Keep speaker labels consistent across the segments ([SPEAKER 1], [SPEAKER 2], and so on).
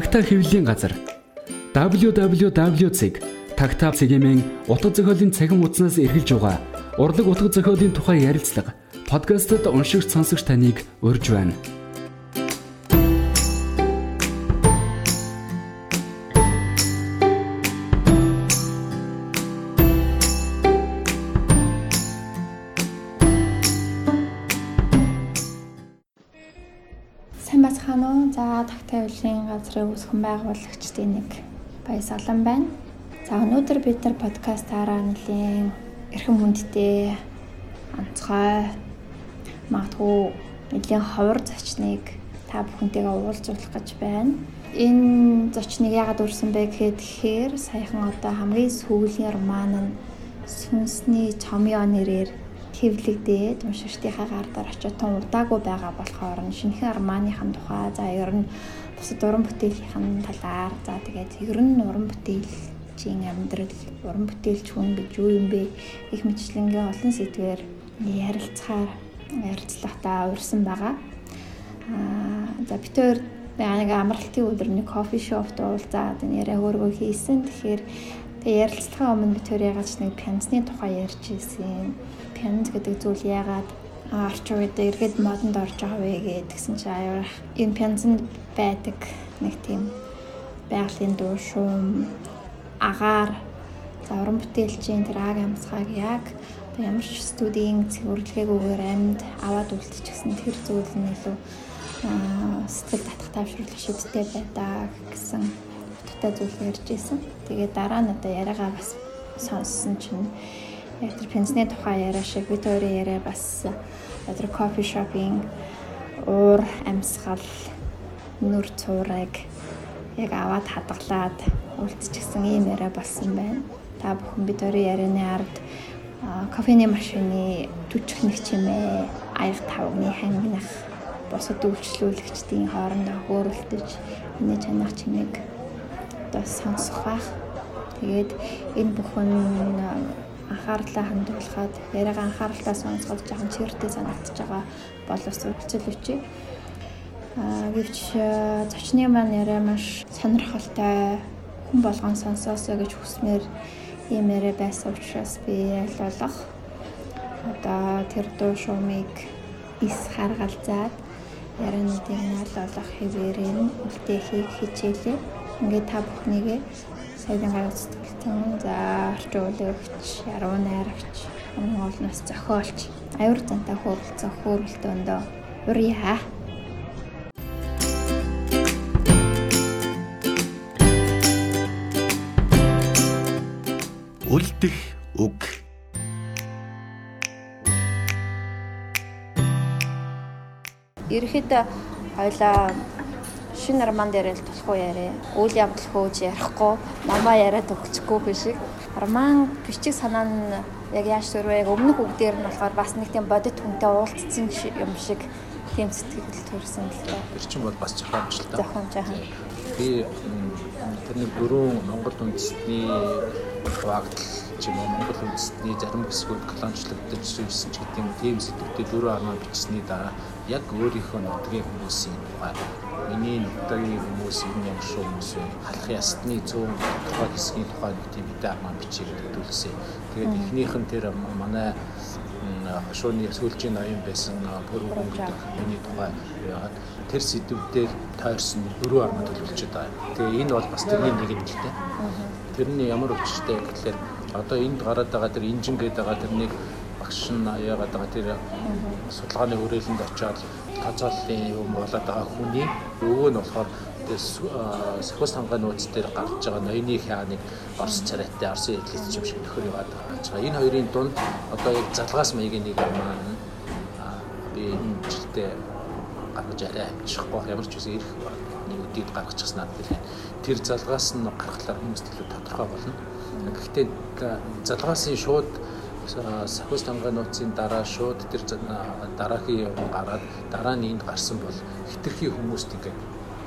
[SPEAKER 1] Тагтаа хэвлэлийн газар www.tagtaa цэгийн утга зохиолын цахим хуудаснаас эргэлж байгаа урлаг утга зохиолын тухай ярилцлага подкастт уншигч сонсогч таныг урьж байна.
[SPEAKER 2] Газрын үүсгэн байгуулагчдын нэг Баяс Олон байна. За өнөөдөр бид нар подкастаараа нэлийн эрхэм хүндтэй онцгой магадгүй нэлийн ховор зочныг та бүхэнтэйгээ уулзуулах гэж байна. Энэ зочныг яагаад урьсан бэ гэхээр саяхан одоо хамгийн сүүлийн роман нь Сүнсний чомьёо нэрээр хэвлэгдээд уншигчдийнхаа гардаар очиод тун удаагүй байгаа болохоор шинэхэн романыхын тухай за ер нь бусад уран бүтээлийнхэн талаар. За тэгээд ер нь уран бүтээлчийн амьдрал уран бүтээлч хүн гэж юу юм бэ? Их мэтлэнгийн олон сэдвээр ярилцахаар ярилцлагатаа урьсан байгаа. Аа за бид хоёр нэг амралтын өдөр нэг кофе шопт уулзаад энэ яриа хөргөө хийсэн. Тэгэхээр тэгээ ярилцлагаа өмнө бид хоёр ягаад ч нэг пянцны тухай ярьж ирсэн. Пянз гэдэг зүйл яагаад орчин үед эргээд модонд орж байгаа вэ гэдгсэн чи аюул энэ пянзанд байдаг нэг тийм байгалийн дуу шуум агаар завран бүтээлчийн тэр аг амсгааг яг ямар ч студийн цэвэрлэгээгүйгээр амьд аваад үлдчихсэн тэр зүйл нь илүү сэтгэл татах тайвшруулах шийдтэй байдаа гэсэн утгатай зүйл ярьж исэн. Тэгээд дараа нь одоо яриагаа бас сонссон чинь яг тэр пенсны тухай яриа шиг бид хоёрын яриа бас тэр кофе шопинг уур амьсгал нүр цуурыг яг аваад хадгалаад үлдчихсэн ийм яриа болсон байна. Та бүхэн бид хоёрын ярианы ард кофений машины түчих нэг чимээ аяг тавгны хангинах бусад үйлчлүүлэгчдийн хоорондоо хөөрөлдөж энэ чанах чимээг одоо сонсох байх. Тэгээд энэ бүхэн анхаарлаа хандуулахад яриагаа анхааралтай сонсгол жоохон чиртэй санагдаж байгаа өчий. Аа гэвч зочны маань яриа маш сонирхолтой хүн болгон сонсоосоо гэж хүснээр ийм яриа байсан учраас би ялуулах одоо тэр дуу шуумыг ис харгалзаад яриануудыг нь олох хэвээрээ үлдээхийг хичээлээ. Ингээд та бүхнийгээ саяхан гаргаж сэтгэлтэн за орчин үеигч, яруу найрагч, Монголноос зохиолч, аюур зантай хөрөлцөх хөрөлтөндөө урья.
[SPEAKER 1] Үлдэх үг
[SPEAKER 2] Ерхэд хоёлаа шинэ роман дээр л тулахгүй яриа. Үйл явдал хөөж ярихгүй, намаа яриад өгчихгүй биш шиг. Роман бичиг санаа нь яг яаж төрвэ өмнөх үг дээр нь болохоор бас нэг тийм бодит хүнтэй уулзсан юм шиг тийм сэтгэл төрсэн л дээ.
[SPEAKER 3] Тэр чинь бол бас зохиомж л та.
[SPEAKER 2] Зохиомж аа.
[SPEAKER 3] Би тэрний дөрөв Монгол үндэстний хуваагдал ч юм уу Монгол үндэстний зарим хэсгүүд колоничлогдож ирсэн ч гэдэг тийм сэтгэлтэй дөрөв армаа бичсэний дараа яг өөрийнхөө нутгийн хүмүүсийн тухай миний нутгийн хүмүүс энэ ямар шүү хүмүүс вэ? Халах ясны 100 тухай хэсгийн тухай нэг тийм хэдэн армаа бичиж өгдүүлсэн. Тэгээд эхнийх нь тэр манай хошууны сүүлчийн ноён байсан бүрүүн гэдэг миний тухай яагаад тэр сэдвүүдээр тойрсон дөрөв армаа төлөвлөж байгаа. Тэгээ энэ бол бас тэрний нэг юм л дээ. Тэрний ямар өвчтэй гэхэлэр одоо энд гараад байгаа тэр инжин гэдэг байгаа тэрнийг багш нь яагаад байгаа тэр судалгааны хүрээлэнд очиод тооцооллын юм болоод байгаа хүний өвөө нь болохоор сахиус хамгаалны нууц дээр гарч байгаа ноёны хааныг Орос царайтай Оросын эдлэгч юм шиг нөхөр яваад байгаа. Энэ хоёрын дунд одоо яг залгаас маягийн нэг юм маань би энэ жилдээ гаргаж арай амжихгүй ямар ч үсэн ирэх нэг үдийг гаргачихсан надад тэр залгаас нь гаргахлаар хүмүүст илүү тодорхой болно. Гэхдээ залгаасын шууд сахиус тамгай нууцын дараа шууд тэр дараагийн юм гараад дараа нь энд гарсан бол хитрхи хүмүүст ингээд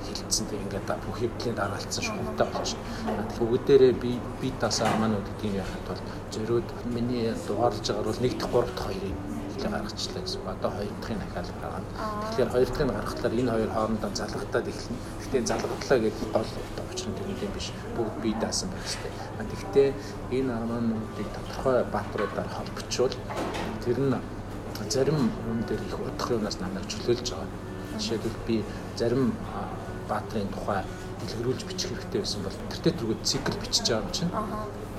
[SPEAKER 3] хилцэн тэг ингээд бүх хэвлэлийн дараалцсан шугамтай болж байна. Бүгдээрээ би би тасаа аманууд гэдгийг яхад бол зөрөөд миний дугаарлаж байгаа бол 1 дахь 3 дахь хоёрыг хуулийг гаргачлаа гэсэн. Одоо хоёр дахьын дахиад байгаа. Тэгэхээр хоёр дахьыг гаргахлаар энэ хоёр хоорондоо залгагдаад эхэлнэ. Гэхдээ залгадлаа гэдэг гол учир нь тэр юм биш. Бүгд бие даасан байх хэрэгтэй. Гэхдээ энэ армануудыг тодорхой баатруудаар холбочвол тэр нь зарим юм дээр их удах юмнаас намайг чөлөөлж байгаа. Жишээлбэл би зарим баатрын тухай дэлгэрүүлж бичих хэрэгтэй байсан бол тэртээ түргүүд цикл бичиж байгаа юм чинь.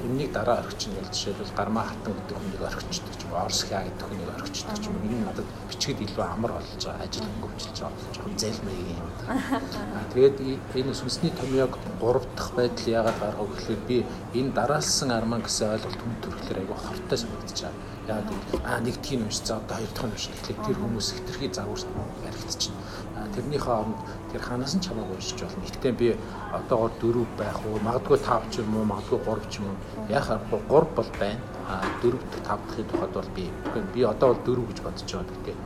[SPEAKER 3] Энэнийг дараа орхичихно гэж жишээлбэл гармаа хатан гэдэг хүнийг орхичдаг ч юм уу, орс хя гэдэг хүнийг орхичдаг ч юм уу. Энэ надад бичгэд илүү амар болж байгаа, ажил хөнгөвчлж байгаа. Жохон зайлмай юм. Тэгээд энэ сүнсний томьёог 3 дахь байдал яагаад гаргав гэхлээр би энэ дараалсан арман гэсэн ойлголт хүн төрөхлөр айгүй хортой санагдаж байгаа. Яагаад гэвэл аа нэгдгийг нь за одоо хоёр дахь нь унших гэхлээр тэр хүмүүс хитрхи загварт яригдчихна. Тэрнийхээ оронд тэр ханаас нь чамааг уншиж болно. Гэхдээ би одоогоор дөрөв байх уу, магадгүй 5 ч юм уу, магадгүй 3 ч юм уу. Яг харахгүй 3 бол байна. А 4 дахь 5 дахьын тухайд бол би би одоо бол 4 гэж бодож байгаа гэдэг.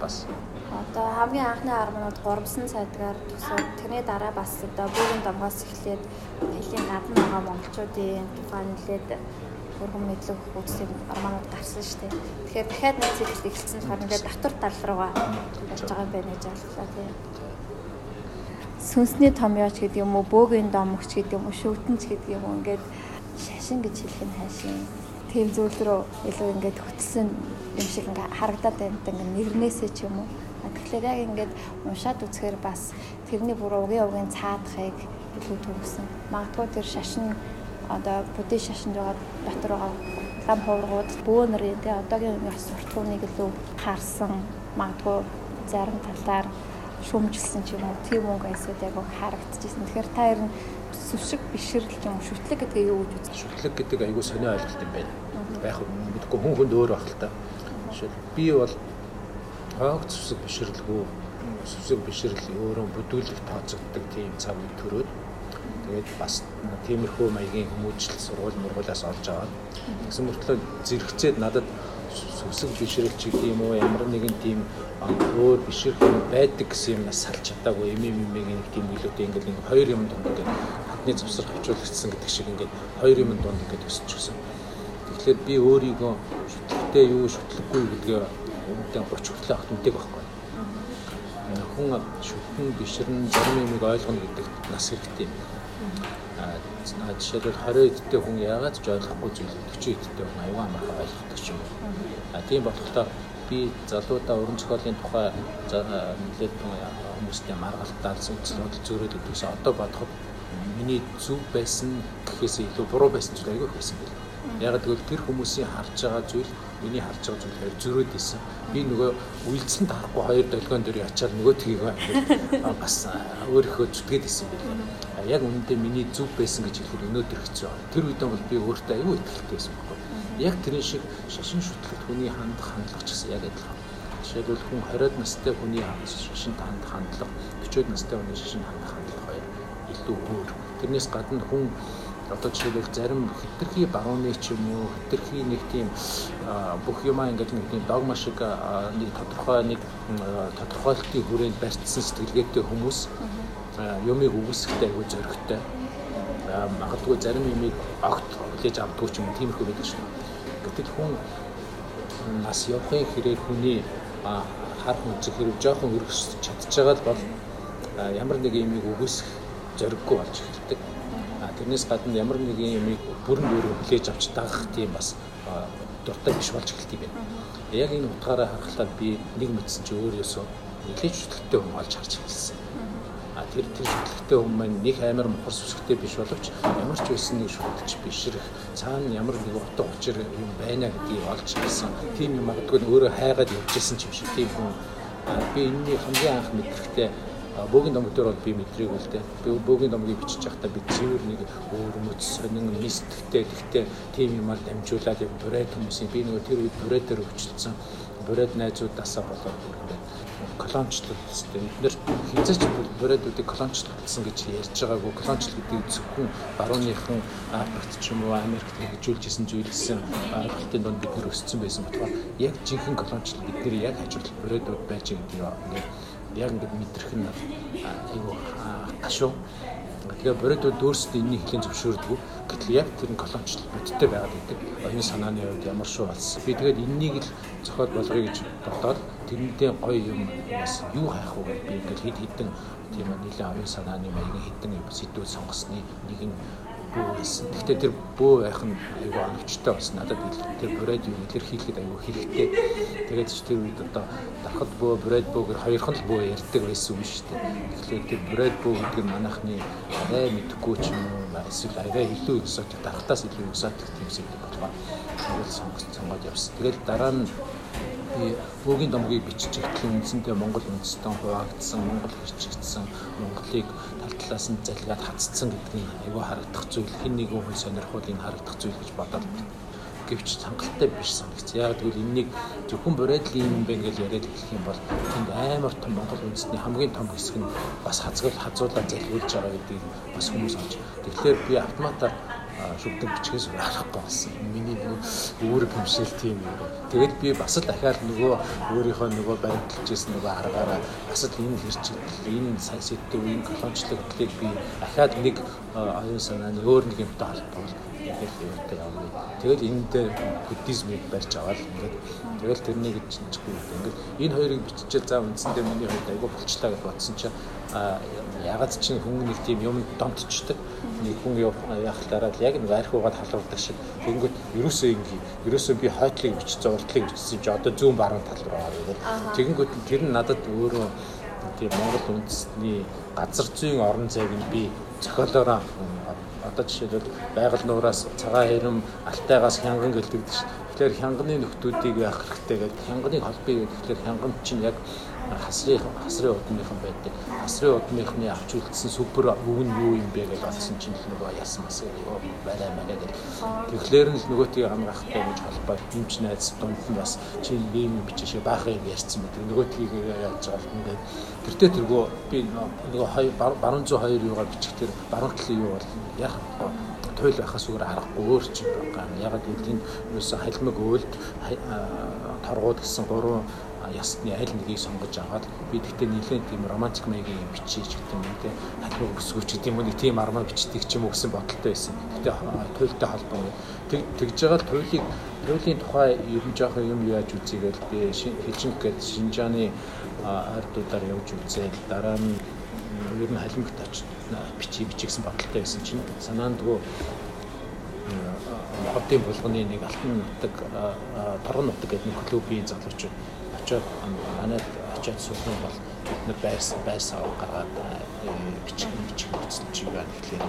[SPEAKER 3] Бас
[SPEAKER 2] Одоо хамгийн анхны арманууд 3 цайдгаар төсөв. Тэрний дараа бас одоо бүгэн домгоос эхлээд хэлийн гадна байгаа монголчуудын тухай нэлээд хөргөн мэдлэг үзсэн арманууд гарсан шүү дээ. Тэгэхээр дахиад нэг зэрэгт эхэлсэн болохоор ингээд татвар тал руугаа явж байгаа юм байна гэж аллаа тийм сүнсний томьёоч гэдэг юм уу, бөөгийн домогч гэдэг юм уу, шөвтөнч гэдэг юм уу ингээд шашин гэж хэлэх нь хайшин. Тийм зүйл рүү илүү ингээд хөтлсөн юм шиг ингээд харагдаад байна. Ингээд нэрнээсээ ч юм уу. Тэгэхээр яг ингээд уншаад үзэхээр бас тэрний бүр угийн угийн цаадахыг илүү төгсөн. Магадгүй тэр шашин одоо буддийн шашинд байгаа дотор байгаа лам хуургууд бөөнөрийн тий одоогийн суртахууныг илүү харсан магадгүй зарим талаар шүүмжилсэн ч юм уу тийм үг айсууд яг харагдчихсэн. Тэгэхээр та ер нь сүвшиг бишрэл ч юм шүтлэг гэдэг юу гэж үзэж
[SPEAKER 3] шүтлэг гэдэг айгүй сонио ойлголт юм байна. Яг мэдгүй хүн хүнд өөр байх л та. Жишээл би бол хоогц сүвшиг бишрэлгүй сүвшиг бишрэл өөрөө бүдүүлэг тооцогддог тийм цаг төрөөд тэгээд бас тиймэрхүү маягийн хүмүүжил сургууль мургуулаас олж аваад тэгсэн мөртлөө зэрэгцээд надад сүсэг бишрэлч юм уу ямар нэгэн тийм өөр бишрэх юм байдаг гэсэн юмнаас салж чадаагүй юм юм юм нэг тийм илүүтэй ингээл нэг хоёр юм дунд ингээд хатны завсар хавчуулагдсан гэдэг шиг ингээд хоёр юм дунд ингээд өсчихсөн. Тэгэхээр би өөрийгөө шүтлэгтэй юу шүтлэггүй гэдгээ өмнөдөө 30 хүртэл авах мэддэг байхгүй. Хүн шүтэн бишрэн зарим юмыг ойлгоно гэдэг нас хэрэгтэй юм. Аа жишээлбэл 20 эдтэй хүн яагаад ч ойлгохгүй зүйл 40 эдтэй хүн аюу амархан ойлгодог юм. Тийм болохоор би залуудаа уран зохиолын тухай нэлээд хүмүүстэй маргалтаар зөвлөл зөөрөөд өгдөгс одоо бодоход миний зөв байсан гэхээс илүү буруу байсан зүйл айгүй байсан бэл. Яг тэгвэл тэр хүмүүсийн харж байгаа зүйл миний харж байгаа зүйл хоёр зөрөөд исэн. Би нөгөө үйлцэн тарахгүй хоёр долгион дээр ячаад нөгөө тгийг бас өөрийнхөө зүтгээд исэн бэл. Яг үнэндээ миний зөв байсан гэж хэлэхэд өнөөдөр хэцүү. Тэр үед бол би өөртөө аюу ихтэй байсан яг тэрэн шиг шашин шүтлэгт хүний хандах хандлага ч гэсэн яг адилхан. Жишээлбэл хүн 20-од настай хүний шашинд хандах хандлага, 40-од настай хүний шашинд хандах хандлага хоёр илүү өөр. Тэрнээс гадна хүн одоо жишээлбэл зарим хитрхи барууны ч юм уу хитрхи нэг тийм бүх юмаа ингээд нэг тийм догма шиг нэг тодорхой нэг тодорхойлтын хүрээнд барьцсан сэтгэлгээтэй хүмүүс юмыг үгүйсэхдээ айгүй зөрөгтэй магадгүй зарим юмыг огт хүлээж авдгүй ч юм тиймэрхүү байдаг шүү дээ. Гэтэл хүн нас явахын хэрэг хүний хар хүнзэх хэрэг жоохон өргөс чадчихагаа л бол ямар нэг юмыг үгүйсэх зориггүй болж эхэлдэг. Тэрнээс гадна ямар нэг юмыг бүрэн бүрэн хүлээж авч дагах тийм бас дуртай биш болж эхэлт юм байна. Яг энэ утгаараа харахад би нэг мэдсэн чи өөрөөсөө нэлээд чөлтөлтөй хүн болж харж эхэлсэн тэр тэр шүтлэгтэй хүн маань нэг амар мохор сүсгтэй биш боловч ямар ч байсан нэг шүтлэгч бишрэх цаана ямар нэг утга учир юм байна гэдгийг олж хэлсэн. Тийм юм магадгүй өөрөө хайгаад явж исэн ч юм шиг тийм хүн би энэний хамгийн анх мэдрэхтэй бөөгийн домог дээр бол би мэдрийг үл дээ. Би бөөгийн домгийг бичиж байхдаа би цэвэр нэг өөр мөц сонин мистиктэй гэхдээ тийм юмар дамжуулаад яг бүрээд хүмүүсийн би нөгөө тэр үед бүрээдээр өвчлөсөн. Бүрээд найзуудаасаа болоод бүрээд колончлол гэдэг. Бид нэр хязгаарч бүрээдүүдийг колончлолсон гэж ярьж байгаагүй. Колончлол гэдэг зөвхөн барууныхан Африкт ч юм уу Америкт хэрэгжүүлж исэн зүйл гэсэн ойлголтын донд бид нэр өссөн байсан болохоор яг жинхэнэ колончлол бидний яг хажууд бүрээдүүд байж байгаа гэдэг яг ингээд мэдрэх нь айгүй ташуу. Тэгээ боридууд өөрсдөө энэний хлийн зөвшөөрдөг. Гэтэл яг тэр нь колоничлол бодтой байгаад байдаг. Оюун санааны хувьд ямар шүү болсон. Би тэгээд энэнийг л зохиол болгоё гэж бодоод тэрнтэй гоё юм бас юу хайх вэ би ингээд хэд хэдэн тийм нэлээд оюун санааны маягийн хэдэн сэдвүүд сонгосны нэг нь бөө байсан. Гэхдээ тэр бөө байх нь айгүй оновчтой бас надад тэр брэд юу илэрхийлэхэд айгүй хэрэгтэй. Тэгээд ч тэр үед одоо дарахад бөө брэд бөөгээр хоёрхан л бөө ярьдаг байсан юм шүү дээ. Тэгэхээр тэр брэд бөө гэдэг нь манайхны арай мэдхгүй ч юм уу эсвэл арай илүү өсөж дарахтаас илүү өсөж тийм зүйл болоо. Тэгэл сонгож сонгоод явсан. Тэгэл дараа нь бөөгийн домгийг бичиж ихтлэн үндсэндээ Монгол үндэстэн хуваагдсан, Монгол хэрчигдсэн, Монголыг талаас нь залгаад хацсан гэдэг нь айгүй харагдах зүйл. Хин нэгэн хүн сонирхуулыг харагдах зүйл гэж бодоод гэвч цангалтай биш санагц. Яг тэгвэл энэнийг зөвхөн бурайдлын юм бэ гэж яриад хэлэх юм бол тэнд амар том Монгол үндэстний хамгийн том хэсэг нь бас хазгал хазуулаад залгуулж байгаа гэдгийг бас хүмүүс олж. Тэгэхээр би автоматар шүгдэг бичгээс харахгүй болсон. Миний өөр гэмшил тийм юм. Тэгээд би бас л дахиад нөгөө өөрийнхөө нөгөө баримталж ирсэн нөгөө аргаараа бас л энэ хэрчигдэл, энэ сайн сэдв, энэ колончлог хөтлийг би дахиад нэг оюун санааны өөр нэг юмтай холбоол ингээд юутай явна. Тэгэл энд буддизмыг барьж аваад ингээд тэгэл тэрнийг чинчихгүй ингээд энэ хоёрыг биччихэл за үндсэндээ миний хувьд айгүй болчлаа гэж бодсон чинь ягаад чинь хүн нэг тийм юм домтчдаг нэг хүн яхалтаараа яг нэг арх угаад халуурдаг шиг. Тэгэнгүүт ерөөсөө ингээ ерөөсөө би хойтлыг бичсэн уртлыг бичсэн чи одоо зүүн баруун тал руу аваад тэгэнгүүт тэр нь надад өөрөө тийм Монгол үндэсний газар зүйн орон зайг нь би зохиолоороо одоо жишээлбэл байгаль нуураас цагаан хэрэм алтайгаас хянган гэлдэгдэж. Тэгэхээр хянганы нөхдүүдийг яах хэрэгтэй гэдэг хянганыг холбоё гэхээр хянган чинь яг хасрын хасрын удмынхан байдаг. Хасрын удмынхны авч үлдсэн супер үг нь юу юм бэ гэж бодсон чинь л нөгөө ясан бас нөгөө барай маяг гэх. Тэгэхээр л нөгөөтгийг хамгаахтай гэж холбоо юмч найз дунд нь бас чи ийм бичээш баах юм ярьсан мэт. Нөгөөтгийг яаж байгаа юм ингээд гэртээ тэргөө би нөгөө баруун зүй хоёр юугаар бичихтэр баруун талын юу бол яах туйл байхаас зүгээр аргагүй өөр ч юм байгаа. Яг л энэ юусе халимаг өөлд торгууд гэсэн гурван ясны аль нэгийг сонгож аваад би тэгтээ нэлээд тийм романтик маягийн юм бичиж гэдэг юм те халуун өсгөөч гэдэг юм уу тийм армаа бичдэг ч юм уу гэсэн бодолтой байсан. Тэгтээ туйлтай холбоо. Тэг тэгж байгаа туйлыг туйлын тухай ер нь жоохон юм яаж үзийгээл би хилжинг гэдэг Шинжааны ардуудаар явж үзээл дараа нь ер нь халимгт очиж бичиж бичигсэн бодолтой байсан чинь санаандгүй хавдын булганы нэг алтан нутаг торгон нутаг гэдэг нэг клубийн залуучууд очиод манайд очиод суусан бол бид нар байрсан байсаа гаргаад бичих бичих болсон чи байна гэхлээр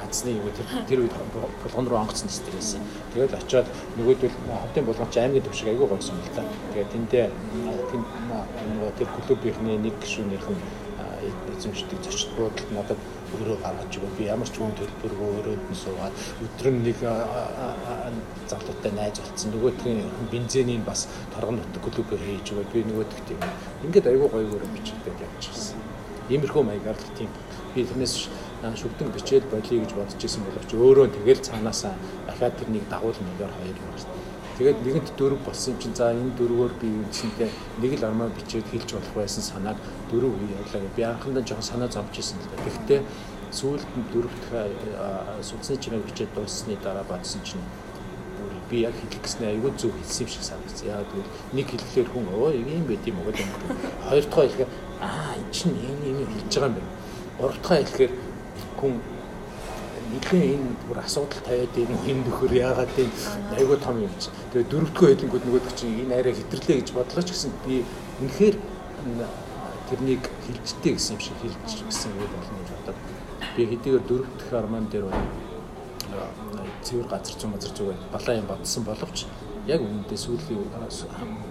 [SPEAKER 3] хацны юу тэр тэр үед болгон руу онгоцсон стресс. Тэгээд очиод нөгөөдөл хавтын болгоомч аймгийн төвшиг айгүй гойсон юм л та. Тэгээд тэндээ тэр клубийнхний нэг гишүүнийх нь эзэмшдэг зочд буудалд надад өөрөө гаргаж өгөө. Би ямар ч хүн төлбөргөө өрөөд нь суугаад өдөр нь нэг залуутай найз болцсон. Нөгөөдгийн бензинийг бас торгон нутаг клубээр хийж өгөө. Би нөгөөдг тийм. Ингээд айгүй гоё өөрөө бичдэг явж байсан. Иймэрхүү маягаар л тийм. Би тэрнээс шүгдэн бичээл болиё гэж бодож исэн боловч өөрөө тэгэл цаанаасаа дахиад тэрнийг дагуулмаар хоёр юм байна Тэгээд нэгэнт дөрөв болсон юм чинь за энэ дөрвөөр би үндсэндээ нэг л армаа бичээд хэлж болох байсан санааг дөрөв үе явлаа гэж би анхандаа жоохон санаа зовж исэн л да. Гэхдээ сүүлд нь дөрөв дахь судасны чимээг бичээд дууссаны дараа бодсон чинь би яг хэлэх гэснээр айгүй зөв хэлсэн юм шиг санагдсан. Яг тэгвэл нэг хэлэхлээр хүн өө ийм байт юм уу гэдэг. Хоёр дахь хэлэхээр аа энэ чинь ийм юм хэлж байгаа юм байна. Гурав дахь хэлэхээр хүн нэгэн энэ бүр асуудал тавиад ийм хин нөхөр яагаад тийм айгүй том юм чи. Тэгээ дөрөвдгөө хэлэнгүүд нөгөөд чинь энэ арай хэтэрлээ гэж бодлоо ч гэсэн. Би үнэхээр тэрнийг хилжтэй гэсэн юм шиг хилж гисэн үг болно гэж бодоод би хэдийгээр дөрөв дэх арман дээр цэвэр газар зүүн газар зүгээр балаа юм бодсон боловч яг үүндээ сүүлийн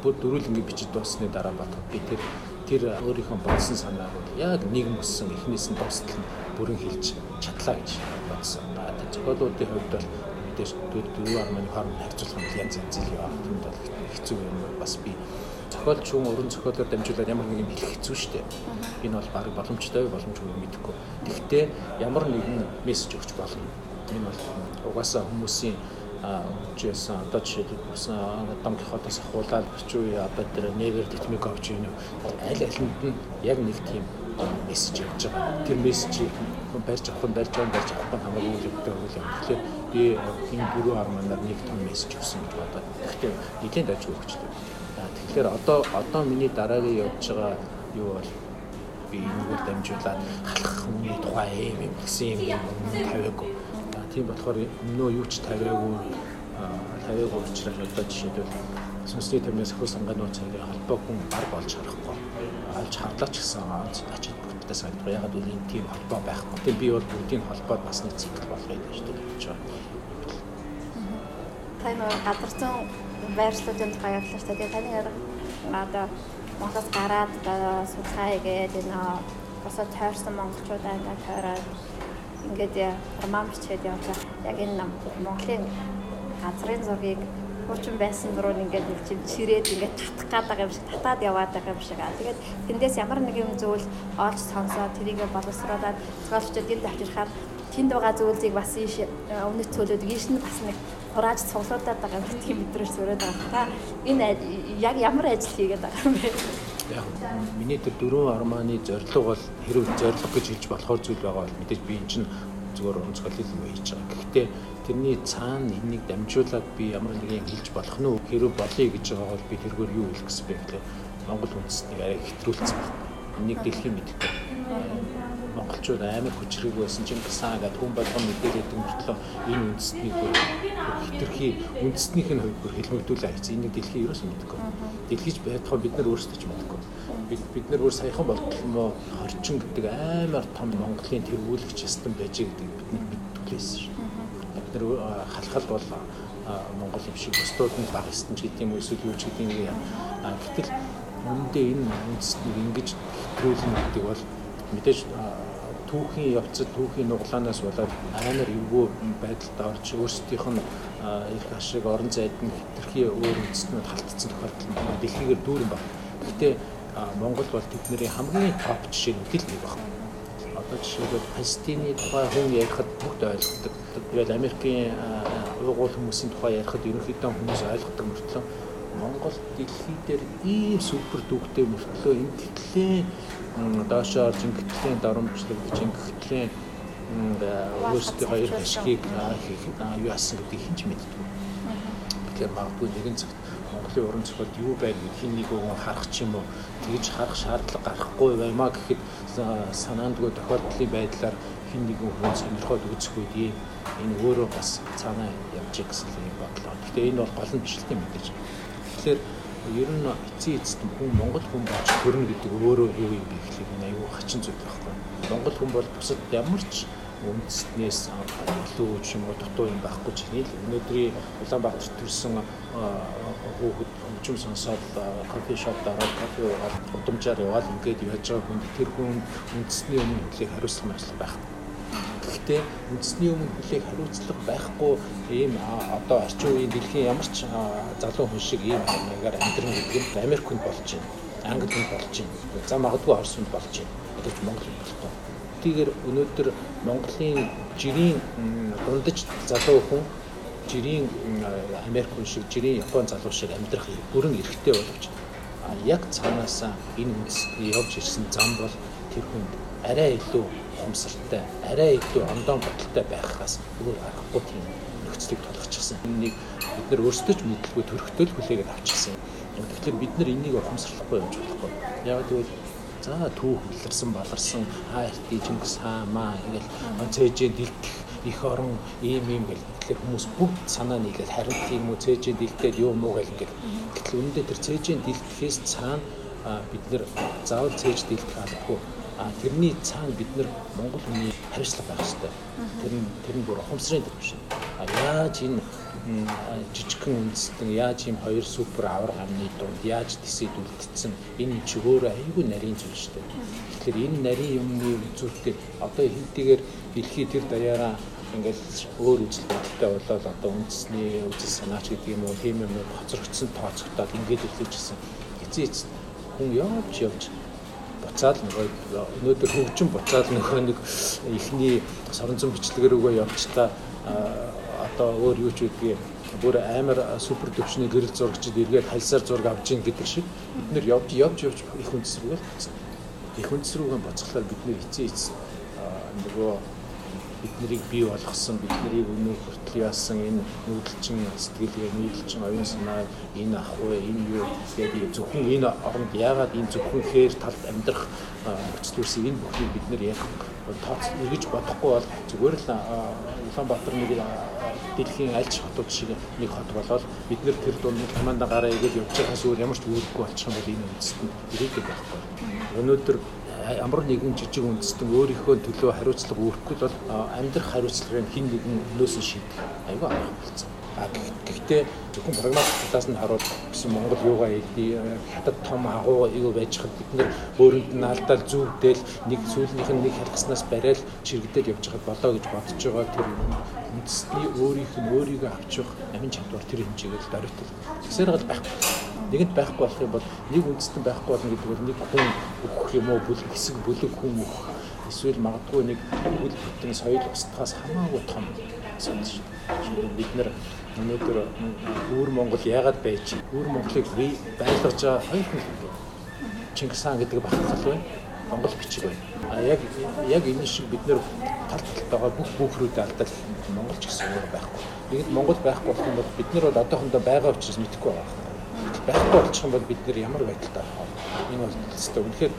[SPEAKER 3] бүр дөрүл ингэ бичиж дууссаны дараа бодоход би тэр тэр өөрийнхөө бодсон санааг яг нэг мөссөн эхнээс нь дуустал нь бүрэн хэлж чадлаа гэж бодсон. Тэр зохиолуудын хувьд бол мэдээж дөрөв арманы хооронд харьцуулах нь янз янз л явах юм бол хэцүү юм бас би зохиолч хүн өрн зохиолоор дамжуулаад ямар нэг юм хэлэх хэцүү шүү дээ. Энэ бол баг боломжтой боломжгүй мэдэхгүй. Гэхдээ ямар нэгэн мессеж өгч болно. Энэ бол угаасаа хүмүүсийн үжсэн одоо жишээлбэл болсон Дон Кихотоос ахуулаад чи одоо тэр Me Go гэж юм аль алинд нь яг нэг тийм мессеж явж байгаа. Тэр мессежийг барьж авах нь барьж авах барьж авах нь хамаагүй үйл явдал үйл явдал. Би энэ дөрөв арманаар нэг том мессеж өгсөн гэж бодоод. Гэхдээ нэгэн дайж өгчлээ. Тэгэхээр одоо одоо миний дараагийн явж байгаа юу бол би энэгээр дамжуулаад халах хүний тухай юм юм гэсэн юм тавиагүй. Тийм болохоор өмнөө юу ч тавиагүй тавиагүй учраас одоо жишээлбэл сүнсний тамиас хөө сангааны цагийн холбоо хүн бар болж харахгүй. Алж харлаач гэсэн ачаад бүгдээс санагдав. Ягаад гэвэл энэ тийм холбоо байхгүй. Тэгээ би бол бүгдийн холбоод бас нэг цикл болгоё гэж хэлж байгаа.
[SPEAKER 2] Тань газар зүүн байршлуудын тухай ярьлаа шүү дээ. Таны одоо Монголоос гараад судалгаа хийгээд энэ босоо тойрсон монголчуудаа ингээд тойроод ингээд роман бичээд явлаа. Яг энэ Монголын газрын зургийг хуучин байсан дуруу ингээд нэг чим чирээд ингээд татах гад байгаа юм шиг татаад яваад байгаа юм шиг аа. Тэгээд тэндээс ямар нэг юм зүйл олж сонсоод тэрийг боловсруулад зохиолчдод энд авчирхаар тэнд байгаа зүйлсийг бас ийш өмнөд цөөлөд ийш нь бас нэг хурааж цуглуулад байгаа гэдгийг мэдрэж сүрээд байгаа. Та энэ яг ямар ажил хийгээд байгаа юм бэ?
[SPEAKER 3] Яг миний тэр дөрвөн арманы зорилго бол хэрэг зорилго гэж хэлж болохоор зүйл байгаа бол мэдээж би энэ чинь зүгээр онцгой юм хийж байгаа. Гэхдээ тэрний цаана энийг дамжуулаад би ямар нэг юм хэлж болох нь хэрэг болъё гэж байгаа бол би тэргээр юу хэлэх гэсэн бэ гэхлээр Монгол үндэстнийг арай хэтрүүлсэн байна. Энийг дэлхийн мэдэхгүй монголчууд амар хүчрэг байсан чинь гасан гэдэг хүн болгон мэдээлээд мөртлөө энэ үндэстнийг хитрхи үндэстнийх нь хувьд хэлмэгдүүлээ хайц энэ дэлхий ерөөсөө мэдэхгүй. Дэлхийч байтугай бид нар өөрсдөө ч мэдэхгүй. Бид бид нар өөр саяхан болтол мó хорчин гэдэг амар том Монголын тэргүүлэх систем байж гэдэг бид нар мэддэглээсэн шүү. Бид нар халахал бол Монгол юм шиг бусдууд нь баг эстэн ч гэдэг юм эсвэл юу ч гэдэг юм. Гэтэл үүндээ энэ үндэстнийг ингэж хэтрүүлнэ гэдэг бол мэдээж түүхийн явцад түүхийн нуглаанаас болоод амар эвгүй байдалд орж өөрсдийнх нь их ашиг орон зайд нь хэтэрхий өөр үндэстнүүд халтцсан тохиолдол дэлхийгээр дүүрэн баг. Гэтэ Монгол бол тэдний хамгийн топ жишээнүүд л нэг баг. Одоо жишээлбэл Палестины тухай хүн ярихад бүгд ойлгодог. Тэгэл Америкийн уугуул хүмүүсийн тухай ярихад ерөнхийдөө хүмүүс ойлгодог мөртлөө Монгол дэлхий дээр ийм супер дүүхтэй мөртлөө энэ тэтлээ доошоо орж ингэтлийн доромжлогдож ингэтлийн өөрсдийн хоёр ашгийг юу яасан гэдгийг хинч мэддэг. Тэгэхээр магадгүй нэгэн цагт Монголын уран зохиолд юу байна гэдгийг нэг хүн харах ч юм уу тэгж харах шаардлага гарахгүй баймаа гэхэд санаандгүй тохиолдлын байдлаар хин нэгэн хүн сонирхоод үзэх үед энэ өөрөө бас цаанаа явж гэсэн юм бодлоо. Гэхдээ энэ бол гол нь биш л юм мэдээж. Тэгэхээр ер нь эцсийн эцэст хүн Монгол хүн болж төрнө гэдэг өөрөө юу юм бэ гэхлээр аюу хачин зүйл байхгүй. Монгол хүн бол бусад ямар ч үндэстнээс илүү юм уу дутуу юм байхгүй ч нийл өнөөдрийн Улаанбаатар төрсэн хүүхэд хөгжим сонсоод кофе шоп дараад кофе уугаад удамжаар яваад ингээд яаж байгаа хүн тэр хүн үндэсний өмнө хүлээх хариуцлага мэтлэг байх Гэхдээ үндэсний өмнө хүлээх хариуцлага байхгүй ийм одоо орчин үеийн дэлхийн ямар ч залуу хүн шиг ийм маягаар амьдрын гэдэг нь Америк хүнд болж байна. Англи хүнд болж байна. За магадгүй Орос хүнд болж байна. Гэвч Монгол хүнд болохгүй. Тийгээр өнөөдөр Монголын жирийн дундаж залуу хүн жирийн Америк хүн шиг жирийн Япон залуу шиг амьдрах бүрэн эрхтэй боловч яг цаанаасаа энэ явж ирсэн зам бол тэр хүнд арай илүү ухамсартай, арай илүү ондоон бодолтой байхаас өөр аргагүй тийм нөхцөлийг тулгачихсан. Энийг бид нар өөрсдөө ч мэдлгүй төрөхтөл хүлээгээд авчихсан. Тэгэхээр бид нар энийг ухамсарлахгүй явж болохгүй. Яг тэгвэл за түүх үлэрсэн баларсан хайртай Чингис хаан маа ингээл цээжээ дэлдэх их орон ийм ийм гэл тэгэхээр хүмүүс бүгд санаа нийлээд харин тийм үү цээжээ дэлдээд юу муу гэл ингээл гэтэл үүндээ тэр цээжээ дэлдэхээс цаана бид нэр заавал цээж дэлдэх албагүй А тэрний цаана бид нар Монгол хүний хариуцлага байх хэрэгтэй. Тэр нь тэр нь бүр ухамсарын төв шин. А яаж энэ жижигхэн үндэстэн яаж ийм хоёр супер авар хамны дунд яаж тисэд үлдсэн энэ ч өөрөө айгүй нарийн зүйл шүү дээ. Тэгэхээр энэ нарийн юмны зүйлтэй одоо хинтэйгээр дэлхий тэр даяараа ингээл өөр бодолтой болоод одоо үндэсний үзэл санаач гэдэг юм уу тийм юм хоцрогдсон тооцогдоод ингээд үлдээжсэн. Эцээ эцэст хүн явж явж буцаад нөгөө өнөөдөр хөгжим буцаад нөгөө нэг ихний соронзон бичлэгээр өгөө явчлаа одоо өөр юу ч үгүй. Бүр амар супер төвчний гэрэл зурагчид эргээд хальсаар зураг авч ийн гэдэг шиг. Бид нэр явж явж явж их үндэс рүү буцсан. Их үндэс рүүгээ буцахлаар бид нэр эцээ эц нөгөө бид нарыг бий болгосон бид нарыг өнөө хүртэл яасан энэ нүүдэлчин сэтгэлгээ нийлэлчин оюун санаа энэ ахгүй энэ юу гэдэг зөвхөн энэ оронд яагаад энэ зөвхөн хээр талд амьдрах нөхцөл үүсийг энэ бүхнийг бид нар яг тооц эргэж бодохгүй бол зүгээр л Улаанбаатар нэг дэлхийн альч хотууд шиг нэг хот болоод бид нэр тэр дунд команда гараа игээл явж байгаас өөр ямар ч үүрэггүй болчих юм бол энэ үндэстэн ирээдүйг байхгүй. Өнөөдөр ямар нэгэн жижиг үндэстэн өөрийнхөө төлөө хариуцлага үүрэхгүй бол амьдрах хариуцлагыг хин нэгэн өнөөс нь шийдэх айгүй арга болсон. А гэхдээ зөвхөн прагматик талаас нь харуул гэсэн Монгол юугаа хэлий хятад том агуу юу байж хад бид нэр өөрөнд нь алдаал зүвдэл нэг сүүлнийх нь нэг халгаснаас барайл чирэгдэл явж хад болоо гэж бодож байгаа тэр үндэсний өөрийнх нь өөрийгөө авчих амин чадвар тэр хэмжээгээр дөрөвтөл. Тэгсээр гал байхгүй нэгэнд байхгүй болох юм бол нэг үндэстэн байхгүй болно гэдэг бол нэг хүн өгөх юм уу? Бүлэг хэсэг бүлэг хүн өгөх. Эсвэл магадгүй нэг бүл бүтэн соёл устгаас хамаагүй том. Сонс бид нар өнөөдөр өвөр Монгол яагаад байж өвөр Монголыг байлгаж байгаа хоёр хүн Чингис хаан гэдэг багтал байна. Монгол бичиг байна. А яг яг энэ шиг бид нэр тал талд байгаа бүх бүхрүүд алдал Монголч гэсэн өөр байхгүй. Тэгэд Монгол байхгүй болох юм бол бид нар бол одоохондоо байгаа учраас мэдэхгүй байгаа байхгүй болчих юм бол бид нэр ямар байдалтай байх вэ? Энэ бол тест үнэхээр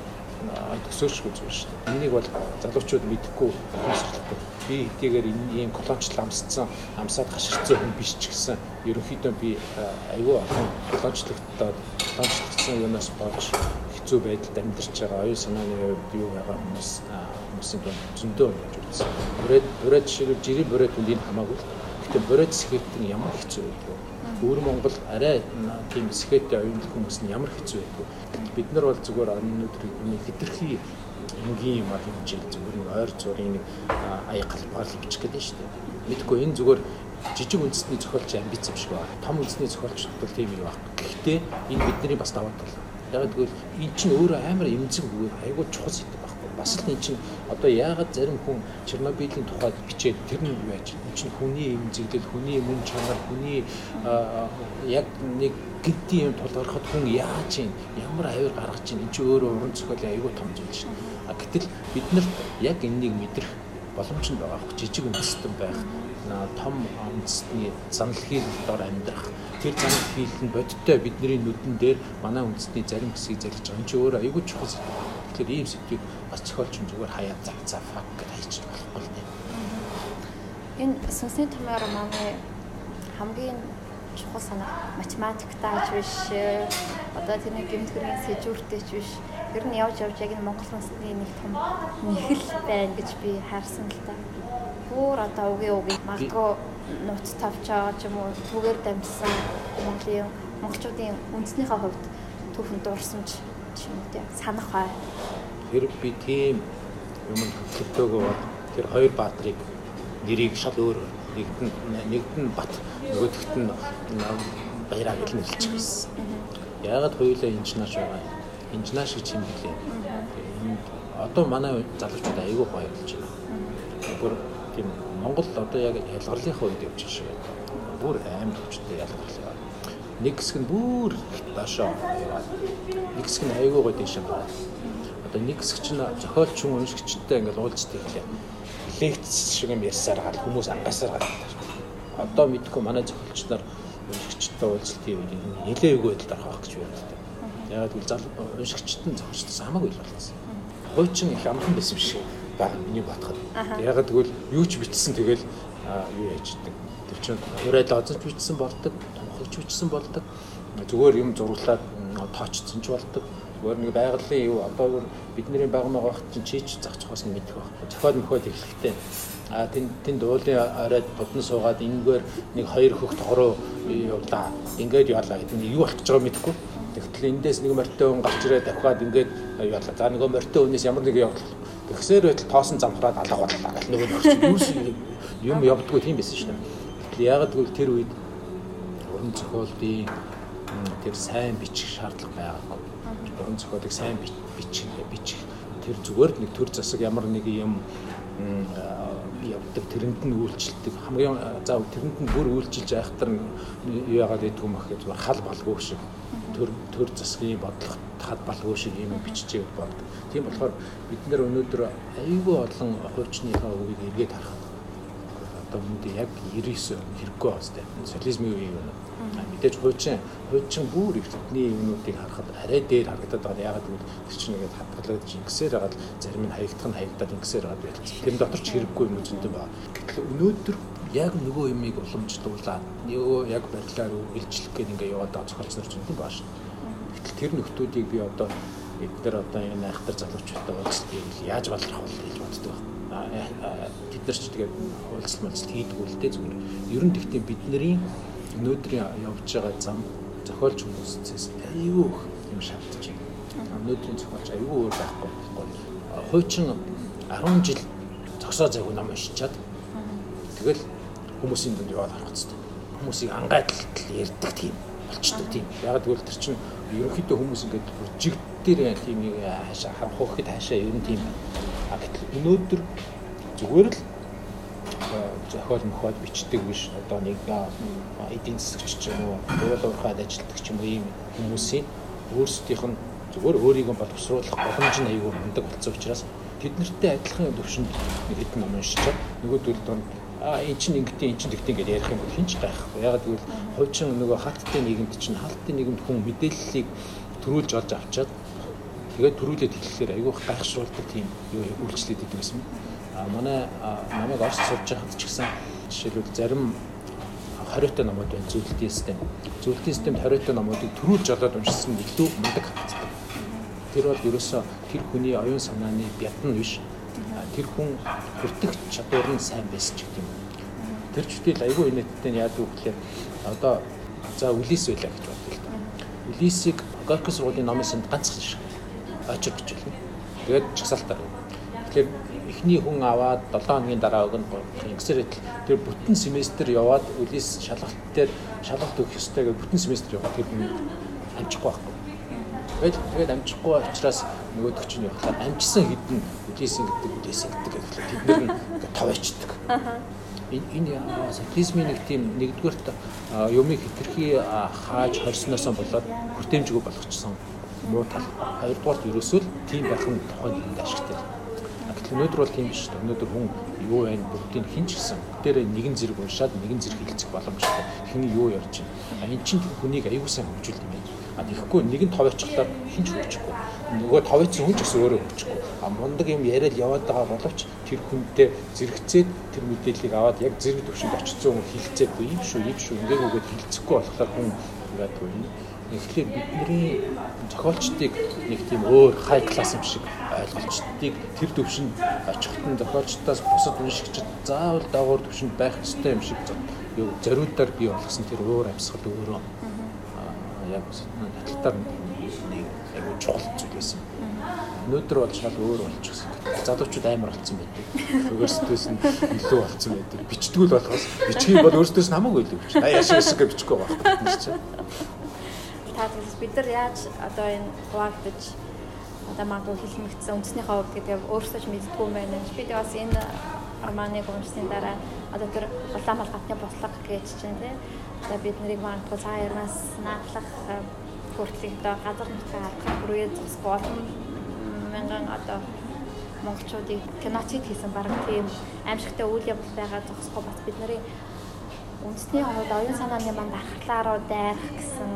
[SPEAKER 3] төсөөлшгүй зүйл шүү дээ. Энийг бол залуучууд мэдэхгүй хүмүүсэлтэй. Би хэдийгээр ийм колоничлал амсцсан, амсаад гаширцсан хүн биш ч гэсэн ерөнхийдөө би аюу олон колоничлогтод колоничлогдсон юунаас болж хэцүү байдалд амьдарч байгаа оюун санааны хувьд юу байгаа хүмүүс хүмүүсийн зөндөө болж үзсэн. Бүрээд бүрээд жишээлбэл жирийн бүрээд үнд энэ хамаагүй. Гэхдээ бүрээд сэхэтэн ямар хэцүү байдг вэ? Өвөр Монгол арай тийм скеттэй оюун хүмүүс нь ямар хэцүү байдгүй. Бид нар бол зүгээр өнөөдөр хэтэрхий энгийн юм хэмжээл зүгээр нэг ойр зургийн нэг аяг галбаар хэмжих гэдэг шүү дээ. Мэдгүй энэ зүгээр жижиг үндэсний зохиолч амбиц юм шиг байна. Том үндэсний зохиолч бол тийм юм байна. Гэхдээ энэ бидний бас даваа тал. Яг гэвэл эн чинь өөрөө амар эмзэг үгээр айгүй чухал сэдв бас л эн чинь одоо яагаад зарим хүн Чернобылийн тухайд бичээд тэр нь юу яаж эн чинь хүний эмзэгдэл, хүний мөн чанар, хүний яг нэг гэдгийн юм тулгархад хүн яаж юм ямар авир гаргаж чинь эн чинь өөрөө уран зохиолын аягүй том зүйл шин. А гэтэл бид нарт яг энэнийг мэдрэх боломж нь байгаа жижиг үндэстэн байх том үндэстний занал хийлдээр амьдрах тэр занал хийл нь бодиттой бидний нүдэн дээр манай үндэстний зарим хэсгийг зарж байгаа. Энд чи өөрөө аягүй чухал Тэгэхээр ийм сэдвийг бас зохиолч нь зүгээр хаяа зав зав фак гэж хайчих болохгүй л дээ.
[SPEAKER 2] Энэ сүнсний томьёор манай хамгийн чухал санаа математиктаач биш одоо тэрний гимтгэрийн сэжүүртэй ч биш ер нь явж явж яг энэ монгол сүнсний нэг том нэхэл байна гэж би харсан л та. Бүр одоо угийн угийн магадгүй нууц тавч байгаа ч юм уу түгээр дамжсан Монголын монголчуудын үндэснийхээ хувьд түүхэн дуурсамж ч юм уу тий санах бай.
[SPEAKER 3] Тэр би тийм юм хөтөлтөөгөө бол тэр хоёр баатрыг нэрийг шал өөр нэгд нь нэгд нь бат нөгөөдөгт нь баяраа гэл нэрлэж байсан. Яагаад хоёулаа инженеаш байгаа юм? Инженеаш гэж юм блэ? Одоо манай залуучууд айгүй гоё болж байна. Бүр тийм Монгол одоо яг ялгарлынхаа үед явж байгаа шиг. Бүр амар хүчтэй ялгарлаа нэг хэсэг нь бүр доошоо яваад нэг хэсэг нь айгуугаа дэше гараад одоо нэг хэсэг чинь зохиолч хүн уншигчтай ингээл уулздаг хэлээ лекц шиг юм ярьсаар гал хүмүүс ангасаар гал одоо мэдгүй манай зохиолч нар уншигчтай уулзалтын үед нэлээгүй байдалд орох гэж байна л да ягаад гэвэл зал уншигчтэн зохиолчтой хамаагүй л болсон. Хуучин их амхан байсан биш. Баг миний батхад ягаад гэвэл юу ч бичсэн тэгэл юу яждаг тэр чинь урайль озож бичсэн болдог томхогч бичсэн болдог. Зүгээр юм зураглаад тоочсон ч болдог. Зүгээр нэг байгалийн юу одоо бидний байгмаа гах чинь чийч загчхоос нь мэдэх байх. Зохиол мөхөд эхлэхтэй а тэнд тэнд уулын оройд будан суугаад энэгээр нэг хоёр хөх тогроо явлаа ингээд явлаа гэдэг нь юу болчих байгаа мэдэхгүй Тэгтэл эндээс нэг морьтой хүн гарч ирээд давхаад ингээд явлаа. За нөгөө морьтой хүнээс ямар нэг явдал. Тэгсээр байтал тоосон замхраад алга боллоо гэх нөгөө нөрч юм явдггүй тийм байсан шнэ. Тэгтэл ягаад гэвэл тэр үед уран зохиолын тэр сайн бичих шаардлага байгаагүй. Уран зохиолыг сайн бичих бичих тэр зүгээр нэг төр засаг ямар нэг юм явдаг тэрэнд нь үйлчлдэг хамгийн за тэрэнд нь бүр үйлчилж айхтар яагаад байдгүй мах гэж зүгээр хал балгүй шиг төр төр засгийн бодлого хад балгүй шиг юм биччихээ болдог. Тийм болохоор бид нэр өнөөдөр аюулгүй олон хуучныхаа үгийг эргээд харахад одоо үүндээ яг 99 хэрэггүй бастай. Социализмын үеийн юм. Мэдээж хуучин хуучин бүр ихний юмнуудыг харахад арай дээр харагдаад байгаа. Ягаад гэвэл тэр чинь ингээд хатгалаад ингэсээр хагаад зарим нь хаягдах нь хаягдаад ингэсээр хагаад байлцсан. Тэр дотор ч хэрэггүй юм зөндөө байна. Гэтэл өнөөдөр яг нөгөө юмыг уламжлуулаад нөгөө яг барилаар илчлэх гээд ингээд яваад байгаа зохиолч нар зөндөө байна шүү. Гэтэл тэр нөхдүүдийг би одоо эдгээр одоо энэ айхтар залуучуудтай уулзтыг яаж балрах вэ гэж боддог байна тэд нар ч тэгээд уулзалт мэлцэлт хийдэг үл дээ зүгээр. Ер нь тэгтээ бидний өнөөдрийн явж байгаа зам зохиолч хүмүүсээс аюу юм шаардж байна. Өнөөдрийн зохиолч аюу өөр байхгүй байхгүй. Хуучин 10 жил зогсоо зайг ном уншичаад тэгэл хүмүүсийн дүнд яваад харах хэрэгтэй. Хүмүүсийг ангайдлалт ярьдаг тийм болчтой тийм. Яг тэгвэл тэр чинь ерөнхийдөө хүмүүс ингээд жиг дээр тийм нэг хаашаа харах хөөхд хаашаа ер нь тийм А гэтэл өнөөдөр зүгээр л зохиол мөхөд бичдэг биш. Одоо нэг эдийн засагч ч юм уу уул уурхайд ажилладаг ч юм уу ийм хүмүүсийн өөрсдийнх нь зүгээр өөрийгөө боловсруулах боломж нь аягүй мундаг болсон учраас тэд нартэй адилхан төвшөнд нэг хэдэн ном уншичаад нөгөөдөл донд а эн чинь ингэтийн эн чинь тэгтийн гэж ярих юм бол хинч гайхгүй. Ягаад гэвэл хуучин нөгөө халтын нийгэмд чинь халтын нийгэмд хүн мэдээллийг төрүүлж олж авчаад тэгээд төрүүлээд хэлэхээр айгүйх гайхшруулдаг тийм юу үйлчлээд идэв гэсэн. А манай намайг орс сурж байхад ч гэсэн жишээлбэл зарим хориотой номууд байна зөвлөлтийн систем. Зөвлөлтийн системд хориотой номуудыг төрүүлж олоод уншсан илүү мундаг хатдаг. Тэр бол ерөөсөө тэр хүний оюун санааны бядна биш. Тэр хүн хүртэх чадвар нь сайн байсан ч гэдэг юм. Тэр чүтэл айгүй инээдтэй яадаг вэ гэхээр одоо за Үлис байлаа гэж бодлоо. Үлисийг Горький сургуулийн номын санд ганцхан шиг очиж бичвэл. Тэгээд чагсаалтаар. Тэгэхээр эхний хүн аваад 7 хоногийн дараа өгнө ингэсээр тэр бүтэн семестр яваад үлээс шалгалт дээр шалгалт өгөх ёстой гэж бүтэн семестр яваад тэр хүн амжихгүй байхгүй. Тэгээд тэгээд амжихгүй учраас нөгөөдөг чинь явахлаа амжсан хэдэн үлээсэн гэдэг үлээсэн гэдэг гэхэл тэд ингээд тав ичдэг. Энэ социализмын нэг тийм нэгдүгээрт юмыг хэтэрхий хааж хорсноосоо болоод хүртээмжгүй болгочихсон муу тал. Хоёрдугаар нь ерөөсөө л тийм байх нь тухайн нэгэнд ашигтай. Гэтэл өнөөдөр бол тийм биш шүү дээ. Өнөөдөр хүн юу байна бүгдийг хинч гисэн. Тэр нэгэн зэрэг уншаад нэгэн зэрэг хилцэх боломжтой. Хиний юу ярьж байна. Энд чинь хүнийг аягүй сайн хөгжүүлдэг юм байна. А тэгэхгүй нэгэн тов очихлаар хинч хөгжихгүй. Нөгөө товын хүн ч гэсэн өөрөө хөгжихгүй. А мундаг юм яриад яваад байгаа боловч тэр хүнтэй зэрэгцээд тэр мэдээллийг аваад яг зэрэг төвшөнд очицсан хүн хилцээд ийм шүү, ийм шүү ингээгүйгээд хилцэхгүй болохоор хүн ингээд байна Тэгэхээр бидний зохиолчдыг нэг тийм өөр хай класс юм шиг ойлголцдгийг тэр төвшөнд очихт нь зохиолчдоос бусад уншигчд заавал дагуур төвшөнд байх ёстой юм шиг юу зориулдаар бий болгосон тэр өөр амьсгал өөрөө яг хятадаар нэг аюу чухал зүйл байсан. Өнөөдөр бол шал өөр болчихсон. Залуучууд амар болцсон байдаг. Өөрсдөөс нь илүү болцсон байдаг. Бичдгүүл болохоос бичгийн бол өөрсдөөс нь хамаагүй илүү бич. Аа яшиг яшиг бичихгүй байхгүй
[SPEAKER 2] та тэгс бид нар яаж одоо энэ хуваагдаж одоо магадгүй хэлмэгдсэн үндэснийхээ хувьд гэдэг өөрсдөө ч мэддэггүй юм байна. Бид бас энэ романыг уншсны дараа одоо тэр улаан малгатны бослого гэж чинь тийм одоо бид нарыг магадгүй цаа ярнаас наадлах хүртлийг одоо газар нутгаа харах бүрээ зогсох олон мянган одоо монголчуудыг киноцид хийсэн баг тийм аимшигтай үйл явдал байгаа зогсохгүй бас бид нарын үндэсний хувьд оюун санааны манд архлааруу дайрах гэсэн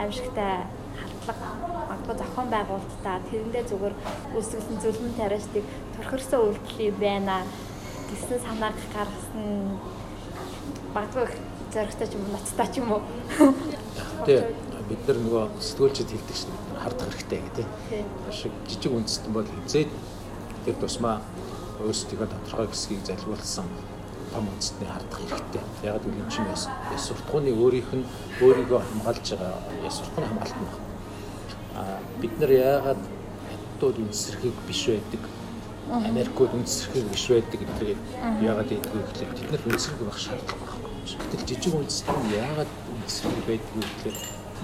[SPEAKER 2] аимшигтай халдлага магадгүй зохион байгуулалтаа тэрэндээ зүгээр үүсгэсэн зөвлөмөн тариачдыг төрхөрсөн үйлдэл байна. Гэсэн санааг гаргасан магадгүй зоригтой ч юм уу ноцтой ч юм уу
[SPEAKER 3] тий бид нар нөгөө сэтгүүлчд хэлдэг шин хардах хэрэгтэй гэдэг тийм шиг жижиг үндэстэн бол хизээд тэр тусмаа өөрсдийнхөө тодорхой хэсгийг залгуулсан том үндэстний хардах хэрэгтэй. Яг л энэ чинь яс суртахууны өөрийнх нь өөрийгөө хамгаалж байгаа суртахууны хамгаалт нь байна. А бид нар яагаад хятадууд үндэсрэхийг биш байдаг Америкууд үндэсрэхийг биш байдаг гэдгийг яагаад гэдэг вэ гэхээр бид нар үндэсрэх байх шаардлага байхгүй. Гэтэл жижиг үндэстэн яагаад үндэсрэх байдаг вэ гэхээр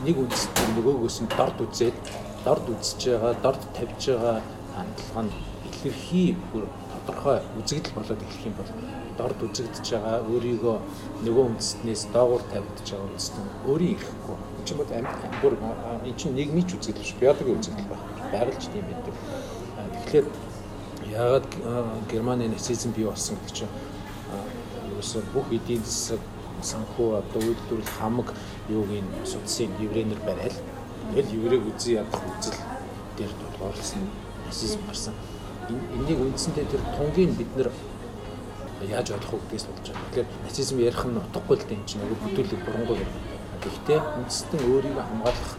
[SPEAKER 3] нэг үндэстэн нөгөөгөөс нь дорд үзээд дорд үзэж байгаа, дорд тавьж байгаа хандлага нь илэрхий бүр тодорхой үзэгдэл болоод эхлэх юм бол дорд үзэгдэж байгаа өөрийгөө нөгөө үндэстнээс доогуур тавьдаж байгаа үндэстэн өөрийн ирэхгүй. Энэ чинь бүр бүр энэ чинь нийгмийн ч үзэгдэл биш биологийн үзэгдэл байна. Байгаль ч тийм байдаг. Тэгэхээр яагаад Германы нацизм бий болсон гэдэг чинь ерөөсөө бүх эдийн засаг санхүү одоо үйлдвэрлэл хамаг юуг ин судсын еврейнэр барайл. Тэгэл еврейг үзий ядах үзэл дээр тулгуурласан нацизм гарсан. Энийг үндсэндээ тэр тунгийн бид нэр яаж ойлгох вэ гэдгээс болж байгаа. Тэгэхээр нацизм ярих нь утгагүй л дээ энэ чинь нөгөө бүтүүлэг бурангуй. Гэхдээ үндэстэн өөрийгөө хамгаалах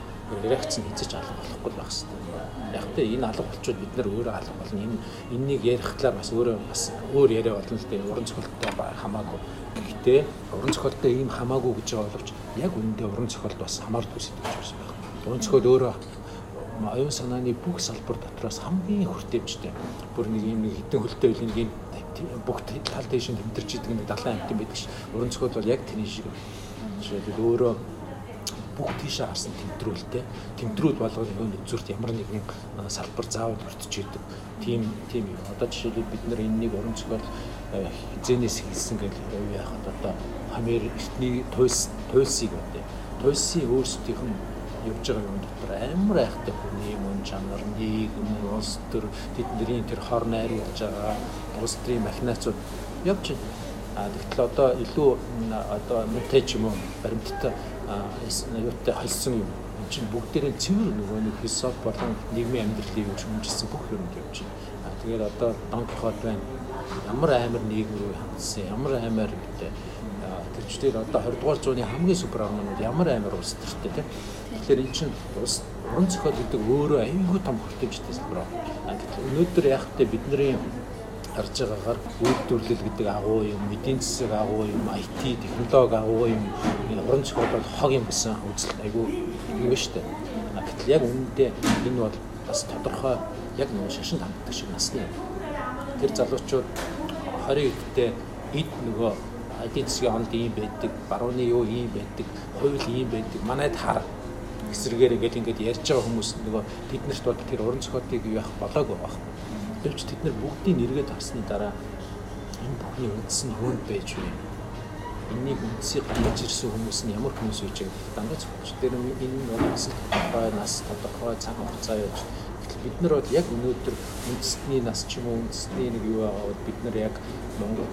[SPEAKER 3] реакц нь хийж алга болохгүй байх хэрэгтэй. Яг тэ энэ алга болчиход бид нар өөрөө алга болно. Энэ энэнийг ярих талаар бас өөрөө бас өөр яриа болно л дээ. Уран зохиолтой хамаагүй. Гэхдээ уран зохиолтой ийм хамаагүй гэж боловч яг үнэндээ уран зохиолд бас хамаардаг зүйл гэж байна байх. Уран зохиол өөрөө оюун санааны бүх салбар дотроос хамгийн хүртээмжтэй. Бүр нэг юм нэг хитэн хөлтэй үеийн нэг бүх тал дэш нь тэмдэрч идэг нэг далайн амт юм байдаг ш. Уран зохиол бол яг тэрний шиг. Жишээлбэл өөрөө бүх тийшээ харсан тэмдрүүлтэй тэмдрүүд болгоод нөгөө үзүүрт ямар нэгэн салбар заавал өртөж идэг. Тийм тийм юм. Одоо жишээлбэл бид нар энэнийг уран зохиол хизэнээс хийсэн гэж яахад одоо хамэр эртний туйс туйсыг одоо туйсын өөрсдийнх нь явж байгаа юм дотор амар айхтай хүний мөн чанар нийгэм улс төр тэдний тэр хор найруулж байгаа улс төрийн махинацууд явж байна. А тэгтэл одоо илүү одоо мөнтэй ч юм уу баримттай юутай холсон юм. Энд чинь бүгдээрээ цэвэр нөгөө нэг философи болон нийгмийн амьдралыг шүмжилсэн бүх юм явж байна. Тэгээд одоо Дон Кихот байна. Ямар амар нийгэм рүү хандсан, ямар амар гэдэг тэрчдэр одоо 20 дугаар зууны хамгийн супер орнууд ямар амар улс төртэй тийм. Тэгэхээр эн чинь улс уран зохиол гэдэг өөрөө аюулгүй том хүртээмжтэй салбар. Өнөөдөр яг тэ бидний харж байгаагаар үйлдвэрлэл гэдэг агуу юм, эдийн засаг агуу юм, IT, технологи агуу юм, уран зохиол бол хог юм гэсэн үзэл айгүй юу штэ. Гэтэл яг үнэндээ энэ бол бас тодорхой яг нэг шашин ханддаг шиг насны юм. Тэр залуучууд 20 эдтэй эд нөгөө эдийн засгийн онд ийм байдаг, барууны юу ийм байдаг, хууль ийм байдаг. Манайд хар эсрэгээр ингээл ингээд ярьж байгаа хүмүүс нөгөө тэднэрт бол тэр уран зохиолыг юу явах болоогүй байх. Гэвч тэд нар бүгдийг нэргээд харсны дараа энэ бүхний үндэс нь юунд байж вэ? Энийг үндсийг гаргаж ирсэн хүмүүс нь ямар хүмүүс байгаа гэдэг дандаа зөвхөн тэр энэ нь бас тодорхой нас тодорхой цаг хугацаа явж гэтэл бид нар бол яг өнөөдөр үндэстний нас ч юм уу үндэстний нэг юу байгаа бол бид нар яг Монгол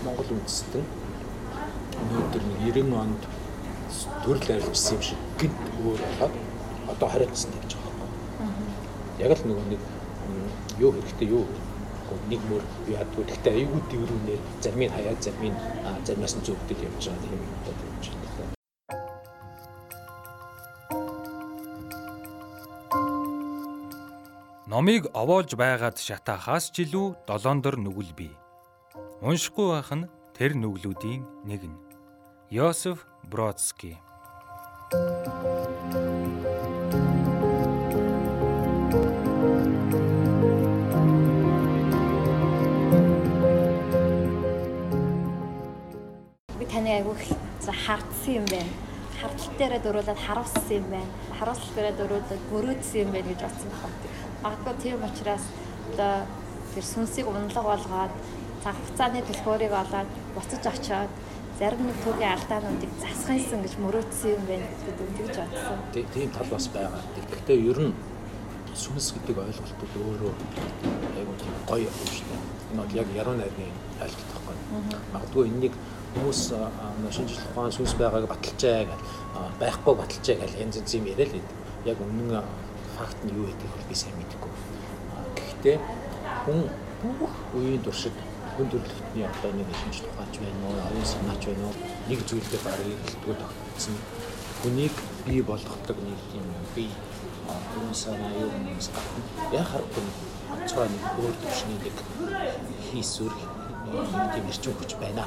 [SPEAKER 3] Монгол үндэстэн өнөөдөр 90 онд төрөл арилжсан юм шиг гинт өөр болоод одоо хариуцсан гэж байгаа юм. Яг л нөгөө нэг юу хэрэгтэй юу нэг мөр яадгүй гэхдээ аюулгүй дэврүүнээр зармын хаяад зармын зармаас нь зөвгдөл явж байгаа юм бодож байна.
[SPEAKER 4] Номыг овоолж байгаад шатаахаас ч илүү долоондор нүгэл бий. Уншихгүй байх нь тэр нүглүүдийн нэг нь. Йосеф Бродский
[SPEAKER 2] таны айгүй хардсан юм байна. Хардтал дээрээ дөрүүлээд харуулсан юм байна. Харуулсан дээрээ дөрүүлээд мөрөөдсөн юм байна гэж бодсон байна. Магадгүй тийм учраас одоо тэр сүнсийг унлаг болгоод цаг хугацааны төлхөөрийг олоод буцаж очиод зарим нэг түүхийн алдаануудыг засахынсан гэж мөрөөдсөн юм байна гэдэг тэгж бодсон.
[SPEAKER 3] Тийм тал бас байгаа. Гэхдээ ер нь сүнс гэдэг ойлголтууд өөрөө айгүй гоё юм шүү дээ. Энэ бол яг яруу найрны ойлголт байхгүй. Магадгүй энэнийг хүмүүс шинжлэх ухаан сүнс байгааг баталжаа гэж байхгүй баталжаа гэж янз янз юм яриа л яг үнэн факт нь юу гэдгийг би сайн мэдэхгүй. Гэхдээ хүн бүх үеийн туршид хүн төрөлхтний одоо нэг шинжлэх ухаанч байна уу, оюун санаач байна уу, нэг зүйлдээ барыг хэлтгүү тогтсон. Хүнийг бий болгодог нэг юм бий оюун санаа юм яг харахгүй онцгой нэг өөр төвшний нэг хийсвэр тийм эрчим хүч байна.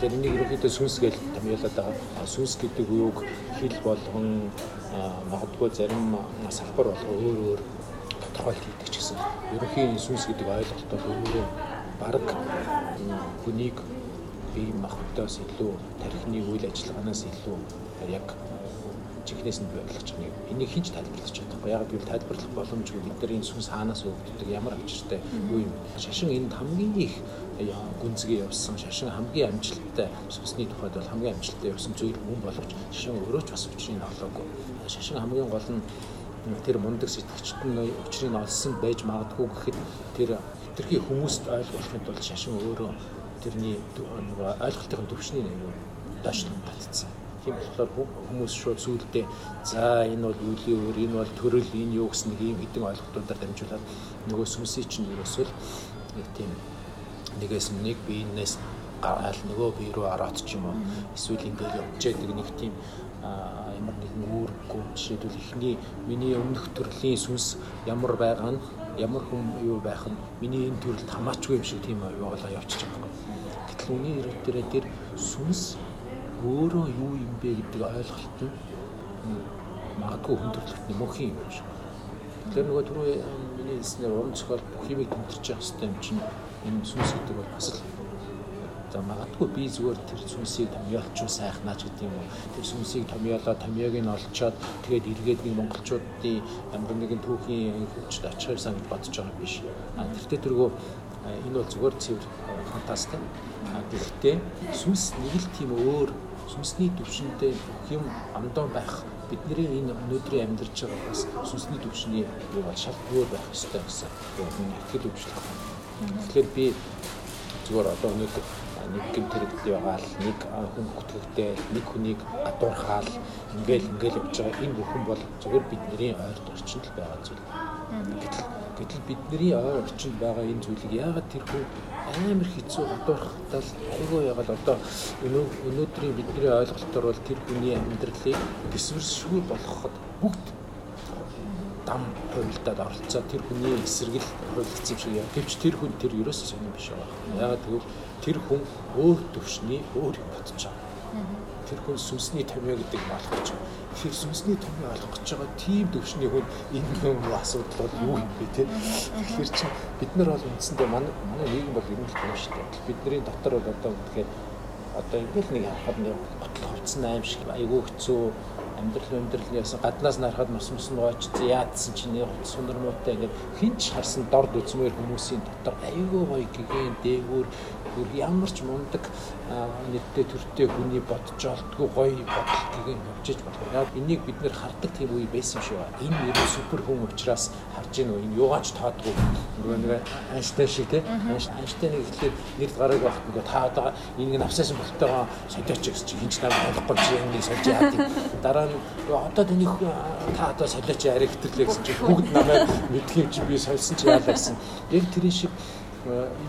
[SPEAKER 3] Тэгэхээр энийг ерөнхийдөө сүнс гэж томьёолоод байгаа. Сүнс гэдэг үеийг хэл болгон магадгүй зарим салбар болгоо өөр өөр тодорхойлт хийдэг ч гэсэн ерөнхийн сүнс гэдэг ойлголт бол өөрөө баг хүнийг бие махбодоос илүү тархины үйл ажиллагаанаас илүү яг жинхнээс нь ойлгож байгаа юм. Энийг хинч тайлбарлаж чадахгүй. Яг гэвэл тайлбарлах боломжгүй бид нар энэ сүнс хаанаас өвддөг ямар авчиртай юу юм. Шашин энд хамгийн их гүнзгий явсан шашин хамгийн амжилттай сүнсний тухайд бол хамгийн амжилттай явсан зүйл хүн боловч шашин өөрөө ч бас учрыг олоогүй. Шашин хамгийн гол нь тэр мундаг сэтгэгчт нь учрыг олсон байж магадгүй гэхэд тэр хитрхи хүмүүст ойлгуулахын тулд шашин өөрөө тэрний ойлголтын төвшний нэг доош татцсан. Тийм болохоор хүмүүс шууд сүулдэ за энэ бол үеийн өөр энэ бол төрөл энэ юу гэсэн нэг ийм хэдэн ойлголтуудаар дамжуулаад нөгөө сүнсийг чинь ерөөсөө нэг тийм нэгээс нэг биенээс гараал нөгөө бие рүү ороод ч юм уу эсвэл ингээд явж яадаг нэг тийм ямар нэгэн үүрэггүй жишээлбэл эхний миний өмнөх төрлийн сүнс ямар байгаа нь ямар хүн юу байх нь миний энэ төрөлд хамаачгүй юм шиг тийм юу болоо явчихж байгаа юм. Гэтэл үний ирээд дээр тэр сүнс өөрөө юу юм бэ гэдэг ойлголт нь магадгүй хүн төрлөختний мөнхийн юм шиг. Тэгэхээр нөгөө түрүү миний хэлснээр уран зохиол бүх юмыг тэмдэрч явах хэрэгтэй юм чинь энэ сүнс гэдэг бол бас л за магадгүй би зүгээр тэр сүнсийг томьёолчуу сайхнаач гэдэг юм уу. Тэр сүнсийг томьёолоо томьёог нь олцоод тэгээд эргээд нэг монголчуудын ямар нэгэн түүхийн хөвчд очихоор сан бодож байгаа биш. А тэртээ тэргөө энэ бол зүгээр цэвэр фантастик. А гэхдээ сүнс нэг л тийм өөр сүнсний төвшөндөө юм амдаа байх бидний энэ өнөөдрийн амьдарч байгаа бас сүнсний төвшний юу бол шал өөр байх ёстой гэсэн. Юм итгэл өвчлөх байна. Тэгэхээр би зүгээр одоо өнөөдөр нэг гэмт хэрэгт байгаа л нэг хүн бүтгэгдээ нэг хүнийг гадуурхаал ингээл ингээл явж байгаа энэ бүхэн бол зүгээр бидний ойрт орчинд л байгаа зүйл. Гэтэл гэтэл бидний ойр орчинд байгаа энэ зүйлийг яагаад тэр хүн амар хэцүү гадуурхтал айгүй ягаад одоо өнөөдрийн бидний ойлголтоор бол тэр хүний амьдралыг гисвэршгүй болгоход бүгд дам хувилдаад оролцоод тэр хүний эсрэгэл хувилдсан шиг яа. Гэвч тэр хүн тэр ерөөсөө сонирн биш байгаа. Ягаад гэвэл тэр хүн өөр төвшний өөр юм бодож байгаа. Тэр хүн сүнсний томьёо гэдэг гэж байгаа. Тэр сүнсний олох гэж байгаа тийм төвшний хүн энэ юм асуудал бол юу юм бэ те. Тэгэхээр чи бид нар бол үндсэндээ манай манай нийгэм бол ер нь л юм шүү дээ. Бидний дотор бол одоо тэгэхээр одоо ингээл нэг харахад нэг ботлох хувцсан аим шиг айгүй хэцүү амьдрал амьдрал яасан гаднаас нарахад мос мос нууч яадсан чинь сундар муутай ингээд хинч харсан дорд үзмээр хүмүүсийн дотор айгүй гоё гэгэн дээгүүр бүр ямар ч мундаг нийтдээ төртэй хүний бодож олдгүй гоё гэгэн явжиж болох. Яг энийг бид нэр хардаг тийм үе байсан шүү. Энэ нэр супер хүн учраас харж гинөө энэ юугаач таадгүй. Нөгөө нэг Айнштейн шиг тий. Айнштейн ихлээр нэр гараг багт нөгөө та одоо энийг навсаасан болтойгоо солиоч гэж чи хинч намайг ойлгохгүй чи энийг сольж яад. Дараа нь одоо тэнийг та одоо солиоч яриа хэтэрлээ гэсэн чи бүгд намайг мэдх юм чи би сольсон чи яалаа гэсэн. Яг тэр шиг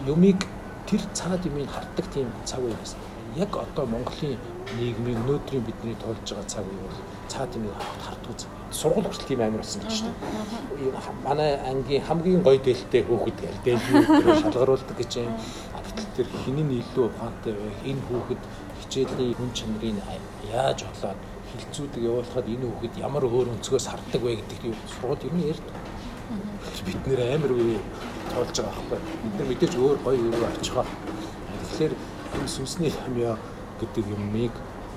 [SPEAKER 3] юмыг тэр цаад юмыг харддаг тийм цаг үе байсан. Яг одоо Монголын нийгмийн өнөөдрийн бидний тулж байгаа цаг үе бол цаад юмыг харддаг цаг. Сургууль хүртэл тийм амир болсон гэж байна. Манай ангийн хамгийн гоё дээлтэй гэл дээлгүй шалгаруулдаг гэж юм. Гэтэл тэр хинэн илүү ухаантай байх энэ хүүхэд хичээлийн хүн чанарыг яаж олоод хилцүүдэг явуулахад энэ хүүхэд ямар өөр өнцгөөс харддаг вэ гэдэг юм сургууль ер нь ярьдаг. Бид нэр амар үе тоолж байгаа байхгүй. Бид нар мэдээж өөр гоё юу очихоо. Тэгэхээр энэ сүнсний хамьяа гэдэг юмыг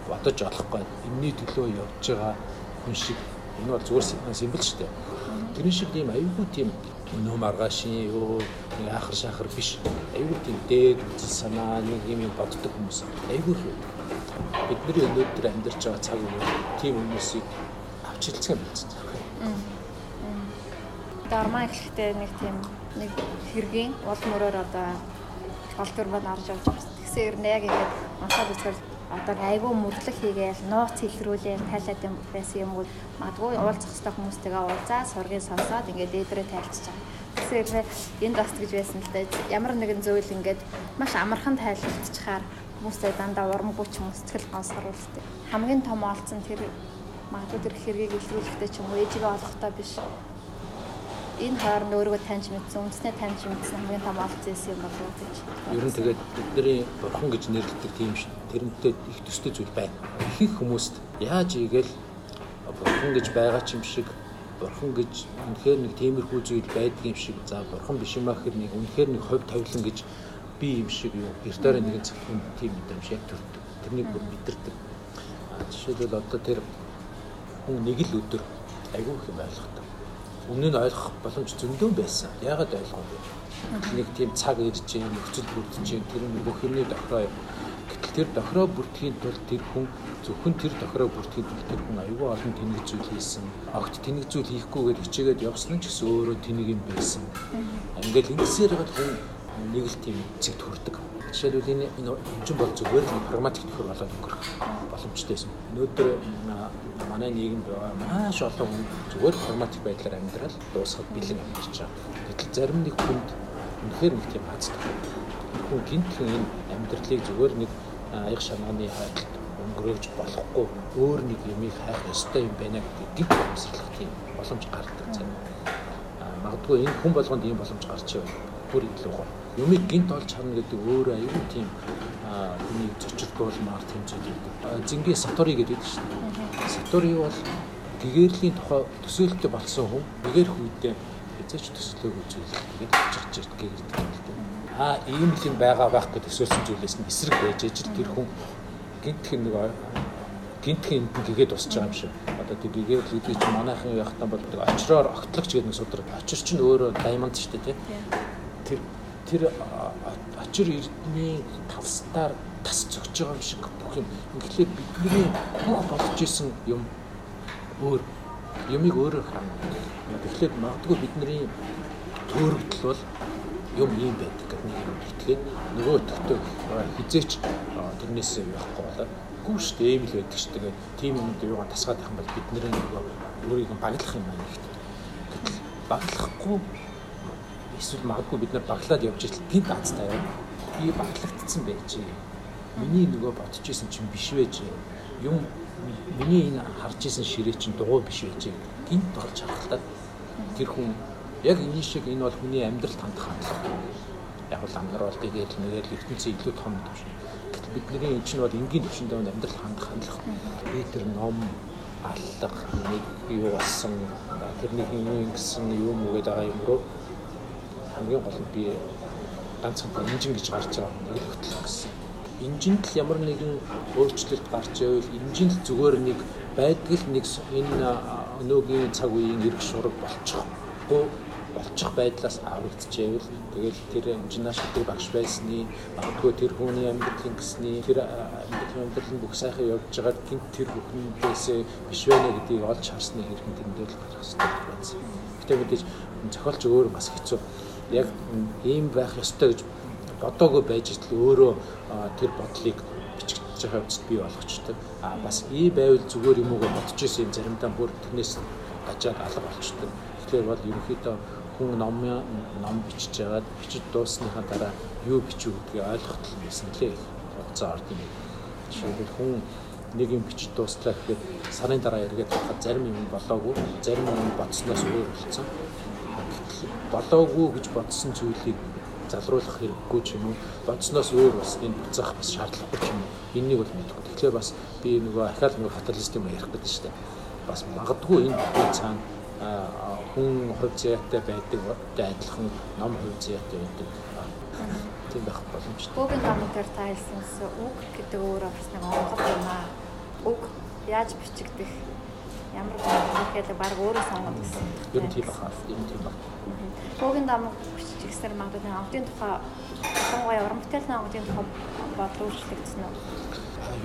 [SPEAKER 3] бодож олохгүй. Энийний төлөө явж байгаа хүн шиг энэ бол зүгээр символ шүү дээ. Тэрний шиг тийм аюулгүй тийм нөө маргаашийн юу ахар шахар биш. Аюулгүй тийм дээд үзэл санаа нэг юм боддог хүмүүс. Аюулгүй бидний өнөөдөр амьдарч байгаа цаг үе тийм хүмүүсийг авч хэлцгэн болсон.
[SPEAKER 2] Дармаа гэхдээ нэг тийм нэг хэргийн уул мөрөөр одоо гол дүрмэд орж явж байгаа. Тэгсэн ер нь яг ингээд мантаа үзвэл одоо айгүй мөрлөг хийгээл нууц илрүүлээ тайлаад юм байсан юм бол магадгүй уулзах хэрэгтэй хүмүүстэйгээ уулзаа сургыг сонсоод ингээд дээдрээ тайлцж байгаа. Тэгэхээр энд бас гэж байсан л да ямар нэгэн зүйл ингээд маш амархан тайлбарлчихаар хүмүүстэй дандаа урамгүй ч сэтгэл гонсгоруулдаг. Хамгийн том олцсон тэр магадгүй тэр хэргийг илрүүлэхдээ ч юм уу ээжигээ олохдоо биш энэ хооронд өөрийгөө таньж мэдсэн, үндэснээ таньж мэдсэн хамгийн том олц зэс юм болов уу гэж.
[SPEAKER 3] Ер нь тэгээд бидний бурхан гэж нэрлэдэг тийм. Тэрнтэй их төстэй зүйл байна. Ихэнх хүмүүст яаж ийгээл бурхан гэж байгаа ч юм шиг бурхан гэж үнэхээр нэг тиймэрхүү зүйл байдаг юм шиг за бурхан биш юм ахээр нэг үнэхээр нэг хувь тавилан гэж би юм шиг юу гэртаараа нэгэн зөвхөн тийм мэдрэмж яг төрдөг. Тэрнийг бүр мэдэрдэг. Жишээлбэл одоо тэр хүн нэг л өдөр айгүй их юм ойлгохтой. Өмнө нь ойлгох боломж зөндөө байсан. Яагаад ойлгоогүй? Нэг тийм цаг ирж юм, нөхцөл бүрдэж юм, тэр нь бүх юмний дохроо гэтэл тэр дохроо бүрдэхийн тулд тэр хүн зөвхөн тэр дохроо бүрдэхийн тулд тэр хүн айгүй олон тэнэг зүйл хийсэн. Огт тэнэг зүйл хийхгүйгээр хичээгээд явсан ч гэсэн өөрөө тэнэг юм байсан. Ингээл ингэсээр гад хүн нэг л тийм зэгт хүрдэг. Жишээлбэл энэ хэмжин бол зүгээр л прагматик төхөр болоод өнгөрөх боломжтойсэн. Өнөөдөр манай нийгэмд маш олон хүн зүгээр прагматик байдлаар амьдрал дуусгаад бэлэн амьдарч байгаа. Гэтэл зарим нэг хүнд үнэхээр нэг тийм хацдаг. Хүн гинтхэн энэ амьдралыг зүгээр нэг аяг шанааны хайдалд өнгөрөөж болохгүй өөр нэг юмыг хайх ёстой юм байна гэдэг гинт амьсгалах тийм боломж гардаг зарим. Магадгүй энэ хүн болгонд ийм боломж гарч байгаа бүр илүү гоо. Юмыг гинт олж харна гэдэг өөрөө аюул тийм хүний зочилдуулмаар тэмцээд байдаг. Зингийн Сатори гэдэг шүү дээ. Сатори бол гэгэрлийн тухай төсөөлтөй болсон хүн гэгэр хүйдээ хязгаарч төслөөг үзүүлэх тэгээд очих чирт гэгэрдэг юм л дээ. Аа ийм л юм байгаа байх гэж төсөөлсөн зүйлээс нь эсрэг байж ижил тэр хүн гинтхэн нэг гинтхэн энд гэгээд босч байгаа юм шиг. Одоо тэр гэгээд л үгүй чи манайхан яхтан бол очроор огтлогч гэдэг нэг судраг. Очир чинь өөрөө даймонд шүү дээ тий тэр тэр очир эрдний тавстаар тас зөгж байгаа юм шиг бүх юм. Ингэлээ бидний бүх болж исэн юм өөр юмыг өөрөөр харна. Тэгэхээр магадгүй бидний төөрөгдөл бол юм ийм байдаг гэдэг нэг юм итгээд нөгөө төгтөг хизээч тэрнээс явахгүй болоо. Гүү шүү дээ ийм л байдаг шүү дээ. Тим юмд юугаа тасгаад байх юм бол бид нэр нөгөө өөрийг баглах юм нэгт. Гэтэл баглахгүй эсвэл магадгүй бид нар баглаад явж итэл гинт аз таяа. Би баглагдсан байж. Миний нөгөө бодож исэн чинь биш байж. Юм миний энэ харж исэн ширээ чинь дугуй биш байж. Гинт болж харахтаа тэр хүн яг энэ шиг энэ бол хүний амьдралд хандах хандлага. Яг л амгаруул тэгээд нэгээр ертөнцийн илүү том төвшин. Гэтэл бидний энэ чинь бол энгийн төвшөндөө амьдрал хандах хандлага. Би тэр ном аллах нэг юу болсон тэрний юм гэсэн юм уу гэдэг юм руу хамгийн гол нь би ганцхан инжин гэж гарч байгаа нэг хөтлөх гэсэн. Инжинд л ямар нэгэн өөрчлөлт гарч байвал инжин л зүгээр нэг байдгал нэг энэ өнөөгийн цаг үеийн эрг шураг болчихгүй болчих байдлаас аврагдчихвэл тэгэл тэр инженеер шилдэг багш байсны магадгүй тэр хүний амьдралын гэсний тэр амьдралын бүх сайхан явж байгаад гинт тэр бүхнээс биш байна гэдгийг олж харсны хэрэг тэндэл гарах хэрэгтэй байсан. Гэтэ мэдээж зохиолч өөр бас хэцүү яг ийм байх ёстой гэж бодоогүй байж итл өөрөө тэр бодлыг бичиж байгаа хувьд бий болгочтой. А бас ий байвал зүгээр юм уу гэж бодож исэн юм заримдаа бүр тэрнээс гажаад алга болчтой. Тэгэхээр бол ерөнхийдөө хүн ном ном бичиж байгаад бичиж дууссныхаа дараа юу бичүү гэдгийг ойлгоход л байсан лээ. Хугацаа орд юм. Жишээлбэл хүн нэг юм бичиж дуустлаа гэхэд сарын дараа эргээд байхад зарим юм болоогүй, зарим юм бодсноос өөр болсон болоогүй гэж бодсон зүйлийг залруулах хэрэггүй ч юм уу бодсноос өөр бас энэ буцаах бас шаардлагагүй ч юм уу энэнийг бол мэдгүй. Тэгэхээр бас би нөгөө ахаал нөгөө фаталист юм ярих гэдэг дээ. Бас магадгүй энэ бүхэн цаана хүн хувь заяатай байдаг адилхан ном хувь заяатай байдаг. Тийм байх боломжтой.
[SPEAKER 2] Google номын дээр та хэлсэнс үг гэдэг өөрөө бас нэг онгод юм аа. Үг яаж бичигдэх ямар гэхэд баг өөрөө сонгоод гэсэн.
[SPEAKER 3] Ер нь тийм баха. Ер нь тийм баха.
[SPEAKER 2] Буугийн дамаг бичиж ихсэр магадгүй онгодын тухай сонгоё уран бүтээлийн онгодын тухай бодол өөрчлөгдсөн үү?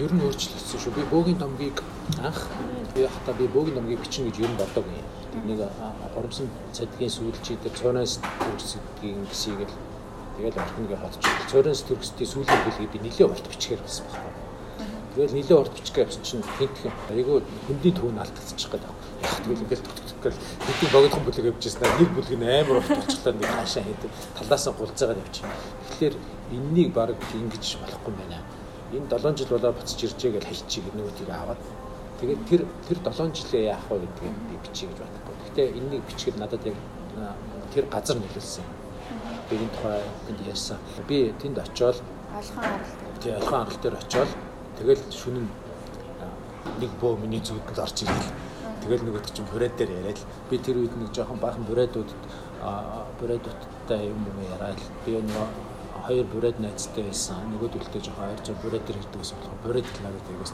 [SPEAKER 3] Ер нь өөрчлөгдсөн шүү. Би буугийн домгийг анх би хата би буугийн домгийг бичнэ гэж ер нь бодоогүй. Нэг горомсон цадгийн сүүлчий дээр цоноос төрсгийн гисийг л тэгэл ортныгээ хотчих. Цоноос төрсдийн сүүлийн бүлгийг би нэлээд урт бичгээр байсан байна Тэгэл нилээ урт бичих гэж чинь хинтхэн айгүй хөндийн төв нь алдчихчих гээд байна. Яг тэгэл ингээл төгтгөл хэдийн богдхон бүлэг явьжсэн нэг бүлэг нь амар урт болчихлоо нэг хаашаа хийдэг талаасаа гулцаагаар явчих. Тэгэхээр энэнийг баг ингэж болохгүй байна. Энэ 7 жил болоо буцаж иржээ гэж хайчих нөгөө тийг аваад тэгээд тэр тэр 7 жилээ яах вэ гэдгийг би бичиж гэж бодохгүй. Гэхдээ энэнийг бичихэл надад яг тэр газар нөлөөлсөн. Би энэ тухай тэнд ярьсан. Би тэнд очиод
[SPEAKER 2] алхан арал.
[SPEAKER 3] Тэгээ алхан арал дээр очиод Тэгэл шүнэн нэг бөө миний зүуд л орж ирэл. Тэгэл нөгөөд чинь бурайд дээр яриад би тэр үед нэг жоохон баахан бурайдууд бурайдуудтай юм юм яриад би нэг хоёр бурайд найзтай байсан. Нөгөөд үлдээ жоохон ойр зур бурайд дээр гэсэн болохоор бурайд л надад айгаас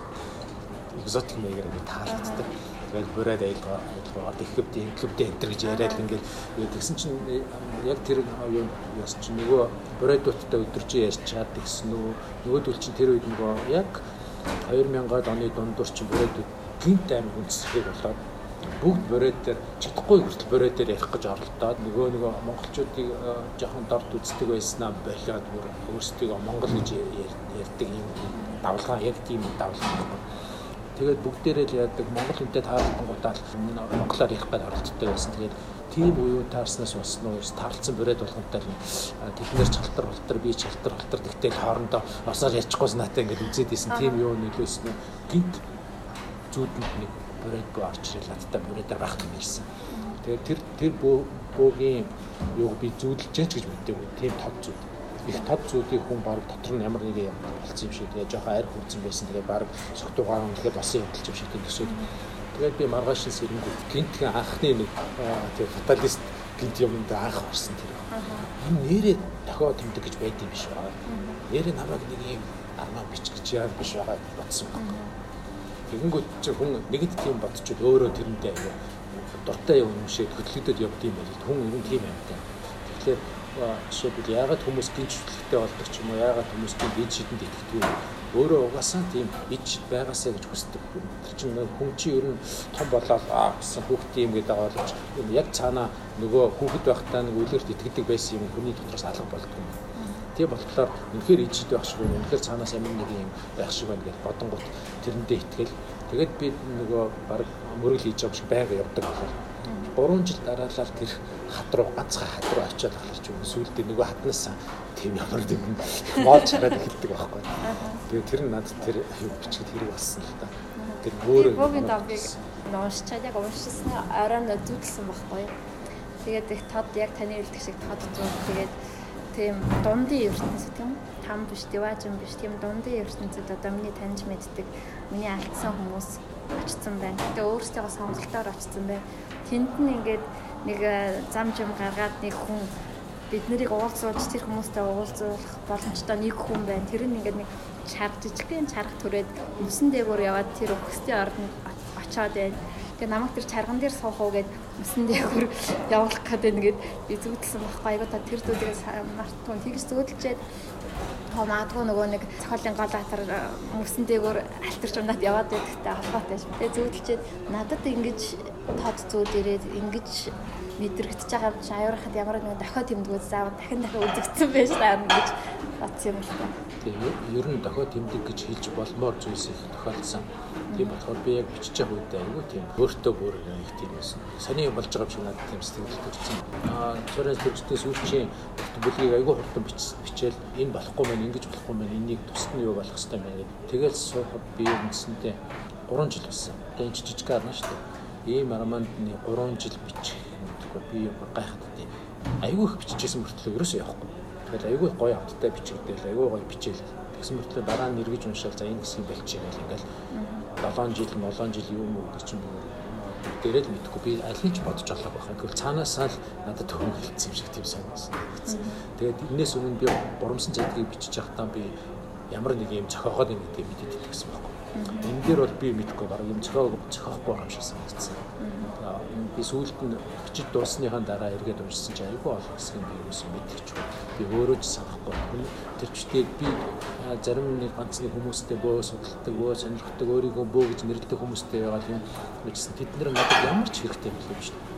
[SPEAKER 3] экзотик маягаар би таалагддаг. Тэгээд бүрээд айлгаа айлгаа ихэвдээ инклюбдээ энэ гэж яриад ингээд тэгсэн чинь яг тэр юу яасан чинь нөгөө бүрээдүүдтэй өдөрж ярьж чаад тэгсэн нөгөө нөгөөдөл чинь тэр үед нөгөө яг 2000-аад оны дундуур чинь бүрээдүүд гинт амир хүнсэлхийг болоод бүгд бороод дээр чадахгүй хүртэл бороод дээр ярих гэж оролдоод нөгөө нөгөө монголчуудыг жоохон дорд үздэг байснаа болоод бүр өөрсдөө монгол гэж ярьдаг юм давлгаа яг тийм давлгаа. Тэгээд бүгдээрээ л яадаг монгол хүнтэй таарлан гутаал монголоор ярих гэж оролддог байсан. Тэгээд тийм уу таарснаас болсон уу таарлцсан бороод болгонтой тэд нэр чалтар болтор би чалтар болтор тэгтэл хоорондоо орсоор ярьчихгүйс наатай ингээд үзээд исэн тийм юу нөлөөснө гинт зүүдэнд нэг бүрээд орж ирэл надтай бүрээдээр байх юм ярьсан. Тэгээд тэр тэр бөөгийн юуг би зүүдэлж ч гэж мэдээгүй. Тийм тод зүүд. Их тод зүүдийг хүн баг дотор нь ямар нэг юм болсон юм шиг тэгээ жоохон арх хүрсэн байсан. Тэгээ баг согтуугаар үнэхээр босын хөдөлж юм шиг төсөөд. Тэгээд би маргааш сэрэнгүү гинтхэн анхны нэг тэгээ фаталист гинт юмд анх орсон тэр. Энэ нэрээ дохио тэмдэг гэж байд юм биш байгаа. Нэрээ намайг нэг юм армаа бич гэж яа биш байгаа бодсон байна. Тэгэнгүүт чи хүн нэгд тийм бодчихэд өөрөө тэрэндээ аяа дуртай юм шиг хөдөлгдөд явд юм байл. Хүн ер нь тийм амьтаа. Тэгэхээр жишээлбэл яагаад хүмүүс гинж хөдөлгөтэй болдог ч юм уу яагаад хүмүүс гинж шидэнд итгэдэг вэ? Өөрөө угаасаа тийм ич байгаасаа гэж хүсдэг. Тэр чинь хүн чи ер нь том болоод аа гэсэн хүүхдээ юм гэдэг ойлгож яг цаана нөгөө хүүхэд байхдаа нэг үлгэрт итгэдэг байсан юм хүний дотроос алга болдог юм Тийм болохоор үнэхээр ижид байх шиг байна. Үнэхээр цаанаас амин нэг юм байх шиг байна гэж бодонгот тэрэндээ итгэл. Тэгээд би нөгөө баг мөрөг хийж байгаа шиг байга явдаг болохоор 3 жил дараалал тэр хат руу ганцхан хат руу очиад ахлаа ч юм сүулдэ нөгөө хатнаас тийм ямар нэг моолж хараад эхэлдэг байхгүй. Тэгээд тэр нь надад тэр аюу бичгэд хэрэг болсон л та. Тэр өөрөө
[SPEAKER 2] Богийн давгийг уншчаад яг уншсан оройн зүтэлсэн байхгүй. Тэгээд их тод яг таны хэлдэг шиг тод зүг тэгээд тийм дундын ертөнцид тийм там биш диважин биш тийм дундын ертөнцид одоо миний таньж мэддэг миний алдсан хүмүүс очсон байна. Тэгээ өөрсдөө сонголтоор очсон байна. Тэнд нь ингээд нэг э, зам жим гаргаад нэг хүн бид нарыг уулзуулж тэр хүмүүстэй уулзуулах боломжтой нэг хүн байна. Тэр нь ингээд нэг чарга жижигхэн чарга түрээд өмсөн дээгүүр яваад тэр өгсдийн орнд очоод байна. Тэгээ намайг тэр чарган дээр суух уу гэд мөсөн дээгүр явуулах гэдэг нэгэд би зүгдэлсэн байхгүй. Айгуу та тэр зүйлээс мартуун. Тэгж зүгдэлчээд магадгүй нөгөө нэг цохолын гол атар мөсөн дээгүр альтар чунаад яваад байдагтай холбоотой шүү. Тэгээ зүгдэлчээд надад ингэж тод зүйл ирээд ингэж мэдрэгдэж байгаа юм чи аюурахад ямар нэгэн дохио тэмдгүүд заавал дахин дахин үзэгдсэн байж таарна гэж бодсон юм л та.
[SPEAKER 3] Тэгээ ер нь дохио тэмдэг гэж хэлж болмоор зүйлс их тохиолдсон. Тийм болохоор би яг бичиж байгаа үедээ айгүй тийм өөртөө бүр их тийм байсан. Сони болж байгаа юм шиг надад тийм сэтгэл төрсэн. Аа цорын төрчдөөс үлчийн бүлгийг айгүй хурдан бичээл энэ болохгүй мэн ингэж болохгүй мэн энийг тусад нь юу болох хэвээр байна гэдэг. Тэгэл суухад би үндсэндээ 3 жил болсон. Тэгээ жижиг арна шүү дээ. Ийм арманд 3 жил бичих би гайхаад тийм. Айгүй их бичижсэн мөртлөө ерөөсөө явахгүй. Тэгэл айгүй гоё амттай бичигдэл айгүй гоё бичээл. Тэгсэн мөртлөө дараа нь эргэж уншаал за энэ хэсгийг болчихъя гэл ингээл 7 жил 7 жил юм гэж чинь дээрээ л мэдхгүй би аль нь ч бодож олоо байх. Гэвэл цаанаасаа л надад төгөн хэлсэн юм шиг тийм санагдсан. Тэгээд энэс өмнө би бурамсан цайдгийг бичиж байхдаа би ямар нэг юм зохиогоод юм гэдэг мэдээд итгэсэн байхгүй. Энэ дээр бол би мэдхгүй баг юм зохиог зохиохгүй байгаа юм шиг санагдсан би сүүлд нь бичиж дуусныхаа дараа эргээд уншсан чинь айгүй олон хэсэг би юусэн мэдчих. Би өөрөө ч санахгүй. Тэр чигтээ би зарим нэг ганц нэг хүмүүстэй бөө судалдаг, бөө сонирхдаг, өөрийгөө бөө гэж нэрлэдэг хүмүүстэй яваад юм бичсэн. Тэд нар надад ямар ч хэрэгтэй юм биш үү?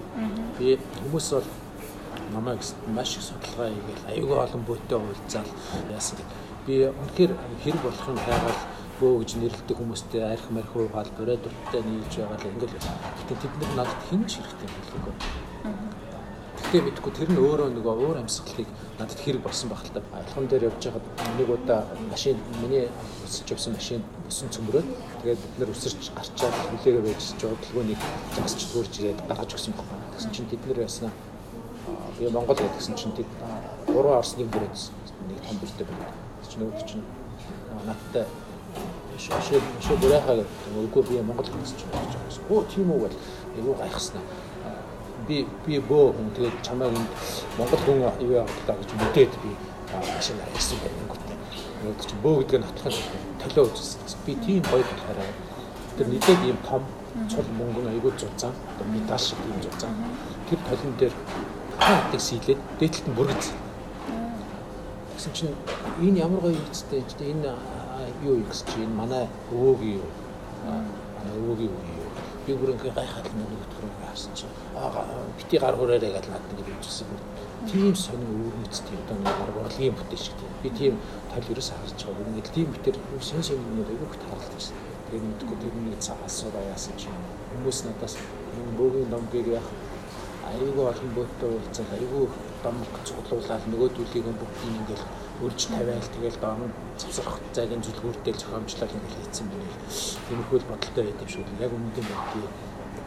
[SPEAKER 3] Би хүмүүс бол намайг маш их судалгаа хийгээл айгүй олон бөөтэй уулзаал яасан гэдэг. Би үнэхээр хэрэг болох юм хайгаал бөө гэж нэрлэдэг хүмүүстэй арх марх уугаал бороо дуртай нийлж байгаа л ингээл гэтээ тэд нар надад хэн ч хэрэгтэй юм хэлэхгүй. Гэтээ мэдгүй тэр нь өөрөө нөгөө уур амьсгалыг надад хэрэг болсон байх л та. Алхан дээр явж байхад нэг удаа машин миний өсөж явсан машин өсөн цөмрөөд тэгээд бид нар өсөрч гарчаад хүлээгээ байж жодолгоонийг засч төрж ирээд гаргаж өгсөн байна. Тэгсэн чинь тэд нар яснаа би Монгол гэдгсэн чинь тэд гурван орс нэг бүрээд нэг том бүртэй байна. Чинь нөгөө чинь надтай шашаа бүрээхаа гэдэг үгүй би Монгол хэлсэн чинь болж байгаа гэсэн. Оо тийм үү гэл айгүй гайхснаа. Би би бөө хүн тэгээд чамайг Монгол хүн юу яагаад та гэж мэдээд би машин хайсан байна гүтээ. Нэг чинь бөө гэдэг нь хатлах толио үзсэн. Би тийм гоё болохоор Тэр нийлээд ийм том цул мөнгөн айгүй зузаан одоо медаль шиг ийм зузаан. Тэр толон дээр хаадаг сийлээд дээдлэлт нь бүргэц. Гэсэн чинь энэ ямар гоё үстэй энэ юу юм гэсэн чинь манай өвөөгийн юу манай өвөөгийн юу би бүрэнхий гайхаад нөгөөд рүү харсан чинь аа бити гар хүрээрээ гэж надад нэг үжсэн. Тийм сонин өвөрмөцтэй одоо нэг гар урлагийн бүтээл шиг тийм. Би тийм тал ерөөс харж байгаа. Нэг тийм битэр сонь сонь юм айгүй их таарлаа гэсэн. Тэр мэдгүй тэр нэг асуугаа яасан чинь хүмүүс надаас энэ бөөгийн домгийг яах айгүй олон бөөттэй уулзаад айгүй домк цуглуулаад нөгөөдүүлийг бүгдийг ингээл өрж тавиал тэгэл доор нь цавсрах цагийн зүлгүүртэл зохиомжлол ингээл хийцэн байна. Тиймэрхүү бодолтой байд юм шүү. Яг өмнөд нь би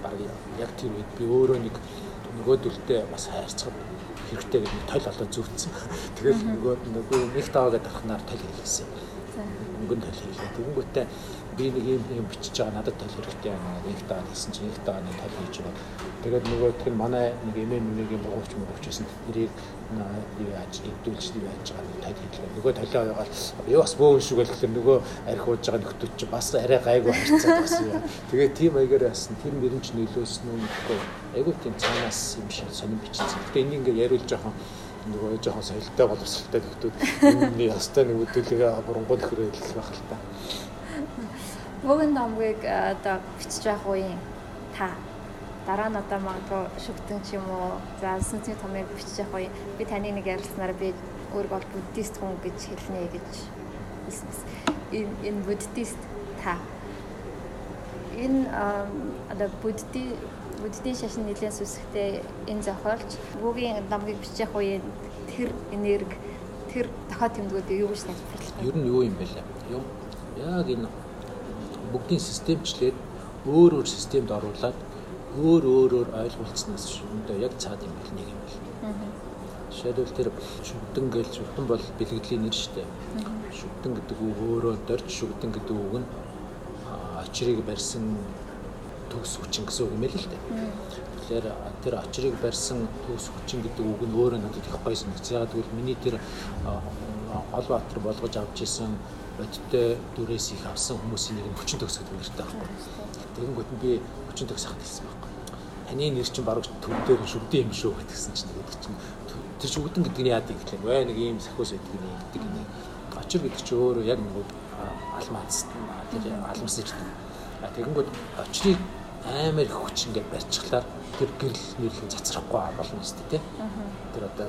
[SPEAKER 3] баг яг тэр үед би өөрөө нэг нөгөөдөлтэй бас хайрцаг хэрэгтэй гэж тойл олоо зүвтсэн. Тэгэл нөгөө нөгөө нэг таа гэдэг ахнаар тойл хийлгэсэн. Өнгөн тойл хийлгээ. Тэгэнгүүтээ би нэг юм юм бичиж байгаа надад тойл хэрэгтэй байна. Нэг таа гэсэн чинь нэг нэг тойл хийж байгаа. Тэгээд нөгөөх нь манай нэг эмээ нэг юм боовч мөгч байсан. Тэрийг юу яаж эвдүүлж юу яаж байгаа тойл хийлгээ. Нөгөө толио яваад би бас бөөн шүү гэхэлэр нөгөө арх ууж байгаа нөхдөд чи бас арай гайгүй харцаад бас юм. Тэгээд тийм маягаар яасан. Тэр мөрөнч нөлөөсөн үү гэхгүй. Айгуу тийм цаанаас юм шиг сонирн бичсэн. Гэтэ энийг ингээ яриулж жоохон нөгөө жоохон соёлтой боловсралтай нөхдүүд энэ ястай нэг өдөлгөө бурангууд хөрөөл байх л та.
[SPEAKER 2] Богино номгийг одоо бичиж байх үеийн та дараа нь одоо магадгүй шүгтэн ч юм уу? За сүнсний томыг бичиж явах үе. Би таны нэг ярилцсанаар би өөрийгөө буддист хүн гэж хэлнэ гэж энэ энэ буддист та. Энэ одоо будди буддийн шашин нэлээд сүсгтэй энэ зохиолч. Бүгийн номгийг бичих үеийн тэр энерги тэр дохой тэмдгүүд юу гэж тайлбарлах вэ?
[SPEAKER 3] Ер нь юу юм бэ? Лээ? Юм яг энэ бүгдийн системчлээд өөр өөр системд оруулаад өөр өөрөөр ойлгуулснаас өндөө яг цаад юм бэл нэг юм бэл. Жишээлбэл тэр шүгдэн гэж шүгдэн бол бэлгэдлийн нэр шүү дээ. Шүгдэн гэдэг үг өөрөө дорж шүгдэн гэдэг үг нь очрыг барьсан төгс хүчин гэсэн үг юм л л дээ. Тэгэхээр тэр очрыг барьсан төгс хүчин гэдэг үг нь өөрөө надад их гоё санагц. Яг тэгвэл миний тэр Олбаатар болгож авч исэн бодиттой дүрээс их авсан хүмүүсийн нэг хүчин төгс гэдэг нэртэй байхгүй. Тэгэнгүүт нь би хүчин төгс хахад хэлсэн байхгүй. Таны нэр чинь баруун төв дээр шүгдэн юм шүү гэдгсэн чинь тэгээд чинь тэр шүгдэн гэдэг нь яа гэдэг гэхлээр бай нэг ийм сахиус байдаг нэг гэдэг нэг очир гэдэг чинь өөрөө яг нэг алмаас тэр алмас ирдэг. Тэгэнгүүт очрыг амар их хүч ингээд барьчихлаар тэр гэрэл нэрлэн цацрахгүй болно шүү дээ. Тэр одоо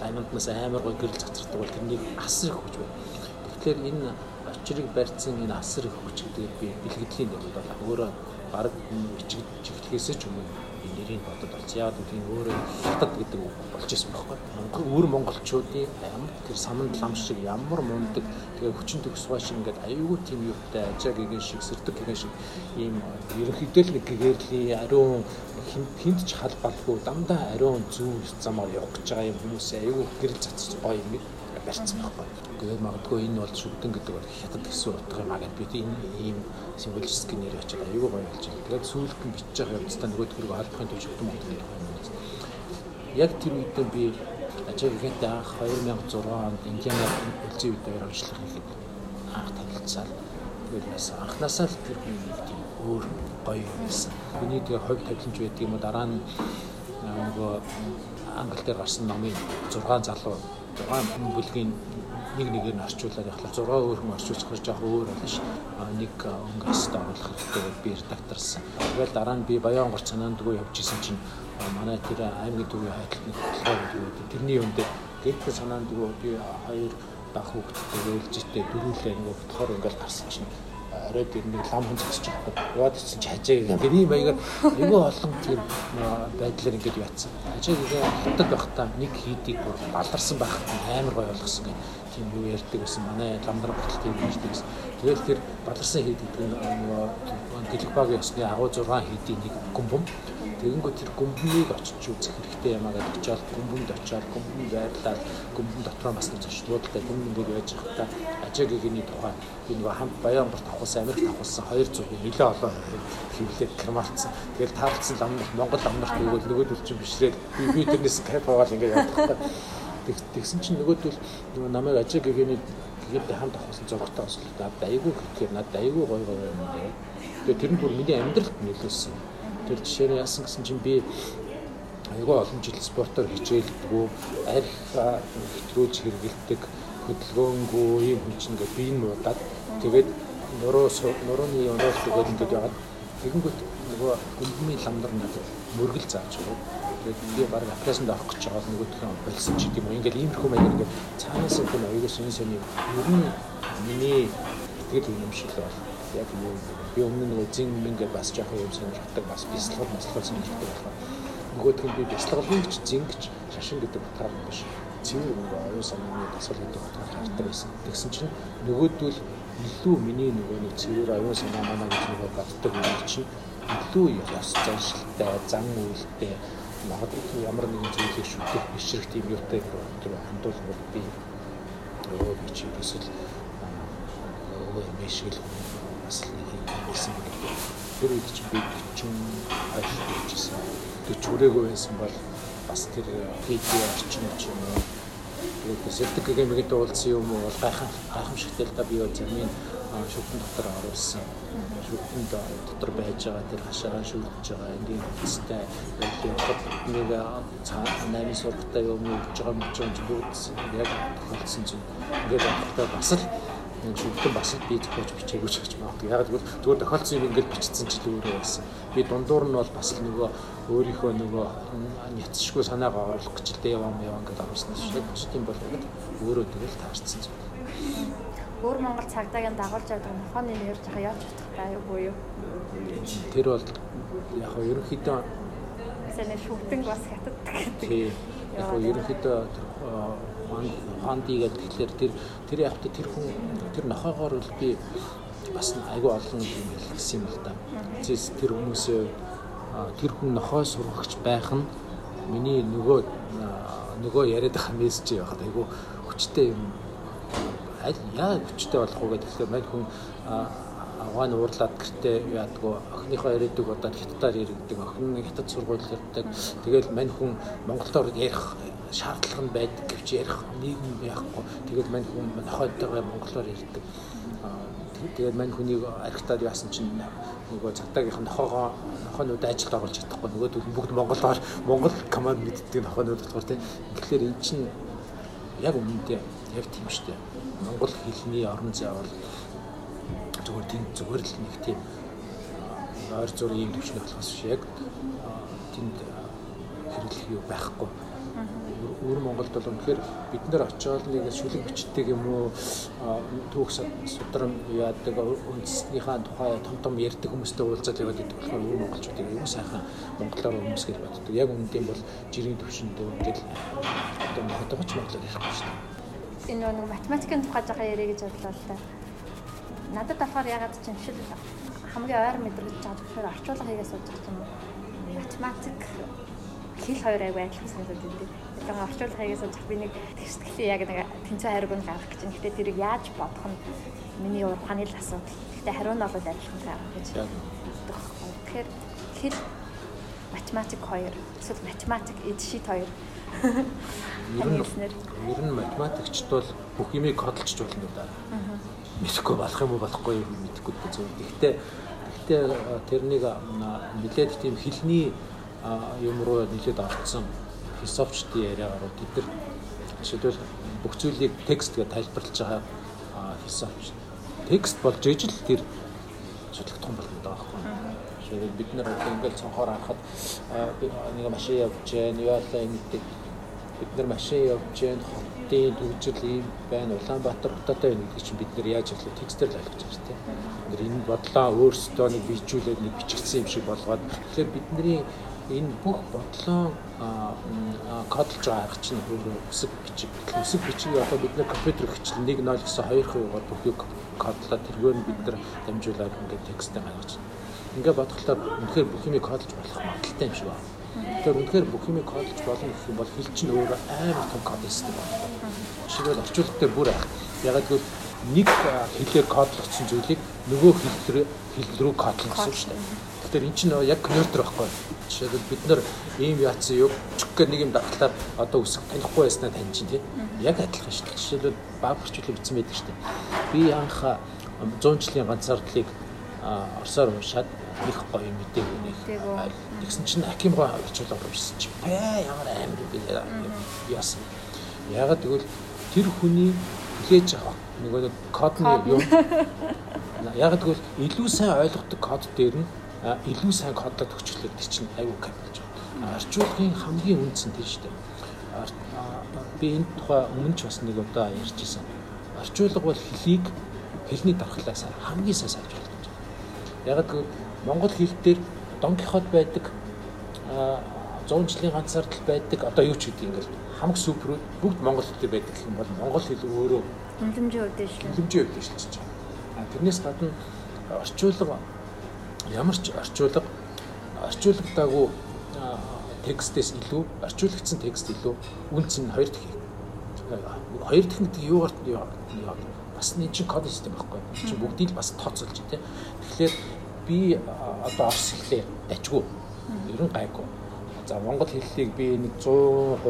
[SPEAKER 3] даймонднаас амар гой гэрэл цацрдаг бол тэрнийг асар их хүч байна. Тэгэхээр энэ очрыг барьсан энэ асар их хүч гэдэг би бэлгэдлийн нэг бол өөрөө баг бичиг чиглэхээс ч өмнө нэрийг бодод болж яагаад гэвэл энэ өөрөө хятад гэдэг үг болж ирсэн байхгүй. Монгол өвөр монголчуудын ямар тэр саманд лам шиг ямар мундаг тэгээ хүчин төгсгөө шиг ингээд аюулгүй тийм юутай ажаа гэгэн шиг сэрдэг гэгэн шиг ийм ерөнхийдөө л нэг гэгэрлийн ариун хинт ч халбалгүй дандаа ариун зүү замаар явах гэж байгаа юм хүмүүс аюул гэрэл цацж гоё юм барьсан байхгүй. Тэгээд магадгүй энэ бол шүгдэн гэдэг бол хятад гэсэн утга юм аа гэд бид энэ ийм символический нэр очоод аюул гоё болж байна. Тэгээд сүүлд нь бичиж байгаа явцдаа нөгөө төрөг албахын төв шүгдэн болдог юм. Яг тэр үед би ажиг ихэд анх 2006 онд Индиана үлзий үедээ онцлог хийхэд анх танилцаад тэгээд бас анхнаасаа л тэр хүн тийм өөр гоё байсан. Миний тэгээ ховь тавиланч байдаг юм уу дараа нь нөгөө англ дээр гарсан номын 6 залуу 6 бүлгийн нэг нэгээр нь орчуулад явахлаа 6 өөр хүн орчуулж гарч явах өөр болно ш. Нэг өнгөст оруулах хэрэгтэй би редакторсан. Тэгэл дараа нь би баян горч санаандгүй явж исэн чинь манай тэр аймгийн төвийн хайдлт нэг болохоор тэрний юм дээр гэдэг санаандгүй би хоёр дах хүүхдтэй ээлжтэй дөрүүлээ нэг болохоор ингээл гарсан чинь орой дээр нэг лам хүн зогсож байгаа. Яваад ирсэн чи хажаа гэх ийм маягаар айгүй олон тийм байдлаар ингээд яатсан. Хажаа гээ хатад байхдаа нэг хийдийг бүр баларсан байхад амар гоё болгосон гэх тийм юу ярьдаг гэсэн манай ламдар батал тийм ярьдаг гэсэн. Тэгэл тэр баларсан хийд гэдэг нь нөгөө гэлбагийн ёсны агуу 6 хийдийн нэг гүмбэм Тэгэнгүүт тэр гүмбнийг очиж үзэх хэрэгтэй юм аа гэж очиод гүмбэнд очиод гүмбэн байрлаад гүмбэн дотроо бас нэг зочдлуудтай гүмбэнд байж байхдаа ажиг гэгэний тухай би нэг хамт баян борт авахсан Америк авахсан 200 нэлээ олон хэвлээд кремалцсан. Тэгэл таалцсан лам Монгол амнарт өгөөл нөгөөдөл чинь бишрээд би тэрнээс кайф аваад ингээд хэрэгтэй. Тэгсэн чинь нөгөөдөл намайг ажиг гэгэний Тэгээд хамт авсан зургатаа ослоо. Айгүй гэхээр надад айгүй гоё гоё юм дээ. Тэгээд тэр нь бүр миний амьдралд нөлөөлсөн. Тэр жишээ нь яасан гэсэн чинь би айгүй олон жил спортоор хичээлдэггүй, арх хэтрүүлж хэрэгэлдэг, хөдөлгөөнгүй юм хүн чинь ингээд би нь муудаад тэгээд нуруу нурууны өнөөлт өгөөд ингээд ягаад тэгэнгүүт нөгөө гүмбмийн ламдар надад мөргөл зааж өгөө Тэгээд би баг аппликейшнд авах гэж байгаа нөгөөдхөө болсон ч гэдэг юм. Ингээл иймэрхүү маягаар ингээд цаанаас юм аягүй сонь сонь юм. Ер нь миний итгэл юм шиг л бол яг юу би өмнө нөгөө зин ингээд бас жоох юм сонирхдаг бас бяцлал маслал сонирхдаг нөгөөдх нь би бяцлаглын гэж зингч шашин гэдэг утгаар биш. Цэвэр нөгөө оюун санааны дасгал гэдэг утгаар хардаг байсан. Тэгсэн чинь нөгөөдөл илүү миний нөгөө нэг цэвэр оюун санаа манай гэж нөгөө боддог юм чинь илүү яс заншилтай, зан үйлтэй магадгүй ямар нэгэн зүйлийг шүтэх бишрэх тийм юутай тэр хандуулбал би өө би чи эсвэл өө мишгэл бас нэг юм байсан. Тэр үед чи би 40 ажил хийжсэн. 40 хүрээгүй байсан бол бас тэр PD орчин ч юм уу тэгээд сэлдэг гэмэгэд уулзсан юм уу бол гайхан гайхамшигтай л да би замын шүтэн дотор оруулсан. Шүтэнд дотор байж байгаа тэр хашаагаа шүлж байгаа энгийн хөстэй нэг нэг наймын сургалтаа юм өгж байгаа юм чинь бүгд яг тохиолдсон чинь ингээд бодохтой бас л шүтэн бас л би зохиож бичээгүй ч гэж магадгүй. Яг тэгвэл зүгээр тохиолдсон юм ингээд бичсэн ч л өөрөө байсан. Би дундуур нь бол бас л нөгөө өөрийнхөө нөгөө няцшгүй санаагаа оруулах гэж л яваа яваа ингээд оруулсан шиг тийм бол өөрөө тэгэл таарсан зүйл
[SPEAKER 2] өөр Монгол цагдаагийн дагуулж явдаг нохооны нэр жахаа явж чадахтай юу буюу.
[SPEAKER 3] Тэр бол яг хоо ерөнхийдөө
[SPEAKER 2] сэний шүтэн бас хятаддаг гэдэг.
[SPEAKER 3] Яг хоо ерөнхийдөө фанди гэдэг тэгэхээр тэр тэр явахта тэр хүн тэр нохоогоор бол би бас айгүй олон юм хэлсэн юм л да. Зэс тэр хүмүүсээ тэр хүн нохоо сургагч байх нь миний нөгөө нөгөө яриад байгаа мессеж явахад айгүй хүчтэй юм. Аль яа хүчтэй болох уу тэгэхээр мань хүн авгаан уурлаад гэртээ яадгүй охиныхоо ирээдүг одоо хятадаар иргэдэг охин хятад сургууль ирдэг тэгэл мань хүн монголоор ярих шаардлага нь байдаг гэвч ярих нийгэм яахгүй. Тэгэл мань хүн нохойтойгоо монголоор ирдэг. Тэгээд мань хүнийг архитаар яасан чинь нөгөө цагтаагийнх нь нохоогоо нохоонууд ажилд оруулж чадахгүй. Нөгөөдөл бүгд монголоор монгол команд мэддэг нохоонууд болохоор тийм. Тэгэхээр эн чинь яг үнэндээ яг тийм шүү дээ. Монгол хэлний орон зай бол зүгээр тийм зүгээр л нэг тийм ойр зур ийм төвчнө болохоос яг тэнд хэрэглэх юу байхгүй. Өөр Монголд бол үнэхээр бид нар очиод нэг шүлэг бичдэг юм уу түүх судрам яадаг үндэснийхаа тухай том том ярьдаг хүмүүстэй уулзаад яваад идэг болохоор өөр монголчуудыг юу сайхан монголоор хүмүүс гэж боддог. Яг үнэндээ бол жирийн төвшөндөө ингээл одоо хотогч монголоор ярихгүй шүү дээ
[SPEAKER 2] энэ нэг математикийн тухай жоохон ярих гэж бодлоо л та. Надад болохоор ягаад ч юм шиг хамгийн ойр мэдрэж байгаа тэгэхээр орчуулга хийгээ сууж байгаа юм. Математик хэл хоёр аяг адилхан санагдаад байна. Тэгэхээр орчуулга хийгээ сууж би нэг тестгэлээ яг нэг тэнцээ хариуг нь гаргах гэж. Гэтэ тэрийг яаж бодох нь миний ухааны л асуудал. Гэтэ хариу нь бол адилхан гаргах гэж. Тэгэхээр хэл математик 2 эсвэл математик эд шит 2
[SPEAKER 3] Ер нь ер нь математикчд бол бүх юмыг кодлж болно да. Мэдхгүй болох юм уу болохгүй юм мэдэхгүй дээ. Гэхдээ гэхдээ тэрнийг нэлээд тийм хилний юм руу нэлээд орцсон философчдын яриагаар бид нар жишээлбэл бүх зүйлийг текст гэж тайлбарлаж байгаа философч. Текст болж ижил тэр судлагдсан болно даа байхгүй. Жишээлбэл бид нар ингээл цонхоор харахад нэг машин явж юу яалаа ингэдэг бид нар машин явж гэн хотын төвжил ийм байна Улаанбаатар хоттой байна гэдэг чинь бид нар яаж хэлэх текстээр л ойлгож байгаа тийм. Бид нар энэ бодлоо өөрсдөө нэг бичүүлээд нэг бичигдсэн юм шиг болгоод тэгэхээр бидний энэ бүх бодлоо кодлж байгаа арга чинь өөрөө үсэг бичиг. Үсэг бичиг одоо бид нар компьютер хичээл 1.0 гэсэн 2%-аар бүхийг кодлоод тэргээр нь бид нар дамжуулаад ингээд текстээ гаргаж. Ингээ бодглохоор үнэхээр бүх юмыг кодлж болох магадaltaй юм шиг байна Тэгэхээр үнэхээр бүх юмыг кодж болно гэх юм бол хэл чинь өөрөө амар том код систем байна. Жишээлбэл орчуулга дээр бүр ягаад гэвэл нэг хэлээр кодлогдсон зүйлийг нөгөө хэл рүү кодлох гэсэн шүү дээ. Тэгэхээр эн чинь яг конвертер байхгүй. Жишээлбэл бид нар ийм яатсан юу чүг нэг юм давхлаар одоо үсэг танихгүй байснаа таньж чинь тийм. Яг адилхан шүү дээ. Жишээлбэл баабарчлал бичсэн байдаг шүү дээ. Би анх 100 жилийн ганцаардлыг орсоор уншаад их гоё мэдээг өгнөх. Тэгсэн чинь Аким гоо орчуулга уншсан чинь бай ямар амар би яасан. Ягаад гэвэл тэр хүний хүлээж авах нөгөө кодны юм ягаад гэвэл илүү сайн ойлгодог код дээр нь илүү сайн кодлоод өгчлөө тэр чинь аюу кап гэж байна. Орчуулгын хамгийн үндсэн тэр шүү дээ. Би энэ тухай өмнө ч бас нэг удаа ярьжсэн. Орчуулга бол хэлийг хэлний дархлаа сайн хамгийн сайн сайж болгож байна. Ягаад гэвэл монгол хэл дээр Дон Кихот байдаг 100 жилийн ганцаардл байдаг одоо юу ч гэдэг ингээл хамаг суперүүд бүгд монгол хэлтэй байдаг юм бол монгол хэл өөрөө
[SPEAKER 2] үүдэж шүү.
[SPEAKER 3] Хэмжээ үүдэж шүү. А тэрнээс гадна орчуулга ямар ч орчуулга орчуулгадаагүй текстээс илүү орчуулгдсан текст илүү үнц нь хоёр дахь. Хоёр дахь нь юугаар бас нэг чинь код систем байхгүй. Чи бүгдийг бас тооцоолж тий. Тэгэхээр би одоо орс хэлээ дажгүй. Ер нь гайгүй. За монгол хэллийг би нэг 100%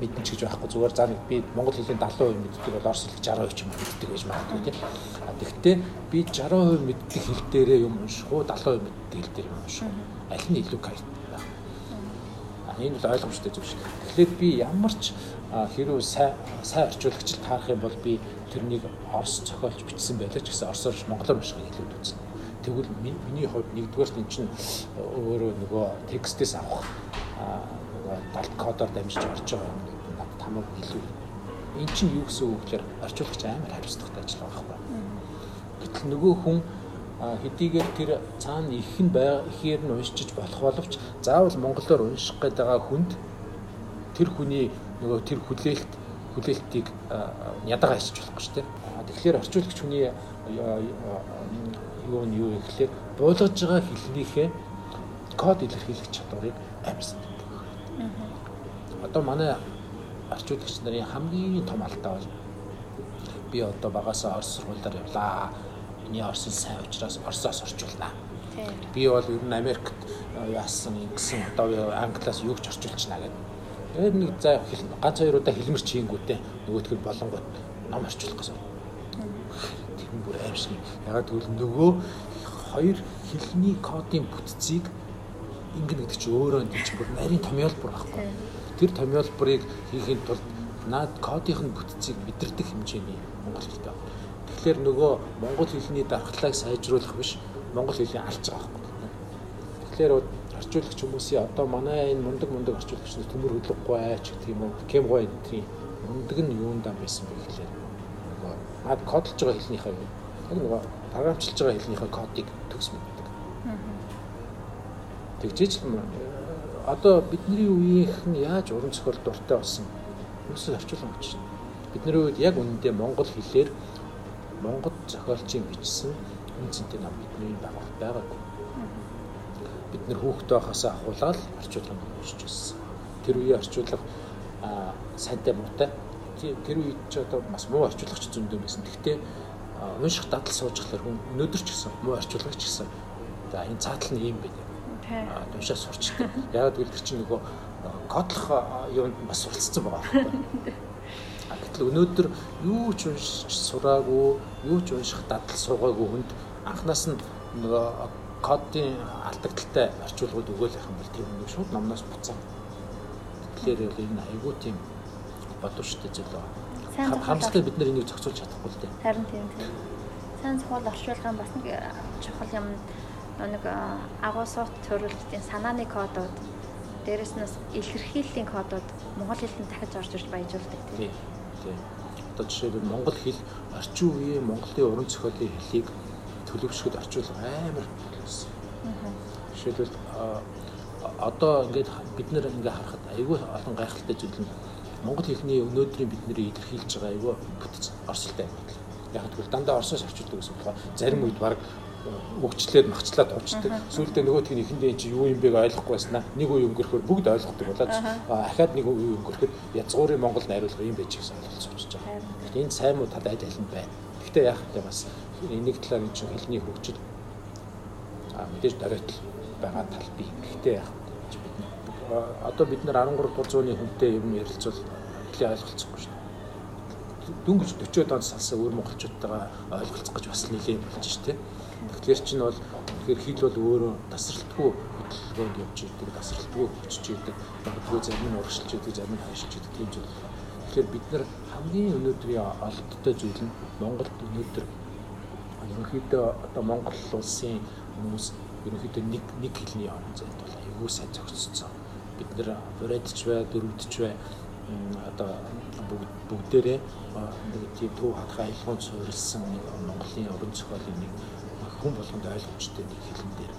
[SPEAKER 3] мэдэн ч гэж байхгүй зүгээр за нэг би монгол хэлний 70% мэддэг бол орос хэлийг 60% ч юм мэддэг гэж магадгүй тийм. Тэгвэл би 60% мэддэг хэл дээрээ юм унших уу 70% мэддэг хэл дээр юм унших уу? Аль нь илүү кайт байна. Энэ бол ойлгомжтой зүйл шүү. Тэгэхээр би ямар ч хэрүү сайн сайн орчуулагч таарах юм бол би тэрнийг орос зохиолч бичсэн байлаа ч гэсэн орсоор монголоор уншихыг илүү үзнэ. Тэгвэл миний хувьд нэгдүгээр нь чинь өөрөө нөгөө текстээс авах нөгөө далд кодоор дамжиж орж байгаа юм надад хамаг илүү. Энд чинь юу гэсэн үг гэхээр орчуулагч амар хариуцлагатай ажиллах байхгүй. Гэтэл нөгөө хүн хэдийгээр тэр цаана их нь ихээр нь уншиж болох боловч заавал монголоор унших гээд байгаа хүнд тэр хүний нөгөө тэр хүлээлт хүлээлтийг ядагаа хийчих болохгүй шүү дээ. Тэгэхээр орчуулагч хүний юу нь юу гэхлээр буулгаж байгаа хэлнийхээ код илэрхийлэх чадварыг амьсдаг. Одоо манай орчуулагч нарын хамгийн том алдаа бол би одоо багасаа орос сургуулиар явлаа. Миний орос сайн учраас орсоос орчуулнаа. Би бол ер нь Америкт яасан ингэсэн одоо англиас юу ч орчуулчихна гэдэг. Тэгээд нэг за ганц хоёр удаа хэлмэр чийгүүтээ нөгөөтгөл болонгот ном орчуулах гэсэн хүн бүр аимшиг. Ягаад гэвэл нөгөө хоёр хэлний кодын бүтцийг ингэнэ гэдэг чинь өөрөө энэ чинь бүр нарийн томьёолбор байхгүй. Тэр томьёолборыг хийхин тулд наад кодын бүтцийг мэдэрдэг хэмжээний монгол хэлтэй байна. Тэгэхээр нөгөө монгол хэлний дархлааг сайжруулах биш монгол хэлийг алж байгаа байхгүй. Тэгэхээр орчуулагч хүмүүсийн одоо манай энэ мундаг мундаг орчуулагч төмөр хөдлөхгүй айч гэх юм уу, кемгой энэ мундаг нь юундаа байсан бэ гэхлээр над кодолж байгаа хэлнийхээ яг нөгөө програмчилж байгаа хэлнийхээ кодыг төгс мэддэг. Тэгжээч л одоо бидний үеийнхэн яаж уран зохиол дуртай болсон хүмүүсийг орчуулсан гэж байна. Бидний үед яг үнэндээ монгол хэлээр монгол зохиолчийн бичсэн үнцэнтэй ном бидний байгуулт байгаагүй. Бид нэр хүүхдээ байхасаа ахуулаад орчуулганд уншиж байсан. Тэр үеийн орчуулга сайнтай муутай тэр үед ч одоо бас муу орчуулагч зөндөө байсан. Гэхдээ унших дадал суужглаар хүн өнөөдөр ч гэсэн муу орчуулагч гэсэн. За энэ цаатал нь ийм байна. Аа уншаа сурчдаг. Яг гэвэл тэр чинь нөгөө кодлох юунд бас суралцсан байгаа байхгүй. Гэтэл өнөөдөр юу ч уншиж сураагүй, юу ч унших дадал суугаагүй хүнд анханаас нь нөгөө кодын алдагдaltaй орчуулгууд өгөөл явах юм бол тэр нэг шууд номноос буцаа. Тэгэхээр энэ айгуу тийм боловчтой зүйл байна. Хамстай бид нар энийг зохицуулж чадахгүй л дээ.
[SPEAKER 2] Харин тийм тийм. Сайн зохиол орчуулгын бас нэг э, чухал юм нэг э, агуусууд төрөлтийн санааны кодууд дээрэс нь илэрхийллийн кодууд монгол хэлэнд дахиж орж ирж баяжуулдаг
[SPEAKER 3] тийм. Тийм. Одоо жишээлбэл монгол хэл орчин үеийн Монголын уран зохиолын хэлийг төлөвшөхөд орчуулга амар болсон. Жишээлбэл одоо ингээд бид нэр ингээ харахад айгүй олон гайхалтай зүйл нь монгол хэлний өнөөдрийн бидний илэрхийлж байгаа айгүй бүтц орсолтой байна. Яг тэгвэл дандаа орсоос авчулдаг гэсэн болохоор зарим үед баг өгчлээд махчлаад туучдаг. Сүүлдээ нөгөөдг нь ихэндээ чи юу юм бэ ойлгохгүй байснаа нэг үе өнгөрөхөөр бүгд ойлгодог болоод ахаад нэг үе өнгөрөхөд язгуурын Монгол найруулга юм байж гэсэн ойлголт суулж байгаа. Гэхдээ энэ сайн муу тал аль аль нь байна. Гэхдээ яг тэ бас нэг талаар энэ чинь хэлний хөгжил а мэдээж дарайтал байгаа тал бий. Гэхдээ яг одоо бид нэр 13 дугаар зууны хүнтэй юм ярилцвал эхлээ ойлголцохгүй шүү дээ. Дөнгөж 40 онд салсан өөр монголчуудтайгаа ойлголцох гэж бас нэлээд болж шүү дээ. Тэгэхээр чинь бол тэгэхээр хэл бол өөрөө тасралтгүй хөдөлгөөнд явж идэг, тасралтгүй хүчж идэг, магадгүй зарим нь урагшилж идэг, зарим нь хайшилж идэг тийм зүйл. Тэгэхээр бид нар хамгийн өнөөдрийн олдтой зүйл нь Монголд өнөөдөр ерөнхийдөө одоо Монгол улсын хүмүүс ерөнхийдөө нэг нэг хэлний орон зайд бол аюул сайн зохицсон. Бид нэр урайдч бай, дөрөвдч бай одоо бүгдээрээ нэг тийм төв хатгай аялгаунд суурилсан Монголын уран зохиолын нэг хүн болгонд ойлгомжтой нэг хэлэн дээр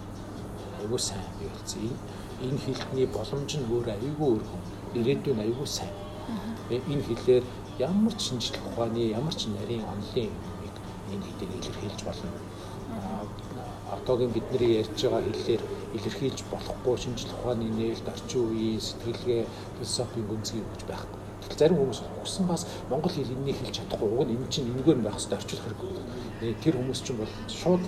[SPEAKER 3] аюул сайн бий болсон. Энэ хэлний боломж нь өөр аюул өөр. Ирээдүйн аюул сайн. Энэ хэлээр ямар ч шинжлэх ухааны, ямар ч нарийн онлын энэ хэдийг илэрхийлж болно. Одоогийн бидний ярьж байгаа хэлээр илэрхийлж болохгүй шинжлэх ухааны нээлт орчин үеийн сэтгэлгээ философийн гүнзгий өгч байхгүй. Тэгвэл зарим хүмүүс угсан бас монгол хэл энэнийг хэлж чадахгүй. Уг нь энэ чинь энэгээр байх хэрэгтэй орчуулах хэрэггүй. Тэр хүмүүс чинь бол шууд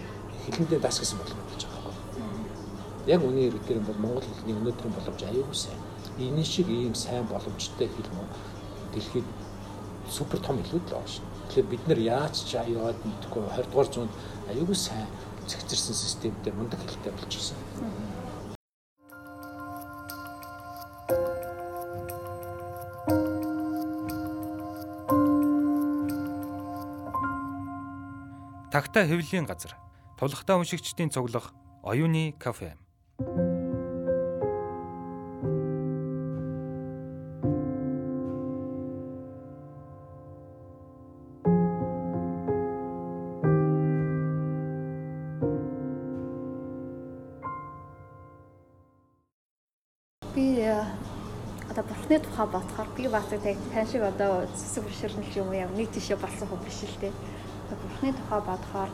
[SPEAKER 3] хэлэндээ дас гэсэн болгоно гэж байгаа байхгүй. Яг үний хэрэгээр бол монгол хэлний өнөөдрийн боломж аюулгүй сайн. Энэ шиг ийм сайн боломжтой хэл мөн дэлхийд супер том хэлүүд л байна. Тэгэхээр бид нар яаж ч яваад мэдхгүй 20 дугаар зуунд аюулгүй сайн цэгцэрсэн системтэй мундаг хэлтэй болчихсон.
[SPEAKER 4] Тагтаа хэвлэлийн газар. Тулхтаа уншигчдийн цуглах оюуны кафе.
[SPEAKER 2] Бурхны тухай бодохоор би бас тань шиг одоо зүсэг биширнэл юм яг нэг тишээ болсон хүн биш л дээ. Бурхны тухай бодохоор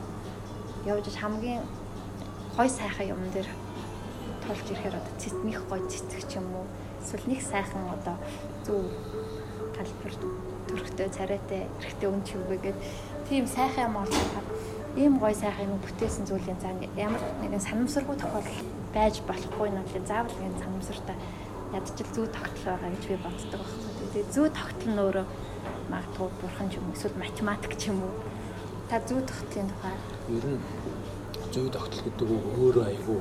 [SPEAKER 2] явж хамгийн гой сайхан юм дээр тулж ирэхээр одоо цэцнийх гой цэцэг ч юм уу. Эсвэл нэг сайхан одоо зөв галбар төрхтэй царайтай эрэхтэй өн чивэгээд тийм сайхан юм олохоор ийм гой сайхан юм бүтээсэн зүйлийн зан ямар нэгэн санамсаргүй тохиолдол байж болохгүй нь л заавал нэг санамсартай ядчил зүү тогтол байгаа гэж би боддог байхгүй. Тэгээ зүү тогтол нь өөрөө магадгүй бурхан ч юм эсвэл математик ч юм уу. Та зүү тогтлын тухай
[SPEAKER 3] ер нь зүү тогтол гэдэг үг өөрөө айгүй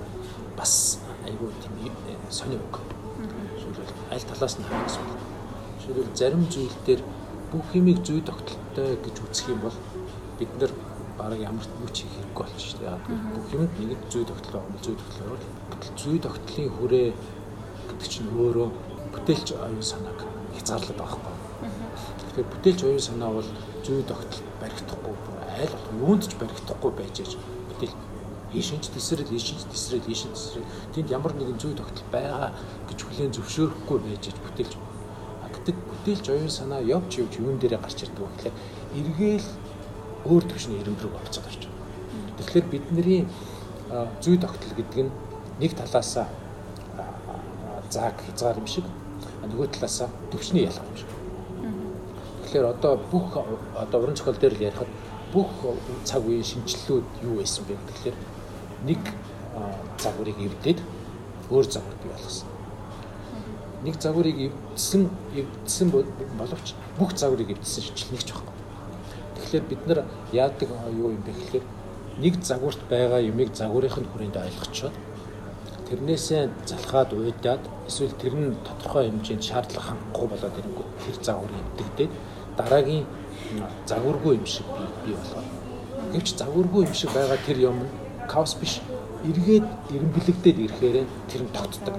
[SPEAKER 3] бас айгүй тийм сони үг. Жишээлбэл аль талаас нь харах гэсэн. Жишээлбэл зарим зүйл дээр бүх юмыг зүй тогтолтой гэж үзэх юм бол бид нар бараг ямар ч мүч хийх хэрэггүй болчих шүү дээ. Бүх юмд нэг зүй тогтол байгаа, зүй тогтол байгаа. Зүй тогтлын хүрээ гэдэг чинь өөрөө бүтээлч оюун санааг хязгаарлаад байхгүй. Тэгэхээр бүтээлч оюун санаа бол зүй тогтол баригдахгүй айл юунд ч баригдахгүй байж аж бүтээл ийшинч тесрэл ийшинч тесрэл ийшинч тесрэл тэнд ямар нэгэн зүй тогтол байгаа гэж хүлээн зөвшөөрөхгүй байж аж бүтээлч гэдэг бүтээлч оюун санаа явж явж юун дээрээ гарч ирдэг вэ гэхээр эргээл өөр төвшний ирэмб рүү орцоод орж байгаа. Тэгэхээр бидний зүй тогтол гэдэг нь нэг талаасаа зааг хязгаар юм шиг нөгөө талаасаа төвчний ялах юм шиг. Тэгэхээр одоо бүх одоо уран зохиол дээр л ярихад бүх цаг үеийн шинжилэлүүд юу байсан бэ гэхээр нэг загварыг эвдээд өөр загвар бий болгосон. Нэг загварыг эвдсэн эвдсэн боловч бүх загварыг эвдсэн шинжил нэг ч байхгүй. Тэгэхээр бид нар яадаг юу юм бэ гэхээр нэг загварт байгаа юмыг загварын хүрээнд ойлгочоод тэрнээсээ залхаад уйдаад эсвэл тэр нь тодорхой хэмжээнд шаардлага хангахгүй болоод ирэнгүүт тэр загвар эвдэгдээд дараагийн загваргүй юм шиг бий болоо. Гэвч загваргүй юм шиг байгаа тэр юм каос биш эргээд эренбэлэгдээд ирэхээр тэр нь тогтдог.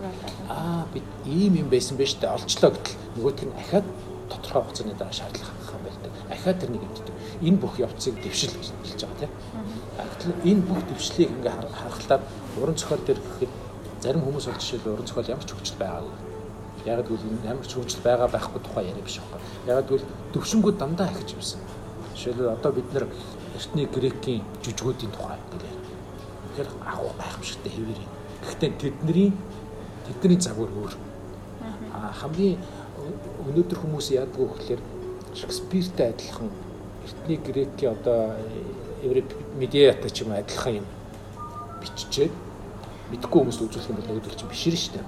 [SPEAKER 3] Аа бид ийм юм байсан байж тээ олчлоо гэтэл нөгөөт нь ахаад тодорхой хугацааны дараа шаардлага хангах юм байдаг. Ахаад тэрнийг эвддэг. Энэ бүх явцыг дэвшил гэж хэлж байгаа тийм. Гэтэл энэ бүх дэвшлийг ингээ харахад уран зохиол дээр гэхэд зарим хүмүүс бол жишээлбэл уран зохиол ямар ч хөгжил байгаагүй. Яг гэвэл ямар ч хөгжил байгаа байхгүй тухай яриа биш байхгүй. Яг гэвэл төвшингүүд дандаа ихж юмсан. Жишээлбэл одоо бид нэр эртний грекийн жүжгүүдийн тухай гэлээ. Тэгэхээр агуу гайхамшигтай хэвээр юм. Гэхдээ тэдний тэдний загвар өөр. Аа хамгийн өнөөдөр хүмүүс яадаг вэ гэхээр Шекспиртэй адилхан эртний грекийн одоо Еврей медиатай ч юм адилхан юм биччихээд мэдхгүй хүмүүст үзүүлэх юм бол өөдөл чинь биш шүү дээ.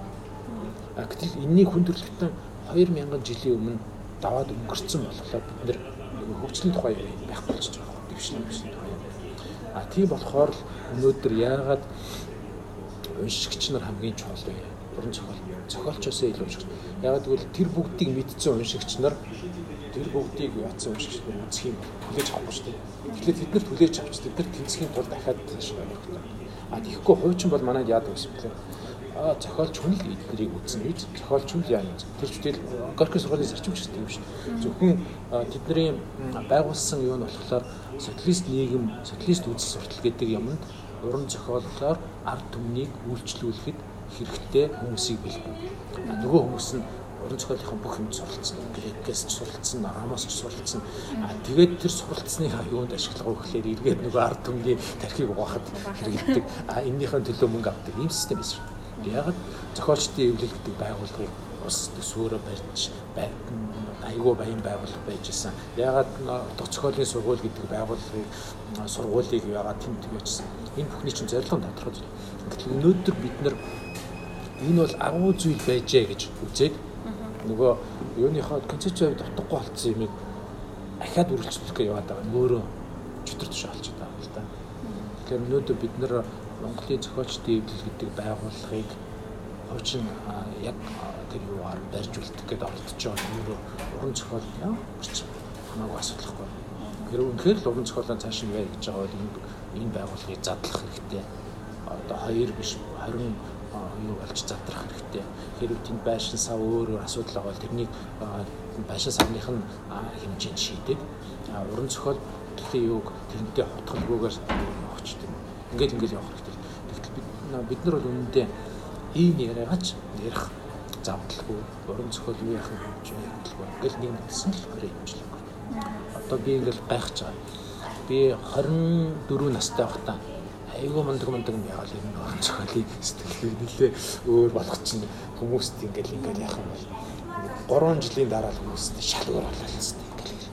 [SPEAKER 3] А гэтэл энэний хүндрэлтэн 2000 жилийн өмнө даваад өнгөрцөн болохоор бид нэр хөгжлийн тухай байх болчихж байгаа. Дэвшлийн хөгжлийн тухай. А тийм болохоор л өнөөдөр яагаад уншигч нар хамгийн чухал вэ? Уран зохиол. Зохиолчоос илүү уншигч. Яагаад гэвэл тэр бүгдийг мэдсэн уншигч нар тэр бүгдийг яатсан уншигч нар үзэх юм хүлээж авахгүй шүү дээ. Тэгэхээр нар хүлээж авч бид нар тэнцхийн тулд дахиад тааш байгаа. А тэгэхгүй хуучин бол манайд яадаг гэсэн бэ? А зохиолч хүн л эднэрийг үзнэ гэж зохиолч хүн л яана. Тэр чүтэл Горький сургуулийн зарчимч гэсэн юм шүү. Зөвхөн тэдний байгуулсан юу нь болохоор социалист нийгэм, социалист үзэл суртал гэдэг юмд уран зохиолоор ард түмнийг үйлчлүүлэхэд хэрэгтэй хүмүүсийг бэлдэнэ. Нөгөө хүмүүс нь уран зохиолынхон бүх юмд суралцсан. Грекээс ч суралцсан, ромоос ч суралцсан. Аа тэгээд тэр суралцсны юунд ашиглах вэ гэхээр эргээд нөгөө ард түмний тархийг угаахад хэрэгэлдэг. Аа эннийхэн төлөө мөнгө авдаг ийм систем биш. Яг зохиолчдын эвлэл гэдэг байгууллагыг ус төсөөрө барьж айгүй баян байгууллага байж исэн. Ягаад зохиолын сургууль гэдэг байгууллагыг сургуулийг ягаад тэнд явуулсан. Энэ бүхний чинь зорилго тодорхой зүйл. Гэтэл өнөөдөр бид нар энэ бол агуу зүйл байжээ гэж үзээд нөгөө юуныхаа концепцийн хувьд утгагүй болцсон юмыг ахаад үргэлжлүүлэх яваад байгаа. Өөрөө чөтөр туш олчиход байгаа л да. Тэгэхээр өнөөдөр бид нар Монголын зохиолчдын эвлэл гэдэг байгууллагыг хуучин яг тэр юугаар барьж үлдэх гээд оролдож байгаа өөрөө уран зохиол ямарч хамаагүй асуудалхгүй. Тэр үнэхээр л уран зохиолоо цааш нь яа гэж байгаа бол энэ энэ байгууллагыг задлах хэрэгтэй. Одоо хоёр биш 20 юу болж задрах хэрэгтэй. Хэрвээ тэнд байшин сав өөр асуудал байгаа бол тэрнийг байшин савных нь хэмжээнд шийдэг. Уран зохиол гэхээ юуг тэрнтэй хотголгүйгээр өгчдөг. Ингээд ингээд явах хэрэгтэй. Тэгтэл бид бид нар бол үнэндээ ийм яриагач ярих завдалгүй уран зохиол юу гэж ярилгүй. Ингээл нэг гэсэн л хүрээ хэмжлэг. Одоо би ингээл гайхаж байгаа. Би 24 настай байхдаа айгүй мундаг мундаг юм яагаад юм уран зохиолыг сэтгэлээ нэлээ өөр болгох чинь хүмүүст ингээл ингээл яах юм бол 3 жилийн дараа л хүмүүст шалгуур болчихсон ингээл.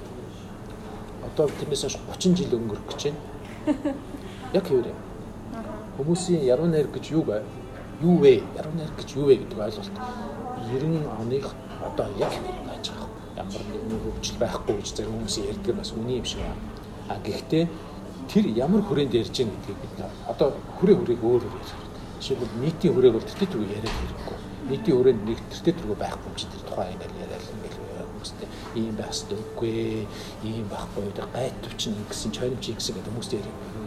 [SPEAKER 3] Одоо тэрнээс хойш 30 жил өнгөрөх гэж байна. Яг хэвээр юм. Хүмүүсийн яруу найр гэж юу вэ? юу вэ? Яруу найр гэж юу вэ гэдэг ойлголт 90 оных одоо яг байж байгаа. Ямар нэгэн хөвжил байхгүй гэж зарим хүмүүс ярьдаг бас үний юм шиг байна. А гэхдээ тэр ямар хүрээнд ярьж байгаа гэдгийг бид одоо хүрээ хүрээг өөр өөр байна. Жишээлбэл нийтийн хүрээг бол тэртээ түг яриад хэрэггүй. Нийтийн хүрээнд нэг тэртээ түг байхгүй юм чи тэр тухайн ингээл яриад ингээл хүмүүстэй ийм байх хэрэгтэй үгүй ийм байхгүй тэр гайд төвчин ингэсэн чойрмч ингэсэн гэдэг хүмүүстэй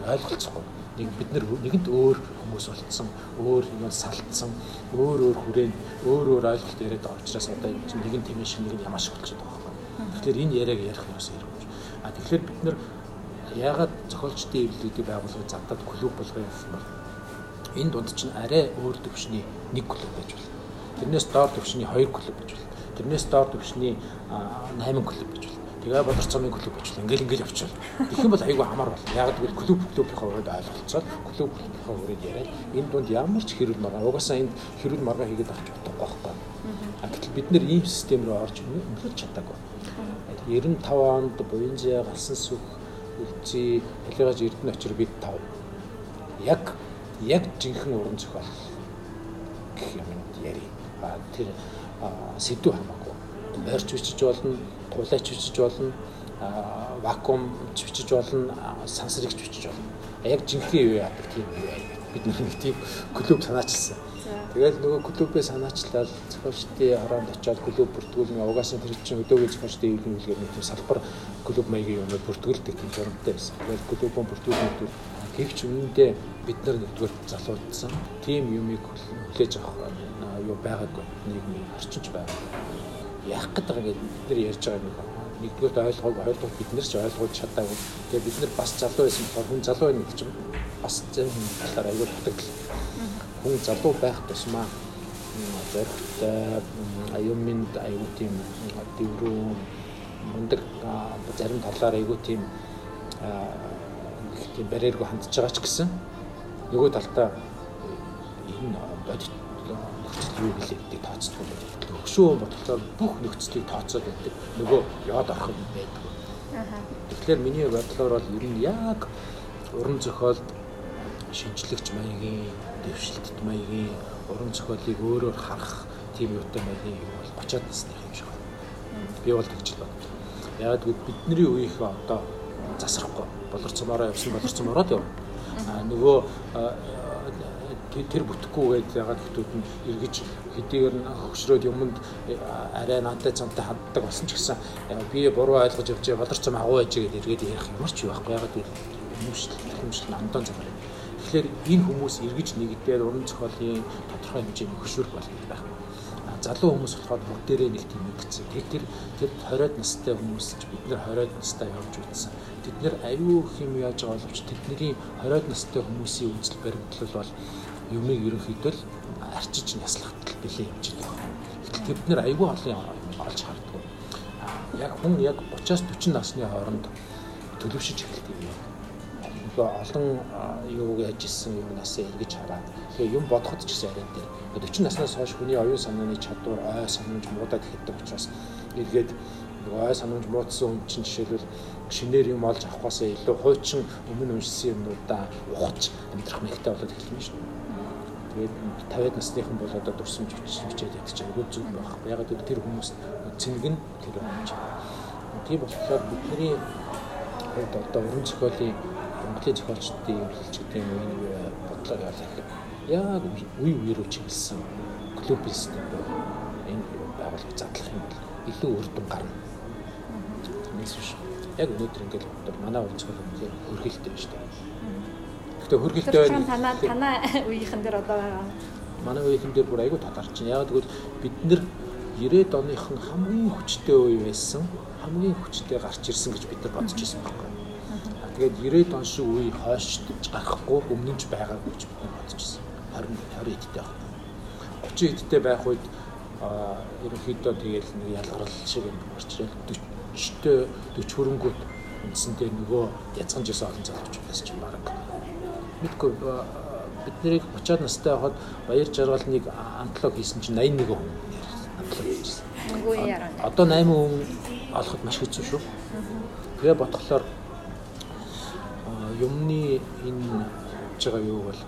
[SPEAKER 3] ойлголцохгүй нэг бид нар нэгэнд өөр хүмүүс болцсон, өөр юм салтсан, өөр өөр хүрээнд өөр өөр ойлголт яриад байгаа учраас одоо нэг нь тэмээ шиг нэг нь ямаа шиг болчиход байгаа. Тэгэхээр энэ яриаг ярих юм шиг юм. А тэгэхээр бид нар яагаад зохиолчдын эвлэлүүдийг байгуулгыг завдад клуб болгоё гэсэн бол энэ дунд чинь арай өөр төвшний нэг клуб байж болно. Тэрнээс доор төвшний хоёр клуб байж болно. Тэрнээс доор төвшний 8 клуб байж болно Тэгээ бодор цомын клуб очлоо. Ингээл ингээл явчихвал. Тэгэх юм бол айгүй амар бол. Яг гэвэл клуб клубийнхаа өрөөнд ойлголцоод клуб клубийнхаа өрөөнд яриад энэ дунд ямар ч хэрүүл маргаа угаасаа энд хэрүүл маргаа хийгээд авч чадахгүй байхгүй. А гэтэл бид нэр ийм систем рүү орж өнөхөр чадаагүй. 95 онд Буянзя галсан сүх үлций хэлэгэж Эрдэнэ очир бид тав. Яг яг жинхэнэ уран зохиол гэх юм яри. А тэр сэдв хамаагүй. Морьч бичиж болно тулайч бичиж болно вакуум бичиж болно сансрыг бичиж болно яг жинхэнэ юу яадаг тийм бид нэг тийм клуб санаачилсан Тэгэл нөгөө клубээ санаачлал зохиолчдын ороонд очиод клуб бүртгүүлэн угаасаа тэр чинь өдөөгийн зохиолчдын эвлэн үлгээр нэг салбар клуб маягийн юмыг бүртгүүлдэг тийм журамтай байсан. Тэгэл клубын бүртгүүлэлтүүд гэвч үнэндээ бид нар нэгдүгээр залуудсан тийм юмыг хүлээж авах юу байгаагүй нийгмийн орчинч байгаа яах гээд байгаа гэдэг бид нар ярьж байгаа юм байна. Нэгдүгээр ойлгоог ойлгох бид нар ч ойлгож чадаагүй. Тэгээ бид нар бас залуу байсан болохоор хүн залуу байх гэж бас зөв хүн талаар аягүй дутагдал. Хүн залуу байх тусмаа зоригтой аюумд аюу тийм дэврүү мундаг зарим талаар аягүй тийм тийм барьергүй хандж байгаа ч гэсэн нөгөө талдаа энэ бодит нөхцөл юу гэлээ гэдэг тооцдог байна хөшөө бодлоор бүх нөхцөлийг тооцоод байдаг. Нөгөө яод орох юм байдаг. Тэгэхээр миний бодлоор бол ер нь яг уран зохиолд шинжлэгч маягийн, дэвшилтэт маягийн уран зохиолыг өөрөөр харах тийм юутай байна юу бол 30-аад насны юм шиг байна. Би бол тэгж л бод. Яг гэвэл бидний үеийнхээ одоо засрахгүй болор цомороо явсан болор цомороод яв. А нөгөө тэр бүтэхгүйгээд ягаад хүмүүс нь эргэж хэдийгээр нь хөвшрөөд юмд арай надтай цамтай ханддаг болсон ч гэсэн би буруу ойлгож явж болор цом агуу байж гээд эргээд ярих ямар ч байхгүй ягаад гэвэл хүмүүс хүмүүс намдан замаар. Тэгэхээр энэ хүмүүс эргэж нэгдээд уран зохиолын тодорхой хэмжээний хөшүүрх болгох байх залуу хүмүүс болохоор бүгдээрээ нэг тийм нэгцэн. Тэр тэр тэр 20-од настай хүмүүс ч бид нэр 20-од настай явж үзсэн. Тэд нэр аюу их юм яаж байгаа боловч тэдний 20-од настай хүмүүсийн үзэл баримтлал бол юмыг ерөнхийдөө л арчиж няслахтал юм чинь байна. Гэтэл тэд нэр аюу олон олж харддаг. Яг хүн яг 30-аас 40 насны хооронд төлөвшөж эхэлдэг юм нөгөө олон юуг яаж исэн юмнаас эргэж хараад тэгээ юм бодоход ч гэсэн арай дээр 40 наснаас хойш хүний оюун санааны чадвар ой санамж муудаад ихэдэг учраас эргээд ой санамж муудсан хүн чинь жишээлбэл шинээр юм олж авахаас илүү хуучин өмнө уншсан юмнуудаа ухаж амьдрах мэгтэй болоод эхэлнэ шүү дээ. Тэгээд 50-аад насныхан бол одоо дурсамж ядчих чинь айгүй зүг байхгүй. Яг л тэр хүмүүс цэнгэг нь тэр юм чинь. Тийм болохоор бидний хувьд одоо уран зохиолын Монголын зохиолчдын хэлчихдээ энэ бодлоо яалах яг үе үе рүү чиглэсэн клубын систем энэ байгууллага задлах юм бол илүү үр дүн гарна. Нийс биш. Яг өнөөдөр ингээд одоо манай өнцгөл үнээр хөргөлтэй шүү дээ. Гэхдээ хөргөлтэй
[SPEAKER 2] байна. Танаа танаа үеийнхэн дээр одоо байгаа.
[SPEAKER 3] Манай үеийнхэн дээр бүр айгүй татарч байна. Яг тэгвэл бид нэр 90-ад оныхон хамгийн хүчтэй үе байсан, хамгийн хүчтэй гарч ирсэн гэж бид нар бодож ирсэн байхгүй тэгээд 90-ад он шиг үе хойштож гарахгүй өмнө нь ч байгаагүй гэж бодож байсан. 20 20 эдтэй байна. 30 эдтэй байх үед ерөнхийдөө тэгэл нэг ялгарл шиг юм гарч ирэл 40-тэй 40 хөрөнгөд үндсэндээ нөгөө язган жисэн олон залуучуудаас ч баг мэдгүй бид нарыг 30-аад настай байхад баяр жаргалныг антлог хийсэн чинь 81 хүн антлог хийжсэн. Одоо 8 хүн олоход маш хэцүү шүү. Тэгээ ботхолоор юмны энэ хийж байгаа юу бол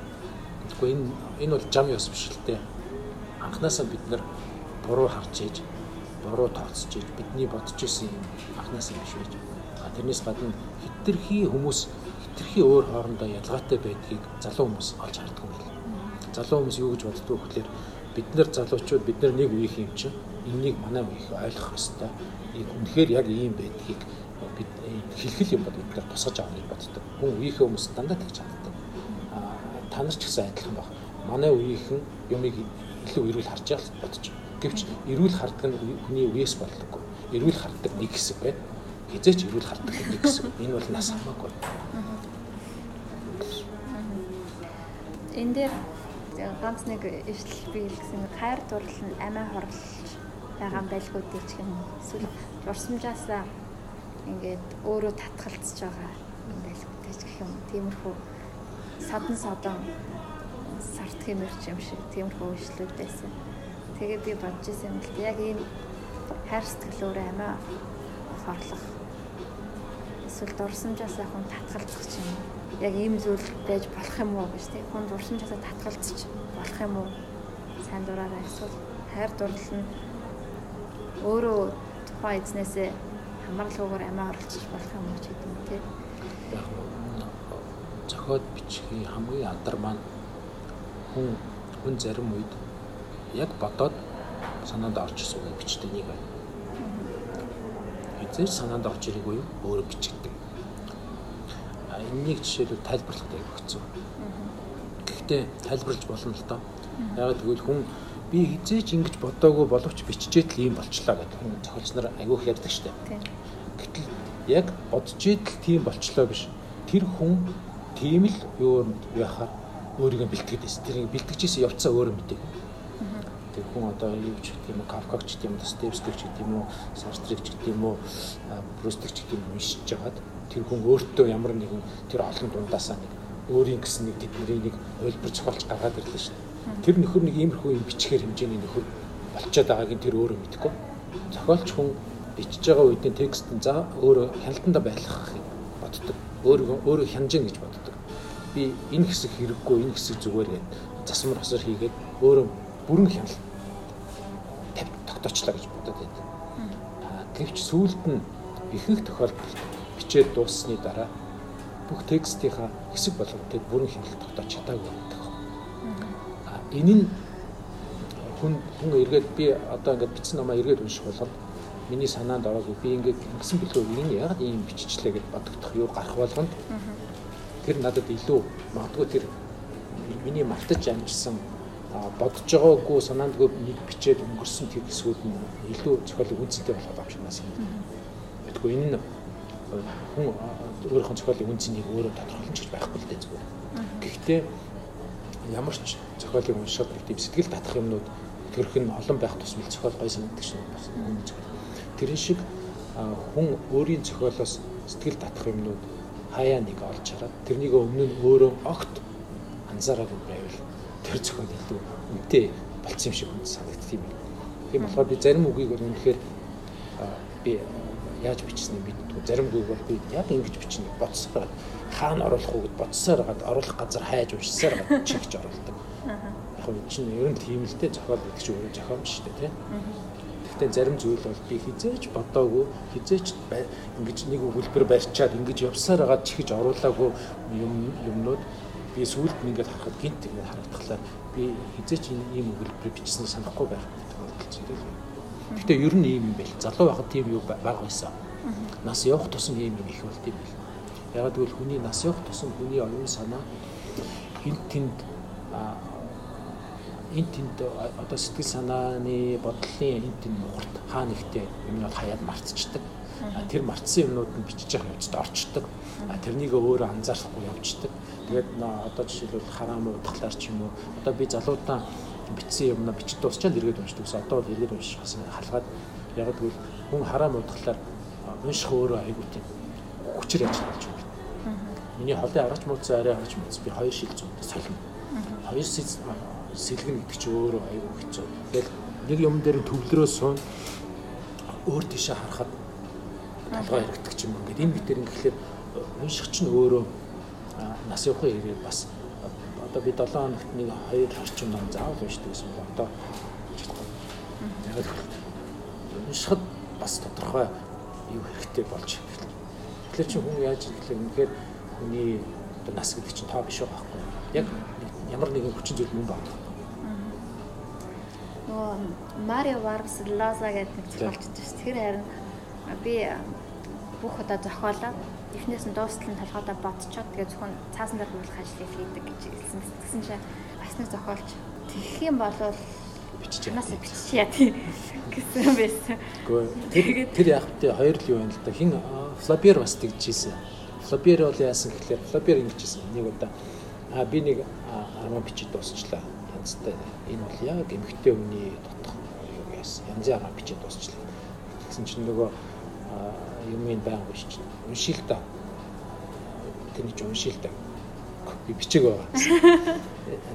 [SPEAKER 3] тэгэхгүй энэ энэ бол жам ёс биш л дээ. Анхнаасаа бид нар буруу харж ийж, буруу тооцож ийж бидний бодож исэн юм анхнаасаа биш байж. А тэрнээс гадна хитрхи хүмүүс хитрхи өөр хоорондоо ялгаатай байдгийг залуу хүмүүс олж харддаг юм байна. Залуу хүмүүс юу гэж боддог вэ гэхээр бид нар залуучууд бид нар нэг үеийнх юм чинь энэнийг манай үеийнх ойлгох ёстой. Үнэхээр яг ийм байдгийг бид хэлхэл юм нар тусгаж авах гэж боддог. Хүн үеийнхээ хүмүүс дандаа тэгж ханддаг. Аа та нар ч гэсэн адилхан баг. Манай үеийнхэн юмыг илүү эрүүл харж яах бодож. Гэвч эрүүл хардаг нь хүний үеэс болдоггүй. Эрүүл хардаг нэг хэсэг байна. Хизээч эрүүл хардаг нэг хэсэг. Энэ бол нас хамаагүй.
[SPEAKER 2] Энэ дээр ганц нэг ижил би хэлсэн хайр дурлал нь амиа хорлож байгаа байлгүй ч юм. Эсвэл дурсамжаасаа ингээд өөрөө татгалцж байгаа юм байл үтэж гэх юм. Тиймэрхүү садан садан сарт хэмэрч юм шиг тиймэрхүү үйлчлүүд байсан. Тэгээ би бодож ирсэн юм л яг ийм хайр сэтгэлөөрөө амиа хорлох эсвэл дурсамжаас ахын татгалзах юм. Яг ийм зүйл байж болох юм уу гэж тийм хүн дурсамжаас татгалзах болох юм уу? Сайн дураараа эсвэл хайр дурлал нь өөрөө тухайн эзнээсээ хамаарлагуугаар амиа оруулчих болох юм ч гэдэг юм тий.
[SPEAKER 3] Яг зохиод бичгийн хамгийн алдар маань хүн хүн зарим үед яг бодоод санаанд орж исэн үг бичдэг нэг байна. Эзэн санаанд орж ирээгүй өөрөө бичдэг. А энэнийг жишээлбэл тайлбарлахад аяг хэцүү. Гэхдээ тайлбарлаж болно л доо. Яг тэгвэл хүн би хизээч ингэж бодоогүй боловч биччихэд л ийм болчлаа гэдэг зохиолч нар айгүйх ярьдаг штеп. Гэтэл яг бодож идэл тийм болчлоо биш. Тэр хүн тийм л юу яхаар өөрийгөө бэлтгэж байсан. Тэр бэлтгэжсэн явцаа өөрөө мэдээг. Тэр хүн одоо юу ч гэх юм уу, Кавкаг ч гэх юм уу, Достоевский ч гэх юм уу, Сартрик ч гэх юм уу, Прустик ч гэх юм уншиж жагаад тэр хүн өөртөө ямар нэгэн тэр олон дундаасаа нэг өөрийн гэсэн нэг тэдний нэг хөлбөр зохиолч гаргаад ирлээ шүү дээ Тэр нөхөр нэг иймэрхүү юм бичгээр хэмжээний нөхөр болчиход байгааг нь тэр өөрөө мэдэхгүй. Зохиолч хүн бичиж байгаа үедээ текст нь за өөрөө хяналтанда байлгахыг боддог. Өөрөө өөрөө хянжин гэж боддог. Би энэ хэсэг хэрэггүй, энэ хэсэг зүгээр гэд засмар хосор хийгээд өөрөө бүрэн хяналт тогтоочлаа гэж бодод байдаг. Гэвч сүүлд нь ихэнх тохиолдолд бичээд дууссаны дараа бүх текстийнхаа хэсэг болгонтэй бүрэн хэмжээ тогтоож чадаагүй энэ нь хүн хүн эргээд би одоо ингээд бичсэн номоо эргээд унших болгоод миний санаанд ороогүй. Би ингээд ингэсэн бэлгүй энэ яг ийм биччихлээ гэж бодогдох юу гарах болгонд? Тэр надад илүү магадгүй тэр миний мартаж амжсан бодож байгаагүй санаандгүй нэг бичээд өнгөрсөн тэр хэсгүүд нь илүү зохиолыг үнцэнтэй болоход авчнаас юм. Тэгэхгүй энэ нь хүн өөрийнхөө зохиолын үнцнийг өөрөө тодорхойлж гэж байхгүй л дээ зүгээр. Гэхдээ ямар ч зохиолыг уншаад нэг тийм сэтгэл татах юмнууд төрөх нь олон байх тусмал зохиол гой санагддаг шин бас үнэн зүйл. Тэр шиг хүн өөрийн зохиолоос сэтгэл татах юмнууд хаяа нэг олж хараад тэрнийг өмнө нь өөрөө огт анзаараагүй байвал тэр зохиол илүү үнэтэй болцсон юм шиг санагддаг юм. Тийм болохоор би зарим үгийг бол үнэхээр би яаж бичсэн юм бидгүй зарим үг бол би яг ингэж бичнэ бодсоор хаана оруулах уу гэд бодсоор гад оруулах газар хайж уншсаар гад чигч оруулдаг. Нь чинь ер нь тийм л дээ зохиол гэдэг чинь өөрөө зохиомж шүү дээ тийм. Гэхдээ зарим зүйл бол би хизээч бодоогүй хизээч ингэж нэг өгүүлбэр барьчаад ингэж явсаар гад чихэж оруулаагүй юм юмнууд би сүүлд нь ингээд харахад гинт ингээд харагдахлаа би хизээч ийм өгүүлбэр бичсэн санахгүй байх тохиолдол зүйл. Гэхдээ ер нь ийм юм байл. Залуу байхад тийм юу баг байсан. Нас явах тусам ийм юм их болт юм байл. Ягаад гэвэл хүний нас явах тусам хүний оюун санаа хин тэнд эн тэнд одоо сэтгэл санааны бодлын эн тэнд нухарт хаа нэгтээ юмнууд хаяад мартчихдаг. Тэр мартсан юмнууд нь бичиж явах явцад орчдөг. Тэрнийг өөрөө анзаарахгүй явждаг. Тэгээд одоо жишээлбэл хараам утгалаар ч юм уу одоо би залуудаа бичсэн юмна бичиж дуусчаад эргээд уншдаг одоо бол эргээд уншихаас халгаад яг гэвэл хүн хараам утгалаар унших өөрөө айгүй тийм хүчээр яаж болж байна. Миний холын аргач мууцсан арай аргач мууц би хоёр шил зүүнтэй солино. Хоёр сэлгэн гэдэг чинь өөрөө айгүй хэцүү. Тэгэл нэг юм дээр төвлөрөө суун өөр тийшээ харахад толгой хэрэгдэг юм. Ингээд энэ битэр ингэхлээр унших чинь өөрөө нас явахын ирээд бас одоо би 7 хоногт нэг 2 орчим ном заавал уншдаг гэсэн бол одоо яг уншихад бас тодорхой юу хэрэгтэй болж байна. Тэгэхээр чи хүн яаж ирэхлээр үнэхээр хүний одоо нас гэдэг чинь тоо биш байхгүй. Яг ямар нэгэн хүчин зүйл мөн байна.
[SPEAKER 2] Нөгөө Марио Варгас Лоза гэдэг нэг зохиолч байсан. Тэр харин би бүх одоо зохиолоо эхнээс нь дуустал нь толгойдоо бодцоод тэгээ зөвхөн цаасан дээр хөвлөх ажлыг хийдэг гэж хэлсэн. Тэгсэн чинь бас нэг зохиолч тэгэх юм бол
[SPEAKER 3] бичиж
[SPEAKER 2] нас биччихъя тий гэсэн байсан.
[SPEAKER 3] Гэхдээ тэр яг тэ хоёр л юу байна л да. Хин Флабер бас тэгжсэн. Флабер бол яасан гэхэлэр Флабер ингэжсэн. Нэг удаа а би нэг арма бичиж дуусчлаа. Янзтай энэ бол яг эмгхтэй хүний дотох юу яасан. Янзын арма бичиж дуусчлаа. Тэгсэн чинь нөгөө юмыг баян уншиж уншил та. Тэний ч уншил та. Би бичээг байгаа.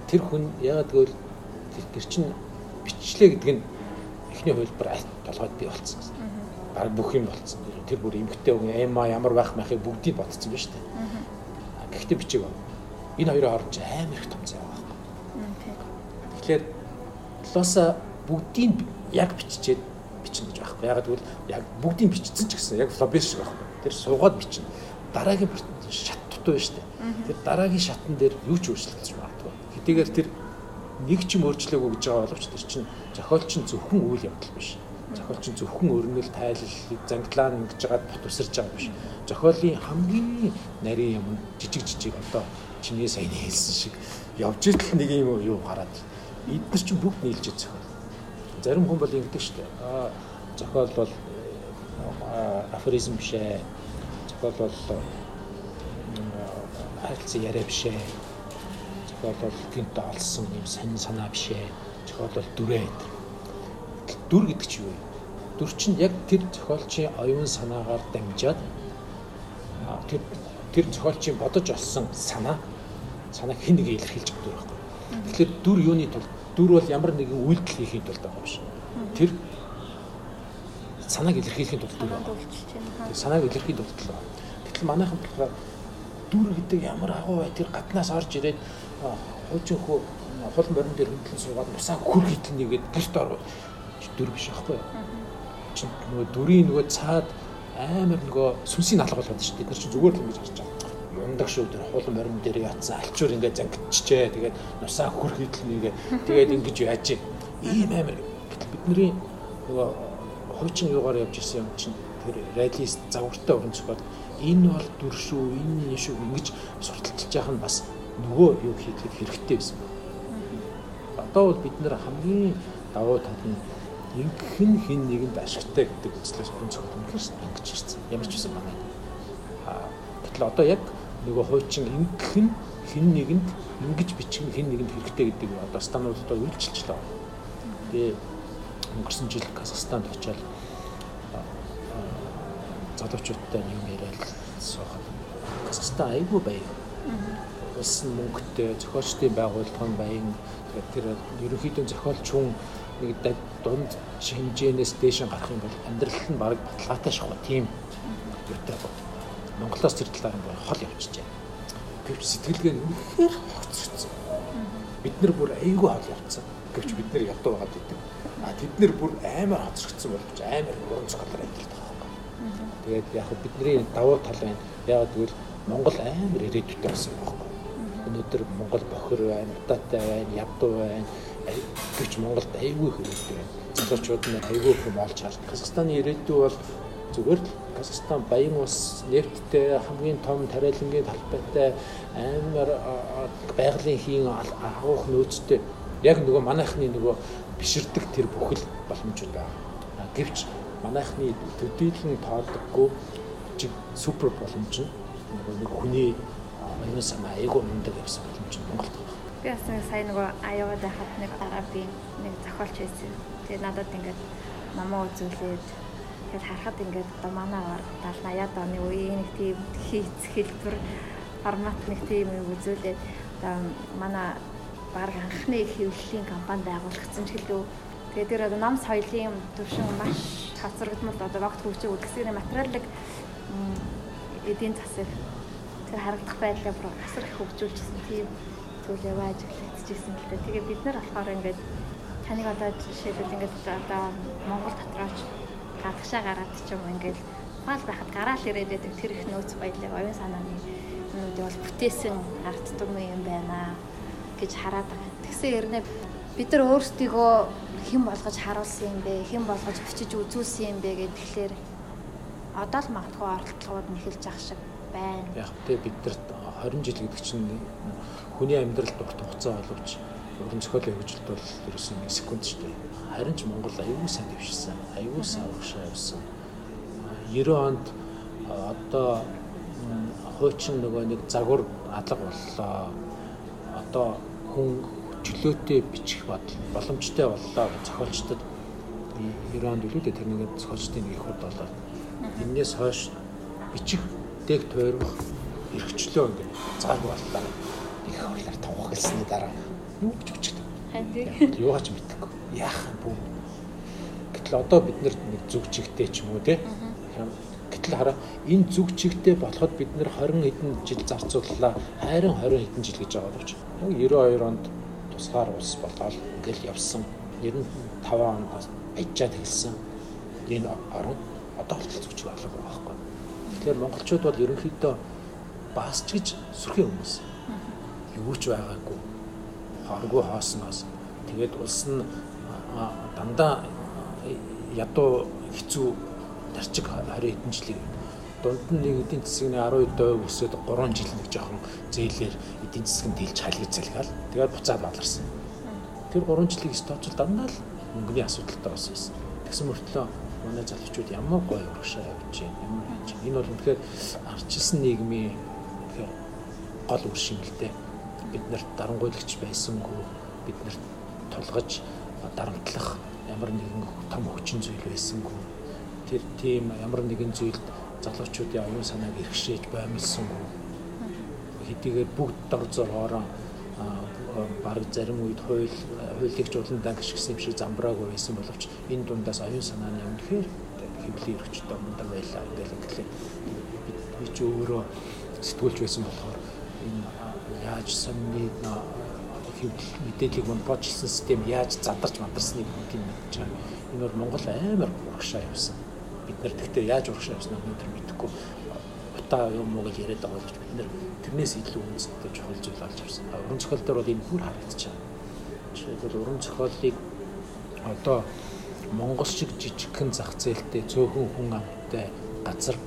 [SPEAKER 3] Тэр хүн ягаад гэвэл тэр чинь бичлээ гэдэг нь эхний хувилбар толгойд бий болцсон гэсэн. Бараг бүх юм болцсон. Тэр бүр эмгтэй хүн эма ямар байх мэхийг бүгдийг бодсон ба дээ. Гэхдээ бичээг. Энэ хоёрын хооронд амар их том зай. Тэгэхээр лоса бүгдийг яг биччихээд бичнэ гэж байхгүй. Ягаад гэвэл яг бүгдийг бичсэн ч гэсэн яг флобер шиг байхгүй. Тэр суугаад бичнэ. Дараагийн шат дутуу дээ. Тэр дараагийн шатн дээр юу ч өөрчлөгдөж магадгүй. Хэдийгээр тэр нэг ч юм өөрчлөөгүй гэж байгаа боловч тэр чинь зохиолч нь зөвхөн үйл явдал биш. Зохиолч нь зөвхөн өрнөл тайлал зангилаа ингэж жагаад бот усарж байгаа биш. Зохиолын хамгийн нарийн юм жижиг жижиг одоо чиний сайн хэлсэн шиг явж идэл нэг юм юу гараад эдгээр чинь бүгд нийлж зохиол. Зарим хүн бол ингэдэг шүү дээ. Аа зохиол бол афоризм биш ээ. Зохиол бол харилцан яриа биш ээ. Зохиол бол гинт олсон юм сонин санаа биш ээ. Зохиол бол дүрээ. Дүр гэдэг чинь юу вэ? Дүр чинь яг тэр зохиолчийн оюун санаагаар дамжаад тэр тэр зохиолчийн бодож олсон санаа санааг хэн нэг илэрхийлж өгдөг байхгүй. Тэгэхээр дүр юуны тулд дүр бол ямар нэгэн үйлдэл хийхин тулд байгаа шиг. Тэр санааг илэрхийлэхийн тулд дүр байна. Санааг илэрхийлэх тулд л байна. Гэтэл манайхан болохоор дүр гэдэг ямар агуу бай тэр гаднаас орж ирээд хуучин хөө хол морин дээр хөндлөн суугаад нусаа хөр хитэн нэгээд гэрт ор дүр биш аахгүй юу? Чин нөгөө дүрийн нөгөө цаад амар нөгөө сүнсийн алга болоод шүү дээ. Бид нар чинь зүгээр л ингэж харж байгаа. Ундаг шүү дээр хуулан морин дээр ятсан алчуур ингээд зангидчихжээ. Тэгээд нусаа хөр хийдэл нэгэ тэгээд ингэж яаж ийм амар бидний нөгөө хуучин юугаар явж ирсэн юм чинь тэр реалист загвартай зохиол энэ бол дүр шүү, энэ нь шүү ингэж сурталчилж яах нь бас нөгөө юу хийхэд хэрэгтэй байсан одоо бол бид нэр хамгийн давуу тал нь ингэхэн хин нэгэнд ашигтай гэдэг үзлээс хүн зөвхөн үнэхээр ингэж ирсэн. Ямар ч байсан байна. Аа гэтэл одоо яг нөгөө хуучин ингэхэн хин нэгэнд ингэж бичих хин нэгэнд хэрэгтэй гэдэг одоо станууд одоо үйлчилж байгаа. Тэгээ өнгөрсөн жил Казахстанд очиад залуучуудтай юм яриад суухад Казахстан айгүй баяр. Улс нь мөнгөтэй, зохиолчдын байгууллага нь баян тэр ерөнхийдөө зохиолч хүн нэг дунд хэмжээнээс дээш гарах юм бол амьдрал нь баг баталгаатай шахуу тийм юутай. Монголоос тэр талаар нь хол явчихжээ. Гэвч сэтгэлгээ үнэхээр хогцсон. Бид нар бүр айгүй хол явцсан. Гэвч бид нар ядуу байгаад идэв. А тэд нар бүр амар хоцрогдсон болж амар уран зохиолоор амьдрал таахгүй. Тэгээд яг бидний давуу тал байна. Яг тэгвэл Монгол амар ирээдүйтэй болсон байна өнөөдөр Монгол бохир байна, удаатай байна, ядуу байна. Гэвч Монголд айгүй хэрэгтэй байна. Залуучууд нь айгүй хүм олж харж. Казахстаны ирээдүй бол зүгээр л Казахстан баян улс, нефттэй, хамгийн том тариалангийн талбайтай амар байгалийн хийн агуух нөөцтэй яг нөгөө манайхны нөгөө биширдэг тэр бүхэл боломжууд байна. Гэвч манайхны төдийлөн тоодоггүй супер боломж нь нэг хүний оюун санаа айгүй мундаг явсан боломж нь Монголд.
[SPEAKER 2] Би бас нэг сая нөгөө аюугаад байхад нэг би нэг зохиолч байсан. Тэгээ надад ингээд намаа үзүүлээд тэгээд харахад ингээд одоо манай 70 80-аад оны үеийн нэг тийм хийц хэлбэр формат нэг тийм юм үзүүлээд одоо манай баг анхны хэвлэлийн компани байгуулагдсан ч гэлөө тэгээд тэр одоо ном соёлын төвшин маш хацрагдмал одоо багт хөгжиж үлгсэрийн материалыг эдийн засаг тэр харагдах байдлаа бүр асар их хөгжүүлчихсэн тийм зүйл яваа ажиглагдчихсэн л дээ. Тэгээ бид нар болохоор ингээд таныг одоо жишээлбэл ингээд одоо Монгол дотрооч гадагшаа гараад ч юм ингээд фал байхад гараал ирээд байдаг тэр их нөөц баялаг оюун санааны юмнууд бол бүтээсэн түмэн юм байна гэж хараад байгаа. Тэгсэн ярина бид нар өөрсдийгөө хэн болгож харуулсан юм бэ? Хэн болгож бичиж үзүүлсэн юм бэ гэхлээр одоо л магадгүй оролдлогууд нь эхэлж ах шиг байна.
[SPEAKER 3] Яг тэ биднэрт 20 жил гэдэг чинь хүний амьдралд урт хугацаа боловч уран зохиолын хөгжилд бол ерөөсөн секунд шүү дээ. Харин ч Монгол аюул сайн дэвшсэн. Аюул сайн урагшаа явсан. 90 онд одоо хуучин нөгөө нэг загвар алга боллоо. Одоо хүн чөлөөтэй бичих боломжтой боллоо гэж зохиолчдод 90 онд үлээ тэр нэг зохиолчдын нэг их хурд болоод энээс хойш бичих дээг тойрох эргчлөө ингээд цаг боллоо. Их хавлаар тавах гэлсний дараа юу гэж бичдэг.
[SPEAKER 2] Харин
[SPEAKER 3] юу ч мэдэхгүй. Яах юм бэ? Гэтэл одоо бид нэг зүг чигтэй ч юм уу те. Гэтэл хараа энэ зүг чигтэй болоход бид нэр 20 хэдэн жил зарцууллаа. Хайрын 20 хэдэн жил гэж байгаа боловч 92 онд тусгаар улс болоод ингээл явсан. 95 онд ажиад хэлсэн. Энэ орон одоо хүртэл зүг чиг болоо байгаа байхгүй. Тэгэхээр монголчууд бол ерөнхийдөө бас ч гэж сүрхэн хүмүүс. Юу ч байгаагүй. Хоргүй хоосноос. Тэгээд улс нь дандаа ядуу хэцүү тарчиг 20 хэдэн жилийн дунд нь нэг эдийн засгийн 12% өсөд 3 жил нэг жоохон зээлээр эдийн нь дэлж халиг залгаал. Тэгээд буцаад баларсан. Тэр 3 жилийн сточл дандаа л мөнгөний асуудалтай болсон юм. Тэгсэн мөртлөө манай залуучууд ямар гоё урагшаа явж байна. Ямар хийж. Энэ бол үнэхээр арчилсан нийгмийн гол үр шимэлтэй. Бид нарт дарангуйлагч байсангүй бид нарт тулгаж дарамтлах ямар нэгэн том хүчин зүйл байсангүй. Тэр тийм ямар нэгэн зүйлд залуучуудын оюун санааг эргшээж баймилсангүй. Хэдийгээр бүгд дор зороороо баг зарим үед хууль хуулийг жууландаа гიშгсэн юм шиг замбраагүй байсан боловч энэ дундаас оюун санааны үнэхээр хэвлийн өргөчтэй мундаг байлаа гэдэг ингээл би ч өөрөө сэтгүүлч байсан болохоор яаж сонны хэвлэл мэдээллийг монополчлсан систем яаж задарч мандарсныг бүгдийг мэдж байгаа. Энэ бол Монгол амар урагшаа явсан. Бид нар тэгтээ яаж урагшаа явснаа өнөөдөр мэдэхгүй утаа юм уу гэж яриад байгаа гэж бид нар тэрнээс илүү үнэтэй чухал зүйл болж авсан. Уран зохиол дээр бол энэ бүр харагдаж байгаа. Жишээлбэл уран зохиолыг одоо Монгол шиг жижигхэн зах зээлтэй цөөхөн хүн амттай газар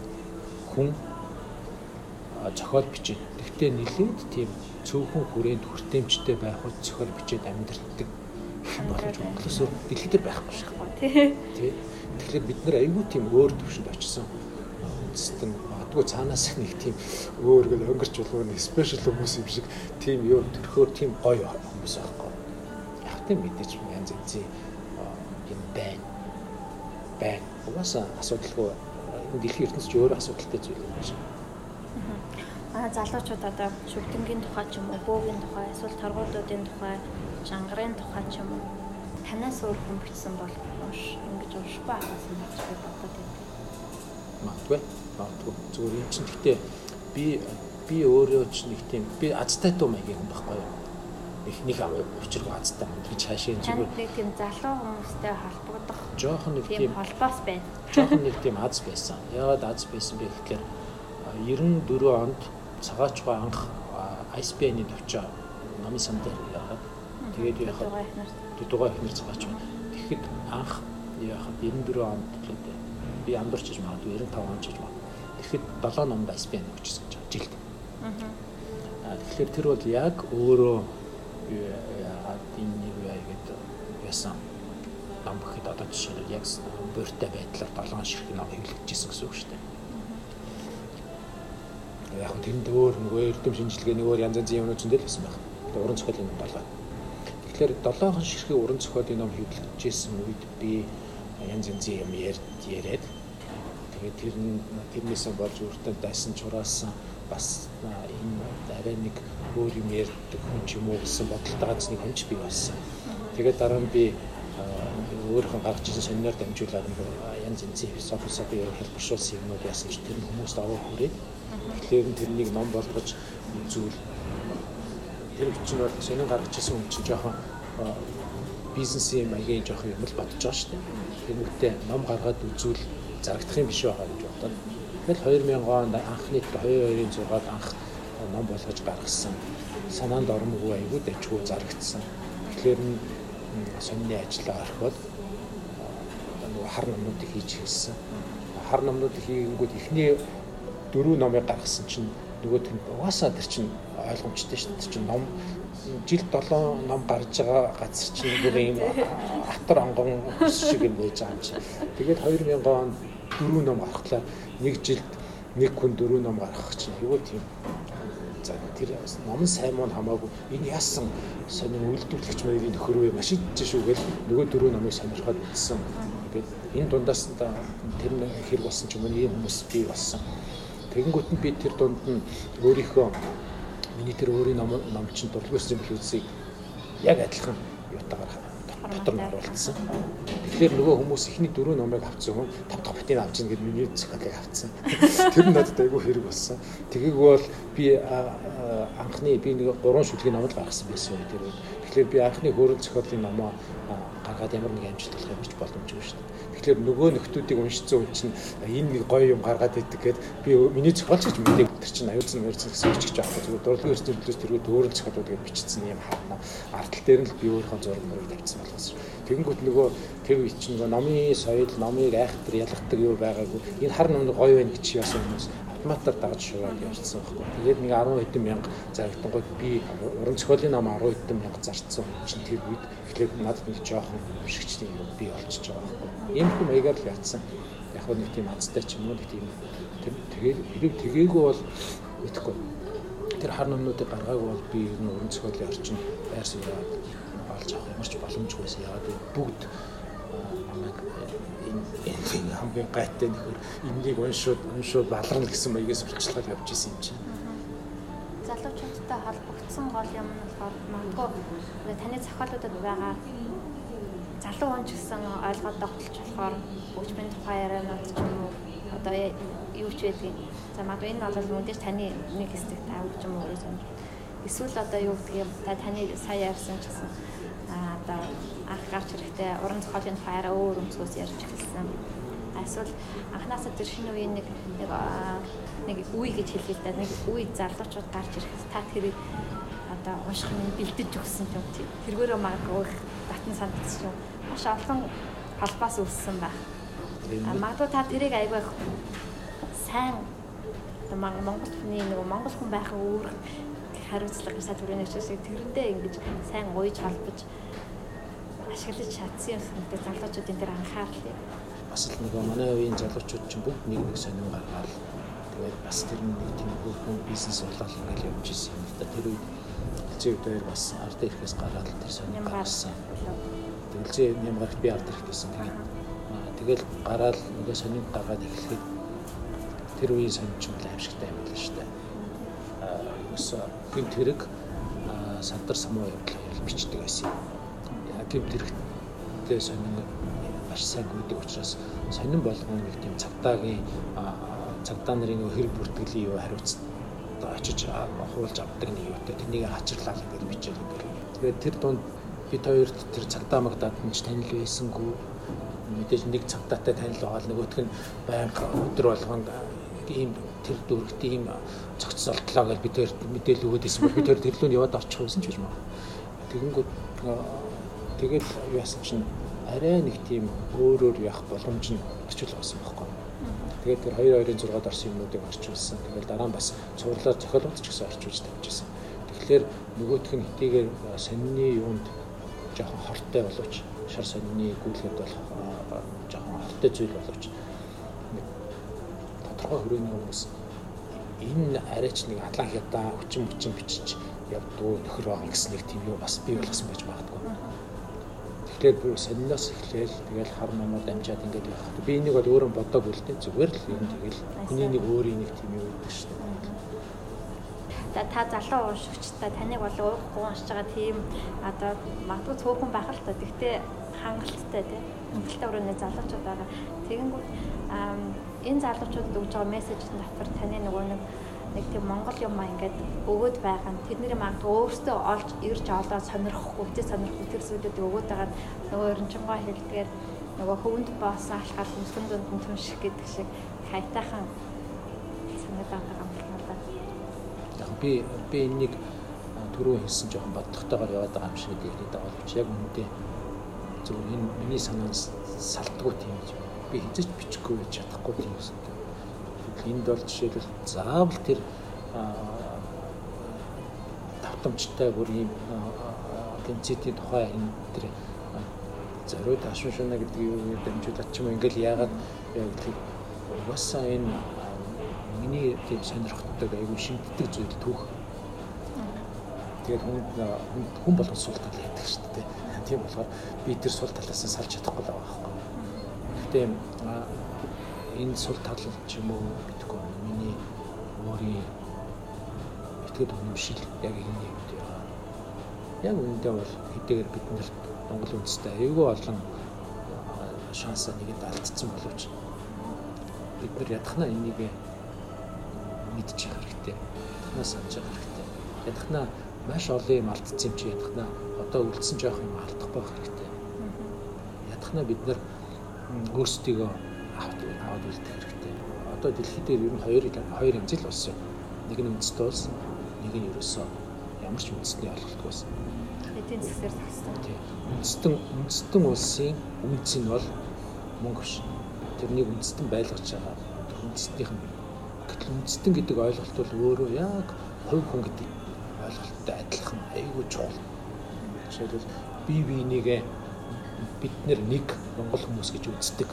[SPEAKER 3] хүн зохиол бичээд. Тэгтээ нэлээд тийм цөөхөн хүрээнд хүртээмжтэй байх бол зохиол бичээд амьдралдаг болж Монголоос дэлхийд байхгүй шиг. Тий. Тэгэхээр бид нэр айгүй тийм өөр төвшөнд очсон. Үндэстэн магадгүй цаанаас нэг тийм өөр гэл өнгөрч болов нэг спешиал хүмүүс юм шиг тийм юу төрхөөр тийм гоё хүмүүс байхгүй. Яг тийм мэдээж янз янзын юм байна. Байна. Угаасаа асуудалгүй дэлхийн ертөнцийн өөр асуудалтай зүйл юм шиг
[SPEAKER 2] а залуучууд одоо шүгдэнгийн тухай ч юм уу, бөөгийн тухай, эсвэл торгуудуудын тухай, жангарын тухай ч юм уу танаас өөр хүн бичсэн бол унш ингэж байгаас нь гэж би бодод байдаг.
[SPEAKER 3] Магадгүй. Магадгүй. Зүгээр юм чинь гэхдээ би би өөрөө ч нэг тийм би азтай дуу маяг юм байхгүй юу? их нэг учиргүй азтай гэж хаашаа
[SPEAKER 2] зүгээр нэг тийм залуу хүмүүстэй холбогдох
[SPEAKER 3] жоохон нэг тийм
[SPEAKER 2] холбоос байна.
[SPEAKER 3] Жоохон нэг тийм аз байсан. Яагаад аз байсан бэ гэхээр 94 онд цагаачгүй анх ISBN-ийн төвчөө намын сан дээр яхад тэгээд яхад дугаа ихнэр цагаач байна. Тэгэхэд анх яхад 94 онд би амдурч гэж магадгүй 95 онд ч магадгүй. Тэгэхэд 7 номд ISBN өгчсөн гэж байна жилд. Аа тэгэхээр тэр бол яг өөрөө яагаад энэ нэг яа гэдэг ясан ном гэхэд одоо жишээлбэл яг бууртай байдлаар 7 ширхэг ном хэвлэгдэжсэн гэсэн үг шүү дээ яг нь тэнд өөр нөгөө эрдэм шинжилгээний өөр янз янзын юмнууд зөндөл байсан байх. Уран зохиолын ном долоо. Тэгэхээр долоохон ширхэг уран зохиолын ном хэвлэгдэжсэн үед би янз янзын юм яриад тэгээд тэр нь тэрнээсээ болж өөртөө дайсан чураасан бас энэ арай нэг өөр юм ярьдаг хүн ч юм уу гэсэн бодолтойгоо нэг хэмж бий болсон. Тэгээд дараа нь би өөрийнхөө гаргаж ирсэн семинар дамжуулаад янз янзын философи философи хэлбэршүүлсэн юмнууд яасан ч тэр хүмүүст аваа хүрээд Тэгэхээр тэрнийг ном болгож үзүүл тэр чинь бол сонин гаргаж ирсэн хүн чинь жоохон бизнесийн маягийн жоохон юм л бодож байгаа шүү дээ. Тэнгүүтээ ном гаргаад үзүүл зарагдах юм биш байгаа гэж бодоод. Тэгэл 2000 онд анхны 22-ын 6-ад анх ном болгож гаргасан. Санаанд ормгүй айгүй дэжгүй зарагдсан. Тэгэхээр сонины ажлаа орхиод нөгөө хар номнуудыг хийж хэлсэн. Хар номнуудыг хийгэнгүүт эхний дөрөв номыг гаргасан чинь нөгөөт нь угаасаа тэр чинь ойлгомжтой шүү дээ. чинь ном жил 7 ном гарч байгаа газар чинь нэг юм хатар онгон шиг юм байж байгаа юм чи. Тэгээд 2000 онд дөрөв ном гарахлаа нэг жилд нэг хүн дөрөв ном гаргах чинь юу тийм за тэр ном сайн мөн хамаагүй энэ яасан сонин үйлдвэрлэгч маягийн нөхөр вэ машин шүү гэл нөгөө дөрөв номыг сонирхоод үзсэн. Тэгээд энэ дундаас тэр хэрэг болсон ч юм уу ийм хүмүүс бий болсон. Тэгэнгүүт нь би тэр дунд нь өөрийнхөө миний тэр өөрийн ном ном чинь дурлгүйсэн билүүсийг яг адилхан юутагаар дотор нь оруулсан. Тэгэхээр нөгөө хүмүүс ихний дөрөв номыг авцсан хүн тав дахь батыг авч ийн гэд миний зохиолыг авцсан. Тэр нь надад айгүй хэрэг болсон. Тэгээг бол би анхны би нэг гурван шүлгийн номыг гаргасан байсан үү тэр. Тэгэхээр би анхны хөрөл зохиолын номоо гаргаад ямар нэг амжилт болох юм ч боломжгүй шүү дээ. Тэгэхээр нөгөө нөхдүүдийг уншицсан хүн чинь энэ нэг гоё юм гаргаад идэг гэд би миний зохиолч гэж мэдээг тэр чинь аюулсан мэрцэн гэсэн үчиж байгаа. Зүгээр дурдлын эрсдэл төлөөс тэргүй өөрөөр зохиолууд гэж бичсэн юм хаана. Ардтал дээр нь л би өөрийнхөө зураг мөрөг тавьсан болохоос. Тэгэнгүүт нөгөө тэр чинь нөгөө номын соёл, номыг айхтар ялгадаг юу байгаагүй. Энэ хар номны гоё байна гэж яасан хүмүүс автоматар дагаж шуураад явчихсан байхгүй. Тэгээд нэг 10 хэдэн мянга зарагдангууд би уран зохиолын ном 10 хэдэн мянга зарцсан чинь тэр үед эхлээд надад нэг жоохон бишгчний юм би олчж байгаа байхгүй. Ийм хүм маягаар л яатсан. Яг нэг тийм азтай ч юм уу нэг тийм тэгээд хэрэг тгээгүү бол мэдхгүй. Тэр хар номнуудыг гаргаагүй бол би ер нь уран зохиолын орчин байр сууриад олж авах ямарч боломжгүйсэн. Яагаад бүгд намайг энэ хамгийн гайтай нөхөр энэнийг уншууд уншууд баларна гэсэн маягаас сурчлагаар явж исэн юм чинь.
[SPEAKER 2] Залуучуудтай холбогдсон гол юм нь болохоор магадгүй таны зохиолуудад байгаа залуу хүн ч гэсэн ойлгоод тогтолж болохоор хөгжмийн тухай ярианууд ч юм уу? Одоо юу ч байдгийг за магадгүй энэ бол мэдээж таны нэг хэсэг тавьж юм уу гэсэн Эсвэл одоо юу гэдэг юм? Та таны сая ярьсан ч гэсэн аа одоо анх гарч ирэхдээ уран зохиолын тухай арай өөр өнцгөөс ярьж эхэлсэн. Эсвэл анхнаасаа тэр шинэ үеийн нэг нэг үе гэж хэлээ л да нэг үе залуучууд гарч ирэхэд та тэрийг одоо унших нь бэлдэж өгсөн юм тийм. Тэргээрээ магадгүй татан санагдсан юм. Маш олон холбоос үүссэн байх. Магадгүй та тэрийг айгүй сайн Монгол хүний нэг Монгол хүн байхын өөр хариуцлага гэж та түрүүний хэлсэн тэрэндээ ингэж сайн уйж холбож ашиглаж чадсан юм гэдэг залуучуудын дээр анхаарлаа.
[SPEAKER 3] Бас л нөгөө манай үеийн залуучууд ч бүгд нэг нэг сонирн гаргаад тэгээд бас тэр нэг тийм бүрхэн бизнес болол ингээл явж ирсэн юм л да. Тэр үед хилцээ дээр бас ард ирэхээс гараад тэр сонирн гарсан. Тэгэлзээ нямгарт би ард ирэх гэсэн. Тэгэл гараад нөгөө сонирн гаргаад эхлэхэд тэр үеийн сонирч бол аимшигтай байна шүү дээ. Аа өсө гэмт хэрэг сандар самуу явдал бичдэг байсан юм гэмт хэрэгтээ сонин маш сайн гүйдэг учраас сонин болгон нэг тийм цагтаагийн цагдаа нарын хэрэг бүртгэлийн юу хариуц очиж хуулж авдаг нэг юутай тэнийг хачирлаа гэж бичээд ингээд. Тэгээд тэр дунд бид хоёрт тэр цагдаа магдаад нь ч танил байсангүй мэдээж нэг цагдаатай танил байгаа л нөгөөх нь байнга өдөр болгонд ийм тэр дүргт ийм цогцолтлоо гэж бид хоёр мэдээлэл өгөөд исэн бол бид тэр лөө яваад очих байсан ч гэж байна. Тэгэнгүүт тэгэл яасан чинь арай нэг тийм өөрөөр явах боломж нь орчуул болсон байхгүй. Тэгээд тэр 2226-д орсон юмнуудыг орчуулсан. Тэгэл дараа нь бас цуурлаар зохиолууд ч гэсэн орчуулж тавьчихсан. Тэгэхээр нөгөөх нь хитийгээр сонины юунд жоохон хортой боловч шар сонины гүйлгэд болох жоохон хортой зүйл боловч тодорхой хүрээний хүмүүс энэ арайч нэг атлан хятаа хүчин хүчин бичиж явдгуу нөхөр байгаа гэсэн нэг тийм юу бас бий болгосон байж магадгүй. Тэгэхээр сониноос эхлээл тэгэл хар намаа дамжаад ингээд явах. Би энийг бол өөрөө бодоагүй л дээ. Зүгээр л юм тэгэл хүний нэг өөрийн нэг тийм юу гэдэг шүү дээ.
[SPEAKER 2] та та залуу уушигчтай таныг бол уухгүй уншиж байгаа тийм одоо магадгүй цөөхөн байх л та. Гэхдээ хангалттай тийм хангалттай өрөөний залуучууд байгаа. Тэгэнгүүт энэ залуучуудад өгж байгаа мессежийн дотор таны нөгөө нэг нэг тийм монгол юм а ингээд өгөөд байгаа нь. Тэдний магадгүй өөрсдөө олж ирж олоод сонирхгүй тэ сонирхгүй тэр зүйлүүдийг өгөөд байгаа нь нөгөө ерөнчингоо хэлдгээр нөгөө хөвөнд боосон алхаад өмсгөн дунд нь түнших гэдэг шиг хайтаахан санагдаад байгаа юм байна.
[SPEAKER 3] Яг би би энийг түрүү хэлсэн жоохон бодлоготойгоор яваад байгаа юм шиг хэлээд байгаа боловч яг үүндээ зөвхөн энэ миний санаанд салтгүй тийм би хизэж бичихгүй чадахгүй тийм юм энд бол жишээлбэл заавал тэр давтамжтай бүр ийм генцитийн тухай энэ тэр зориуд ашуушна гэдэг юу ч юм ингээл яагаад гэдэг угаасаа энэ миний тийм сонирхтдаг айгүй шимтдэг зүйл түүх. Тэгээд хүн хүн болгон сул тал яадаг шүү дээ. Тийм болохоор би тэр сул талаас нь салж чадахгүй л байгаа байхгүй. Гэтэ энэ сул тал ч юм уу гэдэггүй миний өөрийн итгэл үнэмшил яг энэ юм дээр. Яг үүндээ бол хэдийгээр бид нарт Монгол үндэстэй аюулгүй олон шансаа нэгэд алдсан боловч бид нар ядахна энийг мэдчих хэрэгтэй. Ядахна санаж хэрэгтэй. Ядахна маш олон юм алдсан юм чи ядахна одоо үлдсэн жоох юм алдах байх хэрэгтэй. Ядахна бид нар өөрсдийгөө аваад үлдэх хэрэгтэй. Одоо дэлхий дээр ер нь хоёр хоёр янз л болсон. Нэг нь үндэстэй улс, нэг нь ерөөсөө ямар ч үндэсний ойлголтгүй байсан.
[SPEAKER 2] Эдийн засгаар зогссон.
[SPEAKER 3] Үндэстэн үндэстэн улсын үндэс нь бол мөнгө биш. Тэрнийг үндэстэн байлгаж байгаа. Үндэстнийх нь гэтэл үндэстэн гэдэг ойлголт бол өөрөө яг хувь хүн гэдэг ойлголттой адилхан айгүй чухал. Жишээлбэл бие биенийгээ бид нэг монгол хүмүүс гэж үздэг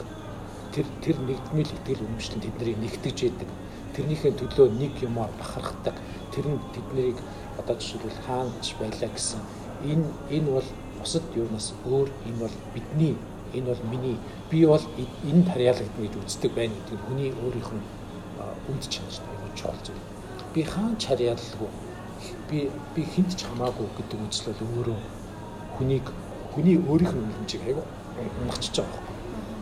[SPEAKER 3] тэр тэр нэгдмэл итгэл үнэмшлэн тэднийг нэгтгэж яадаг. Тэрнийхээ төлөө нэг юмар бахархдаг. Тэр нь тэднийг одоо жишээлбэл хаанч байлаа гэсэн. Энэ энэ бол бусад юунаас өөр энэ бол бидний энэ бол миний би бол энэ тарьяалагдана гэж үздэг байна гэдэг хүний өөрийнх нь үнд чанартай аюул чухал зүйл. Би хаан чарьяалгүй би би хинт ч хамаагүй гэдэг үзэл бол өөрөө хүнийг хүний өөрийнх нь үлэмжийг аюул унгачиж байгаа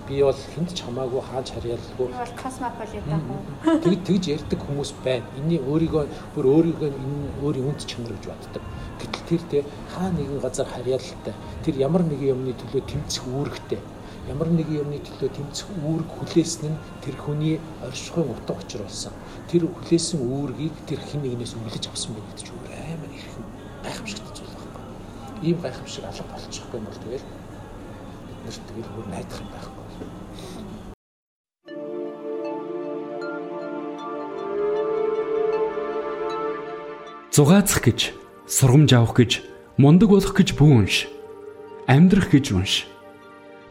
[SPEAKER 3] би бол хүнд ч хамаагүй хааж харьяалгүй.
[SPEAKER 2] бол космополитан хүн.
[SPEAKER 3] Тэг тэгж ярьдаг хүмүүс байна. Эний өөрийгөө бүр өөрийгөө энэ өөрийн үнд чанар гэж боддог. Гэтэл тэр те хаа нэгэн газар харьяалалтай. Тэр ямар нэгэн юмны төлөө тэмцэх үүрэгтэй. Ямар нэгэн юмны төлөө тэмцэх үүрэг хүлээсэн нь тэр хүний оршихуйн утга учир болсон. Тэр хүлээсэн үүргийг тэр хэн нэгнээс үлэж авсан байх гэж өөр амар их гайхамшигтай зүйл байна. Ийм гайхамшиг алга болчихгүй юм бол тэгэл бид нэр тэгэл бүр найдах юм байхгүй.
[SPEAKER 1] Зугаацах гэж, сургамж авах гэж, мундаг болох гэж бүү унш. Амьдрах гэж унш.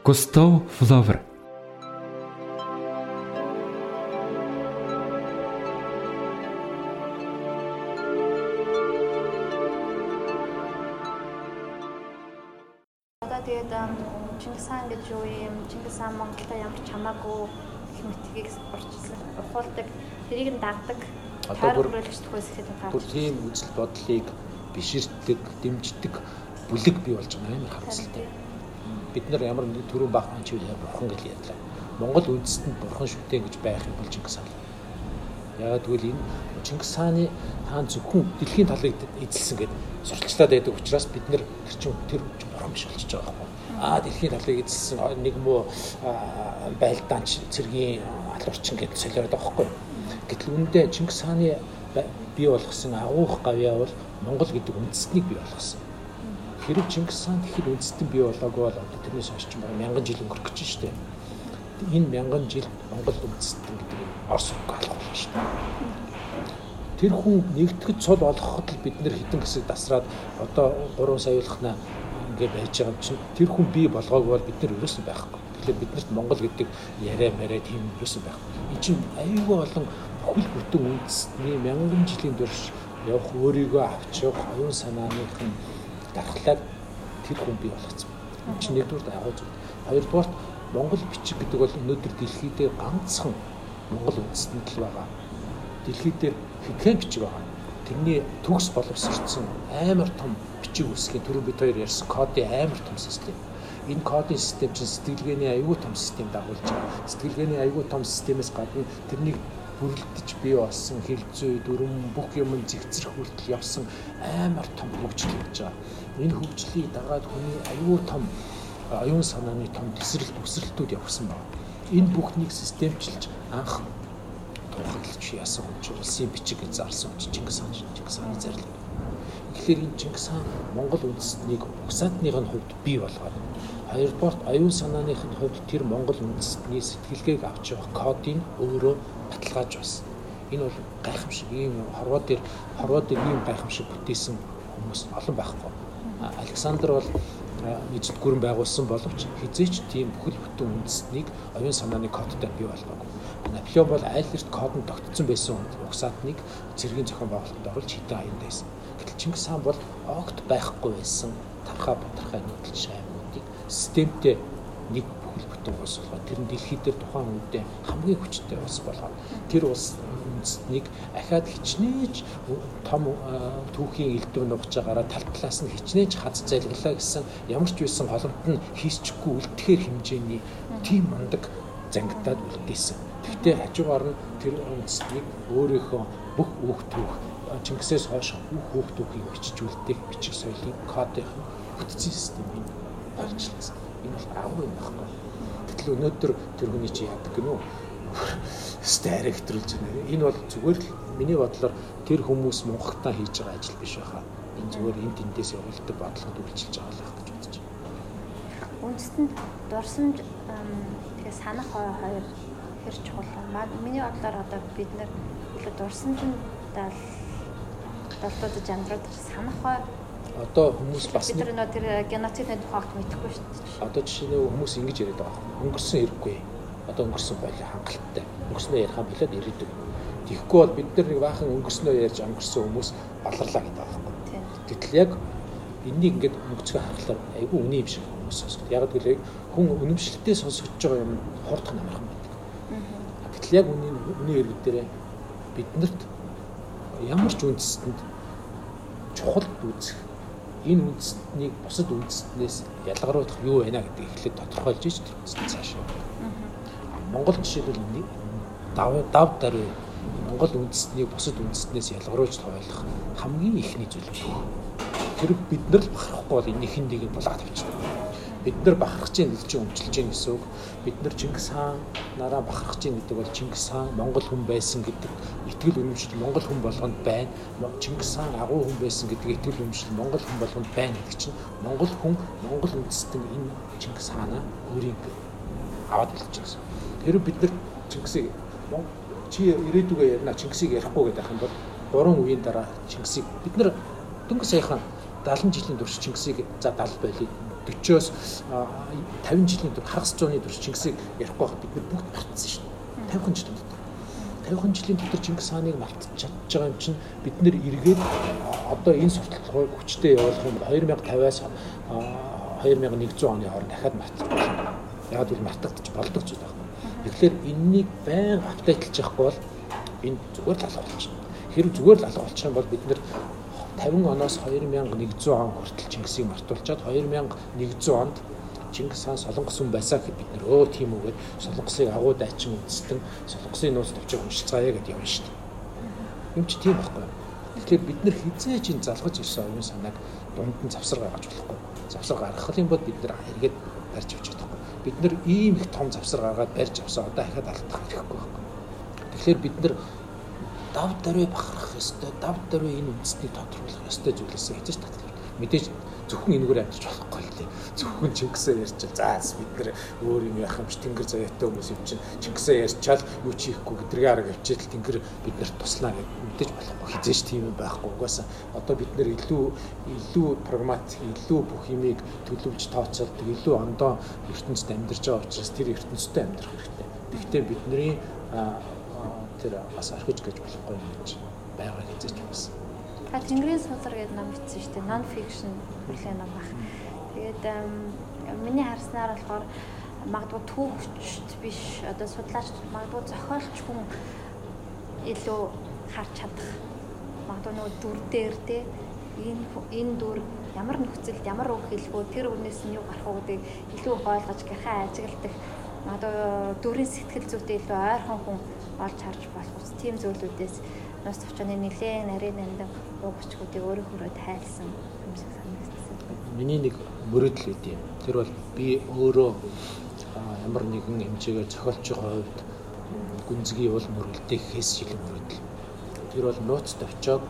[SPEAKER 1] Густав Флавер
[SPEAKER 3] 1913 тийм үзэл бодлыг биширддэг, дэмждэг бүлэг бий болж байгаа амар харамсалтай. Бид нар ямар нэг төрөө баахан ч үе бурхан гэж ярьлаа. Монгол үндэстэнд бурхан шүтээ гэж байх юм бол Чингис хаан. Ягаад гэвэл энэ Чингис хааны хаан зөвхөн дэлхийн талыг эзэлсэн гэдэг сурталчлаад байдаг учраас бид нар чинь тэр бурхан биш болчихж байгаа байхгүй. Аа дэлхийн талыг эзэлсэн нэг муу байлдаанч цэргийн алуурчин гэж солиороод байгаа байхгүй. Гэтэл үүндээ Чингис хааны бий болгосон агуух гавьяа бол Монгол гэдэг үндэстнийг бий болгосон. Хэрэг Чингис хаан тэгэхэд үндэстэн бий болоогүй бол одоо тэрнээс хойш ч мянган жил өнгөрөх гэж штэ. Энэ мянган жил Монгол үндэстэн гэдэг нь Орос үг алах болно штэ. Тэр хүн нэгтгэж цол олгоход л бид нэр хідэн хэсэг дасраад одоо 3 саяулахна ингээ байж байгаа юм чинь тэр хүн бий болгоог бол бид нар ерөөсөн байхгүй. Тэгэхээр биднэрт Монгол гэдэг яриа мараа тийм ерөөсөн байхгүй. Энд чинь аюулгүй болон бүхэл бүтэн үндэстний мянган жилийн турш явах өөрийгөө авчих оюун санааных нь дархлаад тэр хүн бий болгоцсон. Энд чинь нэгдүгээр агуу зүйл. Хоёрдугаар Монгол бичиг гэдэг бол өнөөдөр дэлхийд ганцхан Монгол үндэстэнд л байгаа. Дэлхийд дээр хэдхэн бичиг байгаа. Тэрний төгс боловсрцсан амар том бичиг үсгийн түрүү бид хоёр ярьсан кодын амар том систем. Энэ кодын систем чинь сэтгэлгээний аюул том систем дагуулж байгаа. Сэтгэлгээний аюул том системээс гадна тэрнийг бүрлдэж бий болсон хилцүү дүрм бүх юм зэгцрэх хүртэл явсан амар том хөгжил гэж байгаа. Энэ хөгжлийг дагаад хүний аюул том оюун санааны том тесрэл өсрэлтүүд явсан байна. Энэ бүхнийг системчилж анх хүн чинь улсын бичиг зарсан Чингис хаан Чингис хааны зарлиг. Тэгэхээр энэ Чингис хаан Монгол үндэстнийг угсаатных нь хувьд бий болгоод хоёрдугаар оюун санааных нь хувьд тэр Монгол үндэстний сэтгэлгээг авч явах кодыг өөрөө баталгааж байсан. Энэ бол гайхамшиг ийм хорвоо дээр хорвоо дээр ийм гайхамшиг бүтээсэн хүмүүс олон байхгүй. Александр бол нийтлэл гүрэн байгуулсан боловч хизээч тийм бүхэл бүтэн үндэстнийг оюун санааны кодтой бий болгоогүй. Наполеон бол айл эрт кодонд тогтцсон байсан угсаатныг цэргийн зохион байгуулалтанд оруулж хитэн аянд байсан. Гэтэл Чингис хаан бол огт байхгүй байсан тавхаа батархай нийтлэл шаймуудыг системтэй нэг бүтэн улс болгоод тэр нь дэлхийд дээр тухайн үедээ хамгийн хүчтэй улс болгоод тэр улс үндэстнийг ахаад хичнээн том түүхийн элдв нугж байгаараа тал талаас нь хичнээн хаз залглаа гэсэн ямар ч байсан холомт нь хийсчихгүй үлдэхээр хэмжээний тийм мундаг зангидаад үлдээсэн. Гэхдээ хажуугаар нь тэр үндэстнийг өөрийнхөө бүх өөх түүх Чингисээс хойш бүх өөх түүхийг бичжүүлдэг бичиг соёлын кодын бүтцийн системийг олжлсан. Энэ бол агуу юм байна. Гэтэл өнөөдөр тэр хүний чи яадаг гэнэ үү? Стар хэтрүүлж байна. Энэ бол зүгээр л миний бодлоор тэр хүмүүс мунхагтаа хийж байгаа ажил биш байхаа. Энэ зүгээр энд тэндээс явуулдаг бодлогод үйлчилж байгаа л гэж бодож байна.
[SPEAKER 2] Үндэстэнд дурсамж тэгээ санах хоёр хэр чухал. Миний бодлоор одоо бид нэр илүү дурсамжинд долдуудаж амьдраад санах хой
[SPEAKER 3] одоо хүмүүс бас
[SPEAKER 2] бид нар тэр геноцидны тухайг мэдэхгүй шүү дээ.
[SPEAKER 3] Одоо жишээ нь хүмүүс ингэж яриад байгаа. Өнгөрсөн хэрэггүй. Одоо өнгөрсөн байлаа хангалттай. Өнгөрснөө ярих болоод ирээдүг. Тэгэхгүй бол бид нар нэг баахан өнгөрснөө ярьж өнгөрсөн хүмүүс баларлаа гэдэг байгаа байхгүй. Гэтэл яг энэнийг ингээд өнгөцгөө харахаар айгүй үний юм шиг хүмүүс сонсдог. Яг гэвэл хүн үнэмшилтэй сонсогдож байгаа юм хурдх намайхан байдаг. Гэтэл яг үний үний иргэд дээр биднэрт ямар ч үндэстэнд чухал үзэх энэ үндэстнийг бусад үндэстнээс ялгаруулах юу байна гэдгийг эхлээд тодорхойлж ич тэр үндэстэн цаашаа. Монгол жишээлбэл дав дав даруй Монгол үндэстнийг бусад үндэстнээс ялгаруулж ойлгох хамгийн ихний зүйл. Тэр бид нар л бахарахгүй бол энэ хиндийг булгаад авчихна бид нар бахархаж чинь гэж чинь өмчлөж чинь гэсэн үг. Бид нар Чингис хаан нараа бахархаж чинь гэдэг бол Чингис хаан Монгол хүн байсан гэдэг итгэл үнэмшил Монгол хүн болгонд байна. Чингис хаан агуу хүн байсан гэдэг итгэл үнэмшил Монгол хүн болгонд байна гэдэг чинь Монгол хүн Монгол үндэстэн энэ Чингис хаанаа өөрийн аваад байгаа. Тэр бид нар Чингисийг чи ирээдүгөө ярина Чингисийг ярихгүй гэдэг юм бол гурван үеийн дараа Чингисийг бид нар дөнгөж саяхан 70 жилийн турш Чингисийг за 70 байлиг 40-оос 50 жилийн турш хагас зууны турш Чингисийг ярихгүй байхад бид бүгд мартсан шүү дээ. 50 жилийн дотор. 50 жилийн дотор Чингис хааныг мартаж чадж байгаа юм чинь бид нэр эргээд одоо энэ сурталчилгааг хүчтэй явуулах юм 2050-аас 2100 оны хооронд дахиад болно. Яг л мартагдчих болдог зүйл байна. Тэгэхээр энэнийг байн апдейтлж явахгүй бол энэ зүгээр л алга болчихно. Хэрэг зүгээр л алга болчих юм бол бид нэр 50 оноос 2100 он хүртэл Чингисийг мартуулчаад 2100 онд Чингис хаан Солонгос хүн байсан гэхэд бид нэр өө тийм үгээд Солонгосыг агуу дайчин үндэстэн Солонгосын нууц төвчөг уншилцгаая гэдээ явна шүү дээ. Юм чи тийм байхгүй. Тэгэхээр бид нэр хизээч ин залгаж ирсэн оюун санааг дунд нь завсар гаргаж болохгүй. Завсар гаргах юм бол бид нэр эргээд барьж авч чадахгүй. Бид нэр ийм их том завсар гаргаад барьж авсан одоо дахиад алдах хэрэггүй байхгүй. Тэгэхээр бид нэр дав даруй бахарах ёстой, дав даруй энэ үндэснийг тодорхойлох ёстой зүйлээс хийж татлаа. Мэдээж зөвхөн энэгээр амжиж болохгүй л дээ. Зөвхөн Чингисээ ярьчил. За бид нэр өөр юм яах юм чи тэнгэр заяатай хүмүүс юм чинь Чингисээ ярьчаал юу ч хийхгүй гэдэргээ арга явчихэл тэнгэр бид нарт туслаа гэж мэдээж болохгүй. Хизээч тийм юм байхгүй. Угаасаа одоо бид нэр илүү илүү прагматик, илүү бүх юмыг төлөвлөж тооцоолдог, илүү ондоо ертөнцид амьдарч байгаа учраас тэр ертөнцид амьдрах хэрэгтэй. Гэхдээ бидний тэр бас орхиж гэж болохгүй юм гэж байгаа гэж байна.
[SPEAKER 2] Та Тэнгэрийн сулар гэдэг ном бичсэн шүү дээ. Non fiction бүлгийн ном баг. Тэгээд миний харснаар болохоор магадгүй түүхчд биш одоо судлаач магадгүй зохиолч хүн илүү харж чадах магадгүй нөгөө дүр дээр те энэ энэ дүр ямар нөхцөлд ямар үг хэлбүү тэр үнээс нь юу гарах гэдгийг илүү ойлгож гахаа ажигладаг магадгүй дүрийн сэтгэл зүйтэй илүү ойрхон хүн олж харж болох ус тийм зүйлүүдээс нус төвчөний нэлээд нарийн нандин уугчгуудыг өөрөө хөрөө тайлсан юм шиг санагдсан.
[SPEAKER 3] Миний нэг мөрөдөл үүд юм. Тэр бол би өөрөө ямар нэгэн хэмжээгээр зохиолч хувьд гүнзгий бол мөрөлдөө гэхээс шилэн мөрөдөл. Тэр бол нууц төвчөөг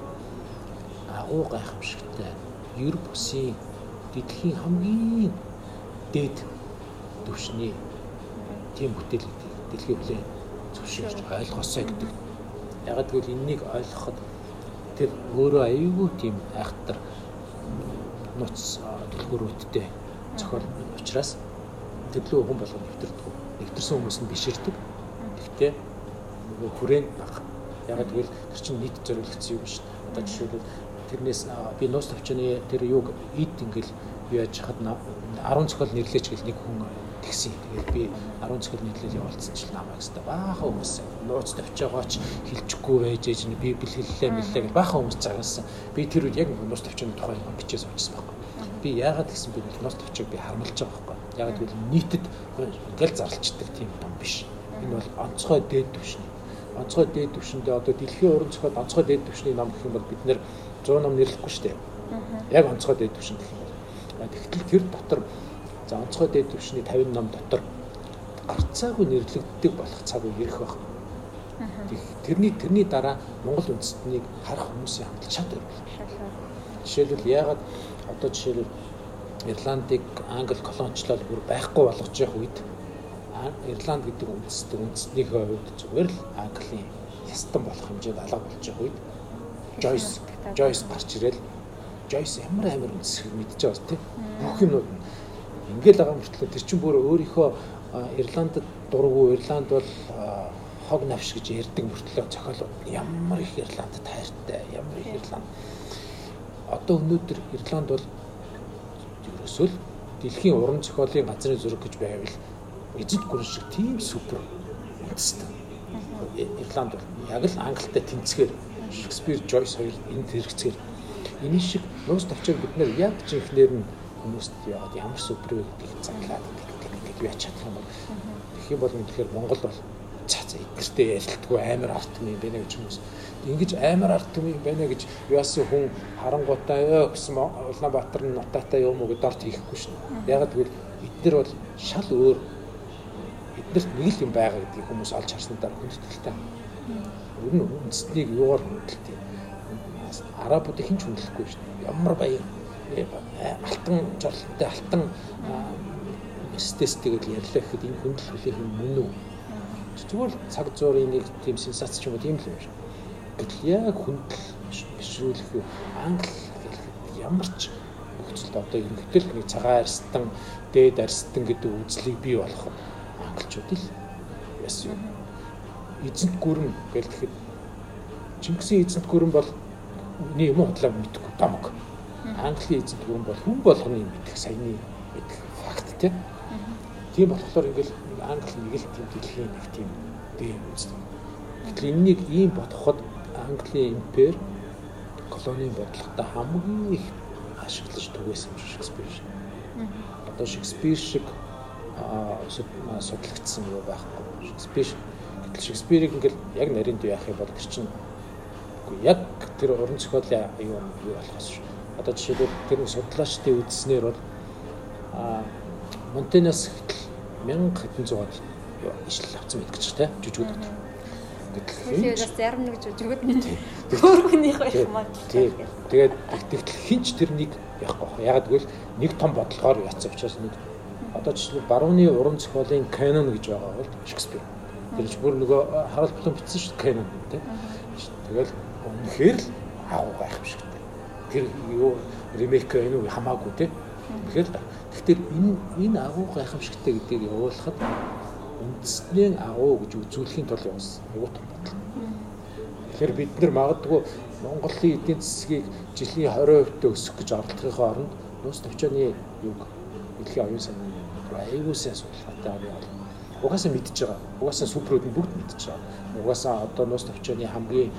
[SPEAKER 3] агуу гайхамшигтай ер бусын дэлхийн хамгийн дээд төвшний тийм бүтээл дэлхийн хүлээн зөвшөөрч ойлгосоо гэдэг. Яг гэвэл энэнийг ойлгоход тэр өөрөө аюулгүй тийм айхтар нууц дэлгүүрүүдтэй зохиол учраас тэглүү хүн болгоо нэвтэрдэг. Нэвтэрсэн хүмүүс нь биширдэг. Гэхдээ нөгөө хүрээнд баг. Яг гэвэл тэр чинь нийт зориулагдсан юм шүү дээ. Одоо жишээлбэл тэрнээс би нууц тавчны тэр юуг ид ингээл юу яаж хад 10 зохиол нэрлэж гэл нэг хүн тэгсэн. Тэгээд би 10 цэхэл нийтлэл явуулсан чил намайг өстө баахан хүмүүс нууц тавьчаагаач хилчихгүй байж ээж нь би бэлгэллээ мэллээ гэж баахан хүмүүс цагаасан. Би тэр үед яг нууц тавьчааны тухай юм бичээ суучихсан байхгүй. Би яагаад гэсэн би нууц тавьчааг би харамлж байгаа байхгүй. Яагаад гэвэл нийтэд ингээл зарлцдаг тийм юм биш. Энэ бол онцгой дээд түвшний. Онцгой дээд түвшиндээ одоо дэлхийн уран зохиол онцгой дээд түвшний ном гэх юм бол бид нэр 100 ном нэрлэхгүй шүү дээ. Яг онцгой дээд түвшин гэх юм. Тэгтэл тэр дотор За онцгой дээд түвшний 50 ном дотор гарцаагүй нэрлэгддэг болох цаг үе ирэх баг. Тэрний тэрний дараа Монгол үндэстнийг харах хүмүүсийн хандлага шат өөрчлөлт. Жишээлбэл яагаад одоо жишээлбэл Ирландыг Англи колоничлол бүр байхгүй болгож явах үед Ирланд гэдэг үндэстэн үндэстнийхээ хувьд зүгээр л Английн ястан болох хэмжээнд алга болж явах үед Joyce Joyce гарч ирэл Joyce ямар амар үндэсийг мэдчихэж байгаа тийм бүх юмнууд нь Ингээл байгаа мөртлөө тэр чинь бүр өөрийнхөө Ирландд дургу Ирланд бол хог навш гэж ярьдаг мөртлөө зохиолууд ямар их Ирландд хайртай ямар их Ирланд. Одоо өнөөдөр Ирланд бол ерөөсөө л дэлхийн уран зохиолын газрын зүрэг гэж байвал эзэд гүрэн шиг тийм супер үндэстэй. Ирланд бол яг л Англитай тэнцгээр Шекспир, Жойс хоёр энд хэрэгцээр. Энэ шиг нуус тавчааг бид нэр яг жинхнээр нь хүмүүст яагаад ямар сүпер вэ гэдгийг заглаад гэдэг яач чадах юм бол тэгэх юм бол үнэхээр Монгол бол цаа цаа эдгэртэй ярилтгүй амар арт юм байна гэж хүмүүс ингэж амар арт юм байна гэж яасан хүн харангуйтаа ёо гэсэн Улаанбаатар нь нутаатай юм уу гэдээ орт хийхгүй шин. Ягаад гэвэл эдгээр бол шал өөр эднэрт нэг л юм байгаа гэдгийг хүмүүс олж харсан дараа хүндэтгэлтэй. Ер нь үндэстнийг юугаар хүндэлтэй. Арабууд хинч хүндлэхгүй шин. Ямар баяр алтан жорлонтой алтан стестигээл ярьлаа гэхэд энэ хүндэл хүлээх юм мөн үү? Зүгээр цаг зуурын нэг тийм сенсац ч юм уу тийм л юм шиг. Гэтэл яг хүндэл бишрүүлэх юу англи хэлэхэд ямар ч нөхцөлд одоо ерөнхийдөө нэг цагаан арстан дээд арстан гэдэг үзлийг бий болгох англичууд л яасан юм. Эзэнт гүрэн гэл тэгэхэд Чингисийн эзэнт гүрэн бол энэ юм худлаа мэдгүй домог. Английн эзэнт гүрэн бол хүн болгоны мэдэх саяны мэдэх факт тийм. Тийм болохоор ингээл англи нэг л тийм дэлхийн нэг тийм дэм үздэг. Гэтэл энэнийг ийм бодоход Английн импер колонийн бодлоготой хамгийн их ашиглаж түгээсэн юм Шекспир шиг. Одоо Шекспир шиг судлагдсан юу байхгүй. Шекспир гэтэл Шекспирийг ингээл яг нарийн дүү яах юм бол тэр чинь яг тэр уран зохиолын юу юу болохоос шүү. Одоо жишээлбэл тэр судлаачдын үзснээр бол а Монтенас хэтэл 1000 хэдэн зугаад ижил авсан мэт гэж тэ жүжигүүд.
[SPEAKER 2] Тэгэхээр бас зарим нэг жүжигүүд нь хөөргөнийх байх маа.
[SPEAKER 3] Тэгээд тэгтэл хинч тэрнийг яахгүй. Ягаад гэвэл нэг том бодлогоор яцсан учраас нэг одоо жишээ барууны уран зохиолын канон гэж байгаа бол Шекспир. Тэр ч бүр нөгөө Харалт Плум бичсэн шүү дээ канон тийм. Тэгэл үнэхээр л агуу байх юм шиг. Тэр юу ремейк энэ үү хамаагүй тийм. Тэгэхээр гэхдээ энэ энэ агуу гайхамшигтай гэдгийг явуулахад үндэснээ агуу гэж үзүүлэхийн тулд явуулсан. Айгуу том бодлого. Тэгэхээр бид нар магадгүй Монголын эдийн засгийг жилийн 20% тө өсөх гэж оролдохын оронд нууц төвчөөний юг дэлхийн оюун санааны аюулсаа суулгатай бол угаасаа мэдж байгаа. Угаасаа суперүүд нь бүгд мэдж байгаа. Угаасаа одоо нууц төвчөөний хамгийн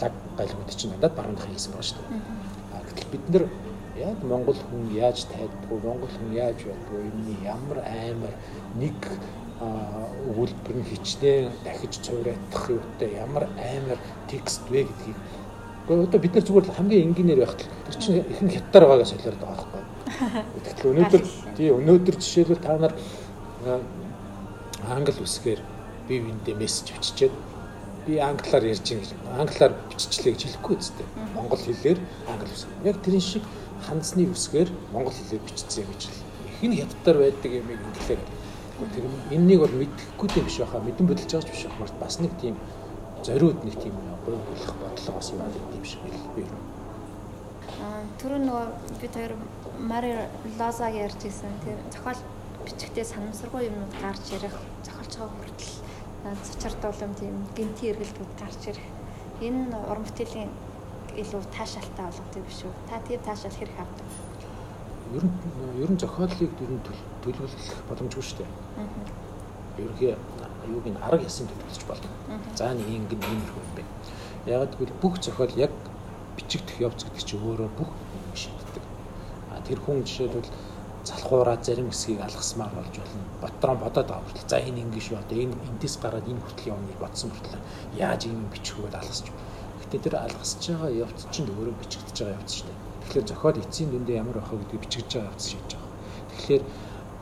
[SPEAKER 3] лаг гайлгууд чинь надад баруун дахин хийсэн байгаа шүү дээ. Гэтэл бид нар яг Монгол хүн яаж тайлбаргүй, Монгол хүн яаж байдгүй, энэ ямар аймар нэг өгүүлбэр нь хичнээн дахиж цуврайтах юутай ямар аймар текст вэ гэдгийг. Одоо бид нар зүгээр хамгийн энгийнээр байхад тэр чинь их нь хятадаар байгаагаа солиорд байгаа байхгүй. Тэгэхээр өнөөдөр тий өнөөдөр жишээлбэл та нар англи үсгээр би виндэ мессеж биччихэд би англиар ярьж гэж англиар биччихлээ гэж хэлэхгүй үстэй. Монгол хэлээр англи үсэг. Яг тэрэн шиг хандсны үсгээр монгол хэлээр бичсэн гэж л нь хятадаар байдаг юм инглиэр. Тэр энэнийг бол мэдэхгүй юм биш байхаа мэдэн бодолж байгаа ч биш байх. Бас нэг тийм зориуд нэг тийм гой болох бодлого бас юм юм шиг би.
[SPEAKER 2] Аа түрүү нөгөө бид хоёр Мари Лозаг ярьж ирсэн. Тэр зохиол бичгтээ санамсаргүй юмнууд гарч ирэх, зохиолч байгаа хүртэл цочирдуулам тийм гинти эргэлтүүд гарч ирэх. Энэ уран бүтээлийн илүү таашаалтай болгодог биш үү? Та тийм таашаал хэрэг авдаг.
[SPEAKER 3] Ер нь ер нь зохиолыг ер нь төлөвлөх боломжгүй шүү дээ. Ерөнхий юуг н арга ясын төлөвлөж болно. За нэг ингэн иймэрхүү юм бэ. Яг гэвэл бүх зохиол яг бичигдэх явц гэдэг чинь өөрөө бүх шийддэг. А тэр хүн жишээлбэл залхуураа зарим хэсгийг алгасмаар болж болно. Ботроо бодоод байгаа хүртэл за энэ ингэ шүү одоо энэ энтэс гараад энэ хүртэл явныг бодсон хүртэл яаж бичих вэ алгасч. Гэтэ тэр алгасж байгаа явц чинь өөрөө бичигдэж байгаа явц шүү дээ. Тэгэхээр зохиол эцсийн дүндээ ямар байх вэ гэдгийг бичигдэж байгаа явц шийдэж байгаа. Тэгэхээр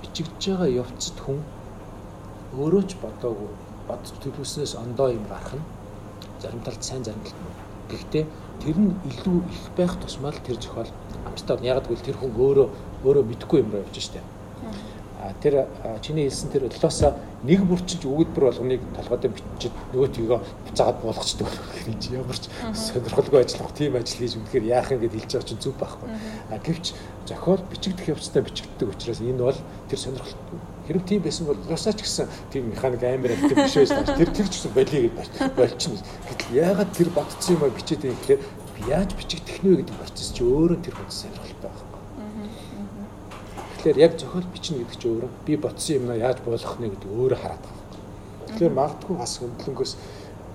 [SPEAKER 3] бичигдэж байгаа явцад хүн өөрөө ч бодоогүй бодож төлөвснөөс ондоо юм гарах нь зарим талд сайн зарим талд муу. Гэхдээ тэр нь илүү их байх тусмаа л тэр зохиол амттай яг гэвэл тэр хүн өөрөө өөрөө мэдхгүй юм руу явж штэ. А тэр чиний хэлсэн тэр олоосаа нэг бүрчилж өгүүлбэр болгоныг толгойд бичиж нөгөөтгийгөө буцаагаад буулгачдаг хэрэг чи ямар ч сонирхолгүй ажиллах тийм ажил хийж үнэхээр яах юм гэд хэлж байгаа чинь зүг байхгүй. А гэвч зохиол бичигдэх явцдаа бичигддэг учраас энэ бол тэр сонирхолтой Хэрэг тийм байсан бол Лосач гэсэн тийм механик амар актив биш байсан. Тэр тэр ч гэсэн болиё гэж болчихно. Гэтэл яагаад тэр батцсан юм а бичээд байх гэхээр яаж бичигдэх нь вэ гэдэг процесс чи өөрөө тэр процесс сонирхолтой байхгүй. Тэгэхээр яг зохиол бичнэ гэдэг чи өөрөө би ботсон юм яаж болох нь гэдэг өөрөө хараад байгаа. Тэгэхээр магадгүй бас хөндлөнгөөс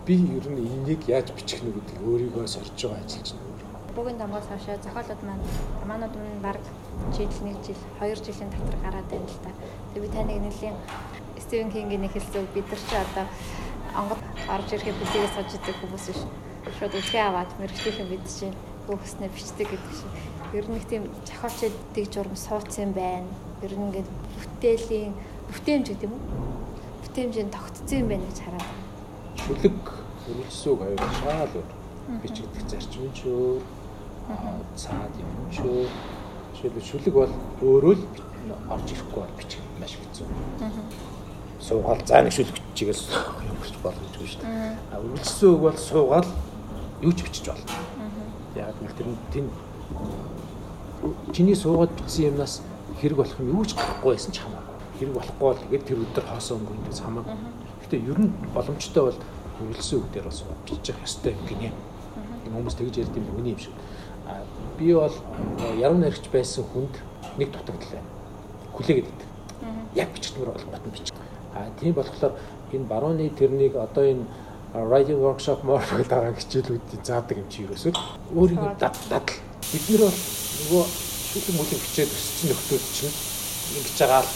[SPEAKER 3] би ер нь энийг яаж бичих нь гэдэг өөрийгөө сорж байгаа ажил чинь өөр.
[SPEAKER 2] Буугийн дамгаас хашаа зохиолууд маань романууд маань баг жил нэг жил 2 жилийн дотор гараад байна л та. Тэгээ би таныг нэлийн Стивен Кингийн нэг хэлсэн бид нар чи одоо онгод орж ирэхэд бүлэгээ саж идэг хүмүүс биш. Шууд үзгээ аваад мэрэгчлийнхэн бид чинь өгснээ бичдэг гэдэг шиг. Ер нь нэг тийм зохиолчдыг журам суудсан байна. Ер нь ингээд бүтээлийн бүтээмж гэдэг юм уу? Бүтээмжийн тогтцсон юм байна гэж хараад.
[SPEAKER 3] Шүлэг өргөлсөг аюул шаал өөр бичигдэх зарчим ч өөр цаад юм өөр жишээлбэл шүлэг бол өөрөө л орж ирэхгүй бол бичих маш хэцүү. Суугаал заа нэг шүлэг чигээс юм гэж боломжгүй шүү дээ. А өргөлсөн үг бол суугаал юу ч бичиж болно. Яг л тэр тэн чиний суугаад бичсэн юмнаас хэрэг болох юм юу ч гарахгүй байсан ч хамаагүй. Хэрэг болохгүй бол тэгээд тэр өдөр хоосоо өнгөндөөс хамаагүй. Гэтэ ер нь боломжтой бол хөвлөсөн үг дээр бас бичих ёстой юм гинэ. Хүмүүс тэгж ярьд юм үний юм шиг. Би бол яруу найрагч байсан хүнд нэг дутагдлаа. Хүлээгээд идэв. Яг бичгтмөр бол батн бич. А тийм болохоор энэ барууны тэрнийг одоо энэ writing workshop морф гэдэг байгаа хичээлүүдийг заадаг юм чи ерөөсөө өөрийгөө дад дад бид нар бол нөгөө шүлэг мүлэг хичээд өссөн нөхдөд чинь ингэж байгаа л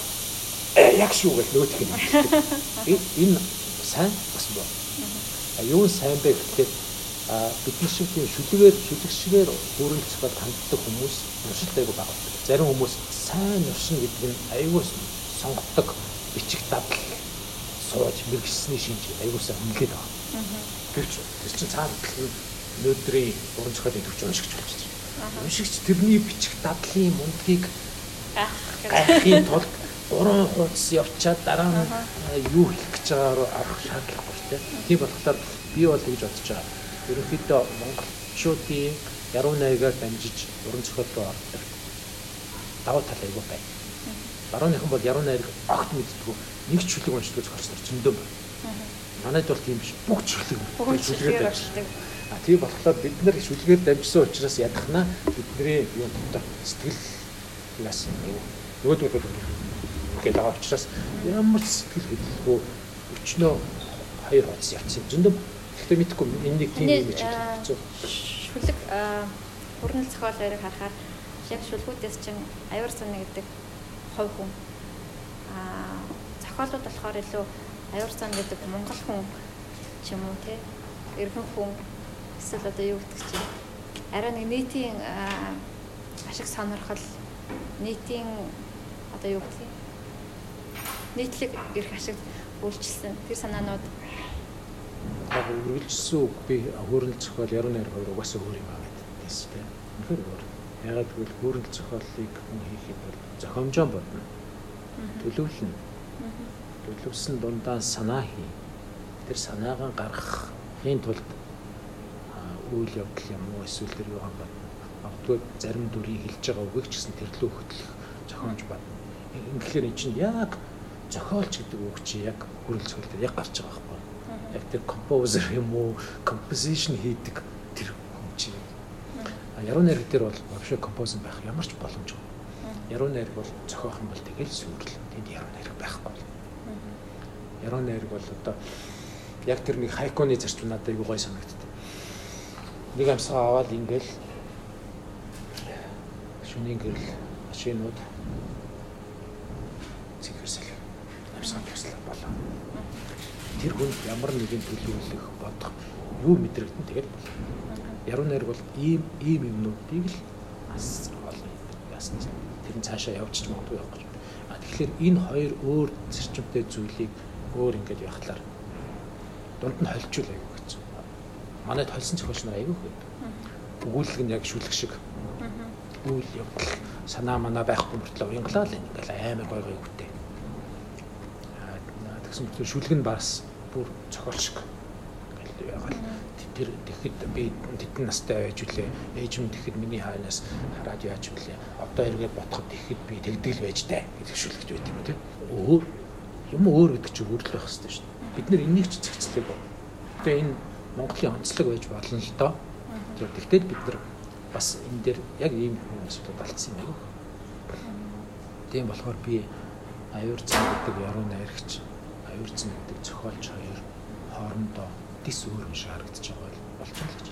[SPEAKER 3] яг шүү гэж нөгөөх юм. Энэ сайн бас боо. А юу сайн бэ гэхээр бидний шиг тийм шүлгээр шүлэг шигээр хөрөнгөцгөө танддаг хүмүүс уншилт айгу бага. Зарим хүмүүс сайн уншина гэдэг нь айгу сонгодог бичих дадал сууж мэрэгчсний шинж айгуусаа хөндлөд байгаа. Гэвч тэр чинь цаана өнөөдрийн уран зохиолын төвч уншигч болж байна. Уншигч тэрний бичих дадлын мундгийг гайхахын тулд гурван хуудас явчаад дараа нь юу хийх гэж байгаагаар авах шаардлагагүй шүү дээ. Тийм болохоор би бол гэж бодож байгаа. Ерөнхийдөө монголчуудын яруу найргаар дамжиж уран зохиол руу ордог. Давуу тал айгүй байна. Барууныхан бол яруу найраг огт мэддэггүй нэг ч чөлөг уншдаг зохиолч нар зөндөө байна. Манайд бол тийм биш. Бүх чөлөг
[SPEAKER 2] чөлөгээр дамждаг.
[SPEAKER 3] А тийм болохоор бид нар чөлөгээр дамжсан учраас ядахна бидний юу дотор сэтгэл нас нөгөөдгөө гэдэг байгаа учраас ямар ч сэтгэл хөдлөлгүй өчнөө хоёр хоц явцсан зөндөө гэхдээ мэдхгүй энэ нэг тийм юм гэж хэлсэн.
[SPEAKER 2] Шүлэг хурнал зохиол хоёрыг харахаар яг шүлгүүдээс чинь аюур цана гэдэг хувь хүн аа зохиолууд болохоор илүү аюур цана гэдэг монгол хүн ч юм уу те эргэн хүн эсвэл одоо юу гэдэг чинь арай нэг нийтийн ашиг сонирхол нийтийн одоо юу юм нийтлэг эрх ашиг үйлчилсэн тэр санаанууд
[SPEAKER 3] яг үргэлжсэн үг би хөөрөл зохиол яруу найр хоёр угаасаа өөр юм аа гэдэг тийм. Үнэхээр өөр. Ягаад гэвэл хөөрөл зохиолыг хүн хийхэд бол зохиомжоо бодно. Төлөвлөн. Төлөвсөн дундаа санаа хий. Тэр санаагаа гаргахын тулд үйл явдал юм уу эсвэл тэр юу хамбат автод зарим дүрийг хэлж байгаа үгийг ч гэсэн тэрлүү хөтлөх зохиомж байна. Тэгэхээр эн чинь яг зохиолч гэдэг үг чи яг хүрэл цогт яг гарч байгаа. Яг тэр композер юм уу, композишн хийдэг тэр хүн чи. А яруу найраг дээр бол вообще композер байх ямар ч боломжгүй. Яруу найраг бол зохиох юм бол тэгэл сүрэл. Тэнд яруу найраг байхгүй. Яруу найраг бол одоо яг тэр нэг хайконы зарчим надад айгүй гой санагддаг. Нэг амсгаа аваад ингээл шөнийн гэрэл машинууд цэгэрсэл амьсгал туслах болоо. Тэр хүн ямар нэгэн төлөвлөх бодох юу мэдрэгдэн тэгэл болоо. Яруу найраг бол ийм ийм юмнуудыг л бас олон чинь тэр нь цаашаа явчих магадгүй явах гэж. А тэгэхээр энэ хоёр өөр зарчимтай зүйлийг өөр ингэж явахлаар дунд нь холжуул аягүй гэж. Манайд холсон зохиолч нар аягүй хөт. Өгүүлэг нь яг шүлэг шиг. Үйл явдал санаа манаа байхгүй мөртлөө уянгалаа л ингээл амар гой гой үгтэй гэсэн мэт шүлэг нь бас бүр цохол шиг ингээл яагаад тэр тэгэхэд би тэтэн настай байж үлээ. Ээж минь тэгэхэд миний хаанаас хараад яаж үлээ. Одоо эргээд бодоход тэгэхэд би тэгдэл байж таа гэж шүлгэж байт юм тий. Өөр юм өөр гэдэг чинь өөрлөх байх хэрэгтэй шүү дээ. Бид нар энийг ч зэгцлээ бо. Тэгээ энэ Монголын онцлог байж болно л доо. Тэгтэл бид нар бас энэ дээр яг ийм хүмүүсүүд алдсан юм аа тийм болохоор би аюур цан гэдэг яруу найрагч аюурцэн гэдэг зохиолч хоёр хоорондоо дис өөр юм шиг харагдаж байгаа бол болчихно л гэж.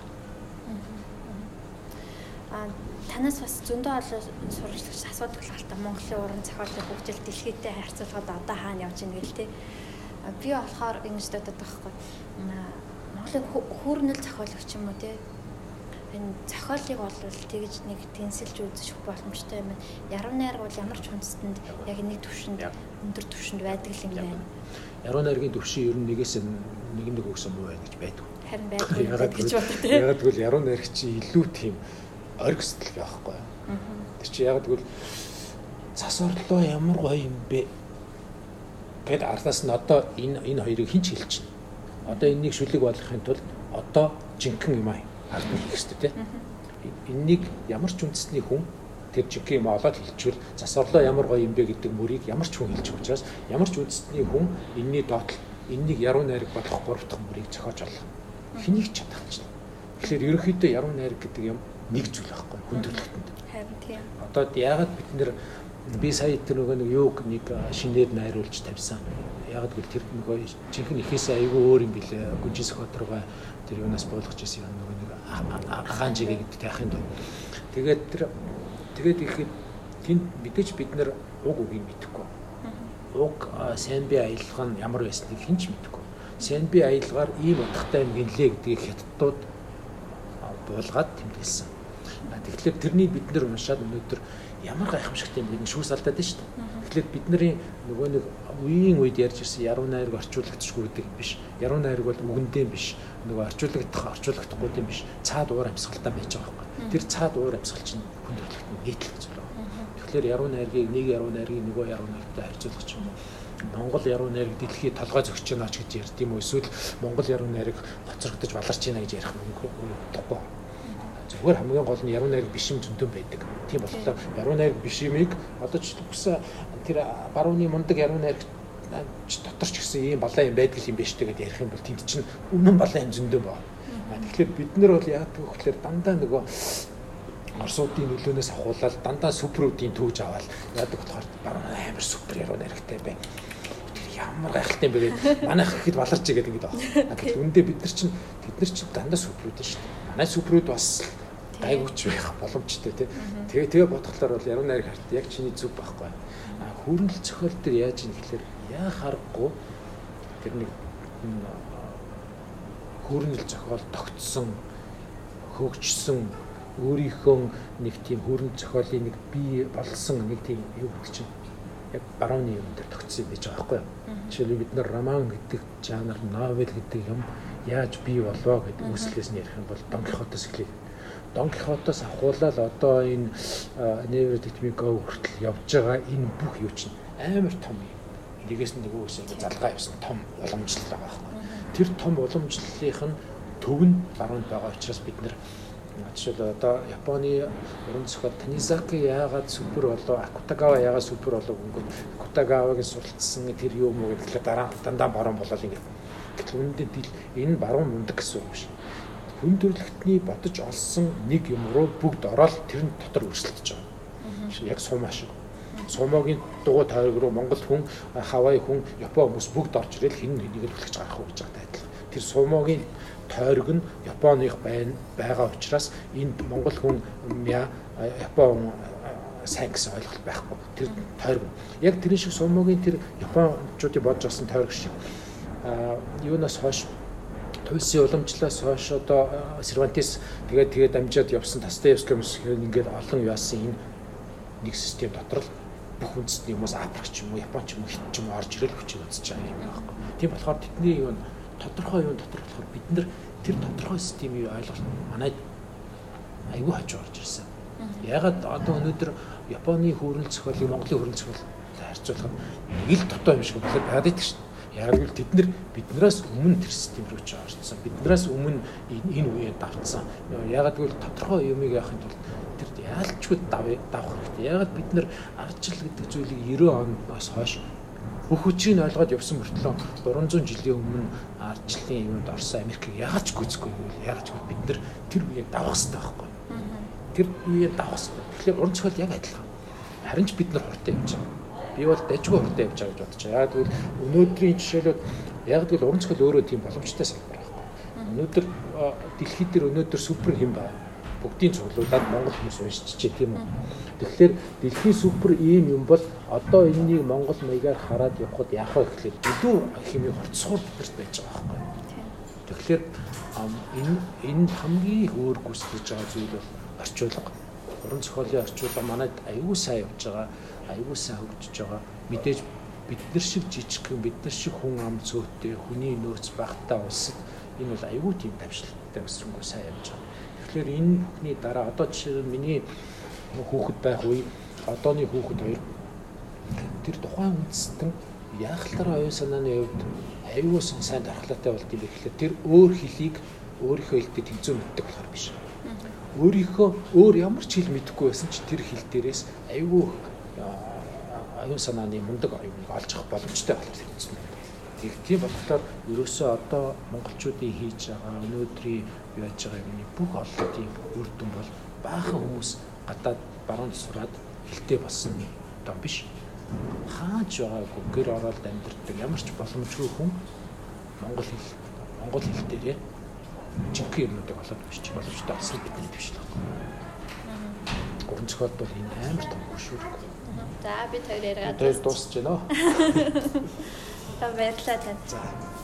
[SPEAKER 2] танаас бас зөндөө олон сурагчлагч асуудаг л та Монголын уран зохиолын хөгжил дэлхийдээ харьцуулахад одоо хаана явж байгаа гэл те. Би болохоор ингэж боддог байхгүй. Монголын хүүрнэл зохиолагч юм уу те энэ зохиолыг бол тэгж нэг тэнсэлж үзэж боломжтой юм. Яруу найраг бол ямар ч хүнстэнд яг нэг төвшөнд өндөр төвшөнд байдаг юм байна.
[SPEAKER 3] Яруу найргийн төвшин ер нь нэгээс нэг нэг өгсөн муу байна гэж байдаг.
[SPEAKER 2] Харин байдаг гэж боддог тийм.
[SPEAKER 3] Ягаад гэвэл яруу найрагч илүү тийм оргистэл байхгүй. Тэр чи ягаад гэвэл цас орлоо ямар гоё юм бэ гэд ардаас нь одоо энэ энэ хоёрыг хинч байна. Одоо энэнийг шүлэг болгохын тулд одоо жинхэнэ юм аа ард нь хийх хэрэгтэй тийм. Энэнийг ямар ч үндэсний хүн тэр жинхэнэ юм олоод хэлчихвэл зас орлоо ямар гоё юм бэ гэдэг мөрийг ямар ч хүн хэлж учраас ямар ч үндэсний хүн энэний доотлол энэнийг яруу найраг болох гурав дахь мөрийг зохиож олох. Хэнийг ч чадахч. Тэгэхээр ерөнхийдөө яруу найраг гэдэг юм нэг зүйл байхгүй хүн төрөлхтөнд.
[SPEAKER 2] Харин тийм.
[SPEAKER 3] Одоо яагаад бид нэр би сая тэр нөгөө нэг юуг нэг шинээр найруулж тавьсан. Яагаад гэвэл тэр нөгөө жинхэнэ ихээсээ айгүй өөр юм билээ. Гүнжис хотрогоо тэр юунаас буулгаж ирсэн нөгөө нэг хаанжигээ гэдэг тайхын доо. Тэгээд тэр тэгээд ихэд тэнд мэдээж бид нэр уг үгийг мэдэхгүй. Уг сайн би аялах нь ямар байсныг хэн ч мэдэхгүй. Сайн би аялгаар ийм утгатай юм гинлээ гэдгийг хятадууд буулгаад тэмдэглэсэн. Тэгэхээр тэрний бид нэр уншаад өнөөдөр ямар гайхамшигтай юм бэ шүүс алдаад шүү дээ. Тэгэхээр бидний нөгөө нэг үеийн үед ярьж ирсэн яруу найраг орчуулагдчихгүй гэдэг юм биш. Яруу найраг бол үгэндээ биш. Нөгөө орчуулагдах орчуулагдахгүй юм биш. Цаад уур амьсгалтай байж байгаа байхгүй. Тэр цаад уур амьсгал чинь хүн төрөлхтөнд нийтлэх гэж байна. Тэгэхээр яруу найргийг нэг яруу найргийг нөгөө яруу найрагтай харьцуулах ч юм уу. Монгол яруу найраг дэлхийд толгой зөгч чанаач гэж ярьд юм уу эсвэл Монгол яруу найраг хоцрогдож баларч байна гэж ярих юм уу? зүгээр хамгийн гол нь яруу найраг биш юм зөндөн байдаг. Тийм болохоор яруу найраг биш юмыг одоо ч үгсэн тэр барууны мундаг яруу найраг дотор ч гэсэн ийм балаа юм байдаг юм биш тэгээд ярих юм бол тэнд чинь өмнө балаа юм зөндөн баа. Тэгэхээр бид нар бол яадаг вэ гэхээр дандаа нөгөө Орсуудын нөлөөнөөс ахуулаад дандаа суперүүдийн төвж аваад яадаг болохоор баруун амар супер яруу найрагтай бай ямар гайхалтай юм бэ гэдэг манайх ихэд баларч игээд ингэж байгаа. Гэтэл үндэ бид нар чинь бид нар чинь дандаа суперүүд шүү дээ. Манай суперүүд бас гайгууч байх боломжтой тий. Тэгээ тэгээ бодглохлоор бол яруу найраг харт яг чиний зүг байхгүй. Хөрөнгө зохиол дээр яаж юм гэхээр яа харахгүй тэр нэг хөрөнгө зохиол тогтсон хөгжсөн өөрийнхөө нэг тийм хөрөнгө зохиолын нэг бий болсон нэг тийм юу чинь яг барууны юм дээр тогтсон юм байж байгаа байхгүй юу. Жишээлбэл бид нар роман гэдэг жанр, новел гэдэг юм яаж бий болоо гэдэг үслээс нь ярих юм бол Дон Кихотоос эхлэв Дон Кихотоос ахуулаад одоо энэ Never Let Me Go хүртэл явж байгаа энэ бүх юу чинь амар том юм. Нэгээс нь нөгөөс ингэ залгаа явсан том уламжлал байгаа байхгүй. Тэр том уламжлалынх нь төв нь баруунд байгаа учраас бид нэр жишээл одоо Японы уран зохиол Танизаки яагаад супер болоо Акутагава яагаад супер болоо гэнгээ Акутагавагийн суралцсан тэр юу муу гэхлээр дараа дандаа баруун болол ингэ. Гэтэл үүндээ энэ баруун мундаг гэсэн үг биш хүн төрөлхтний бодож олсон нэг юм руу бүгд ороод тэр нь дотор өрсөлдөж байгаа. Яг сумаа шиг. Сумагийн дугуй тойрог руу Монгол хүн, Хавай хүн, Япон хүмүүс бүгд орж ирэл хин нэгийг л хүлээж гарах уу гэж байгаа адилхан. Тэр сумагийн тойрог нь Японых байна байгаа учраас энд Монгол хүн Япон сайн гэсэн ойлголт байхгүй. Тэр тойрог. Яг тэр шиг сумагийн тэр Япончуудын бодож олсон тойрог шиг. А юунаас хойш Туйсын уламжлалаас хойш одоо Сервантес тэгээд тэгээд амжаад явсан Достоевский хүмүүс ингээд олон яасан энэ нэг систем дотор л бүх үндэсний хүмүүс Африк ч юм уу, Япон ч юм уу, Хит ч юм уу орж ирэл хүчийг үзэж байгаа юм байна. Тийм болохоор тэдний юу тодорхой юу дотор болохоор бид нар тэр тодорхой системийг ойлгох манай айгүй хажуу орж ирсэн. Ягаад одоо өнөөдөр Японы хөрөнгө зохиолыг Монголын хөрөнгө зохиолтой харьцуулахад нэг л дотоо юм шиг болоод байгаад идэх шин. Яг л тэд нар биднээс өмнө тэр систем рүү ч орсон. Биднээс өмнө энэ үеэд давтсан. Яг гэвэл тодорхой юмыг яахын тулд тэр яалчгүй давах хэрэгтэй. Яг бид нар ардчил гэдэг зүйлийг 90 оноос хойш бүх хүчийг ойлгоод явсан мөртлөө 300 жилийн өмнө ардчлалын юмд орсон Америкийг яагаад ч гүйцэхгүй вэ? Яагаад ч бид нар тэр үеийг давах хэрэгтэй байхгүй. Тэр үеийг давах хэрэгтэй. Тэгэхээр уран зохиол яг адилхан. Харин ч бид нар хортой юм чинь би бол дайггүй хурдан явж байгаа гэж бодож байгаа. Яг тэгвэл өнөөдрийн жишээлбэл яг тэгвэл уран зохиол өөрөө тийм боломжтой салбар байхгүй. Өнөөдөр дэлхийд дээр өнөөдөр супер хэм байна. бүгдийн цуглуулад Монгол хүмүүс уншчихжээ тийм үү. Тэгэхээр дэлхийн супер ийм юм бол одоо энэнийг Монгол маягаар хараад явхад яах вэ гэхлээр илүү хэмээг хорцсоор бидэрт байж байгаа байхгүй. Тэгэхээр энэ энэ хамгийн өөр гүйцэтгэж байгаа зүйл бол орчуулга. Уран зохиолын орчуулга манайд аюул сайн явж байгаа, аюул сайн хөгжиж байгаа. Мэдээж бид нар шиг жижигхэн бид нар шиг хүн ам цөөтэй хүний нөөц багтаа улсад энэ бол аюул тийм тавшилттай өсрөнгөө сайн явж байгаа. Тэгэхээр энэ бүхний дараа одоо жишээ миний хүүхэд байх үе. Одооны хүүхэд хоёр. Тэр тухайн үндэстэн яахлаар оюун санааны хувьд аюул сайн дархлаатай болд юм гэхлээр тэр өөр хэлийг өөрийнхөө хэлтэй тэнцүү мэддэг болохоор биш. Өөрийнхөө өөр ямар ч хэл мэдэхгүй байсан ч тэр хэл дээрээс аюул аюун санааны мундаг аюул олж авах боломжтой болох юм. Тэг тийм болохоор ерөөсөө одоо монголчуудын хийж байгаа өнөөдрийн яаж байгаа юмны бүх олонтын үр дүн бол баахан хүмүүс гадаад баруун сураад хэлтэй болсон одоо биш. Хаач байгаагүй гэр ороод амьдэрдэг ямар ч боломжгүй хүн монгол хэл монгол хэл дээр жинхэнэ юмнуудыг олоод биш боломжтой болсон бидний биш л байна. Гурван зохиолд бол энэ амар том хөшүүрэг.
[SPEAKER 2] За бид хоёр яриад
[SPEAKER 3] дуусч байна.
[SPEAKER 2] Та баярлалаа тань.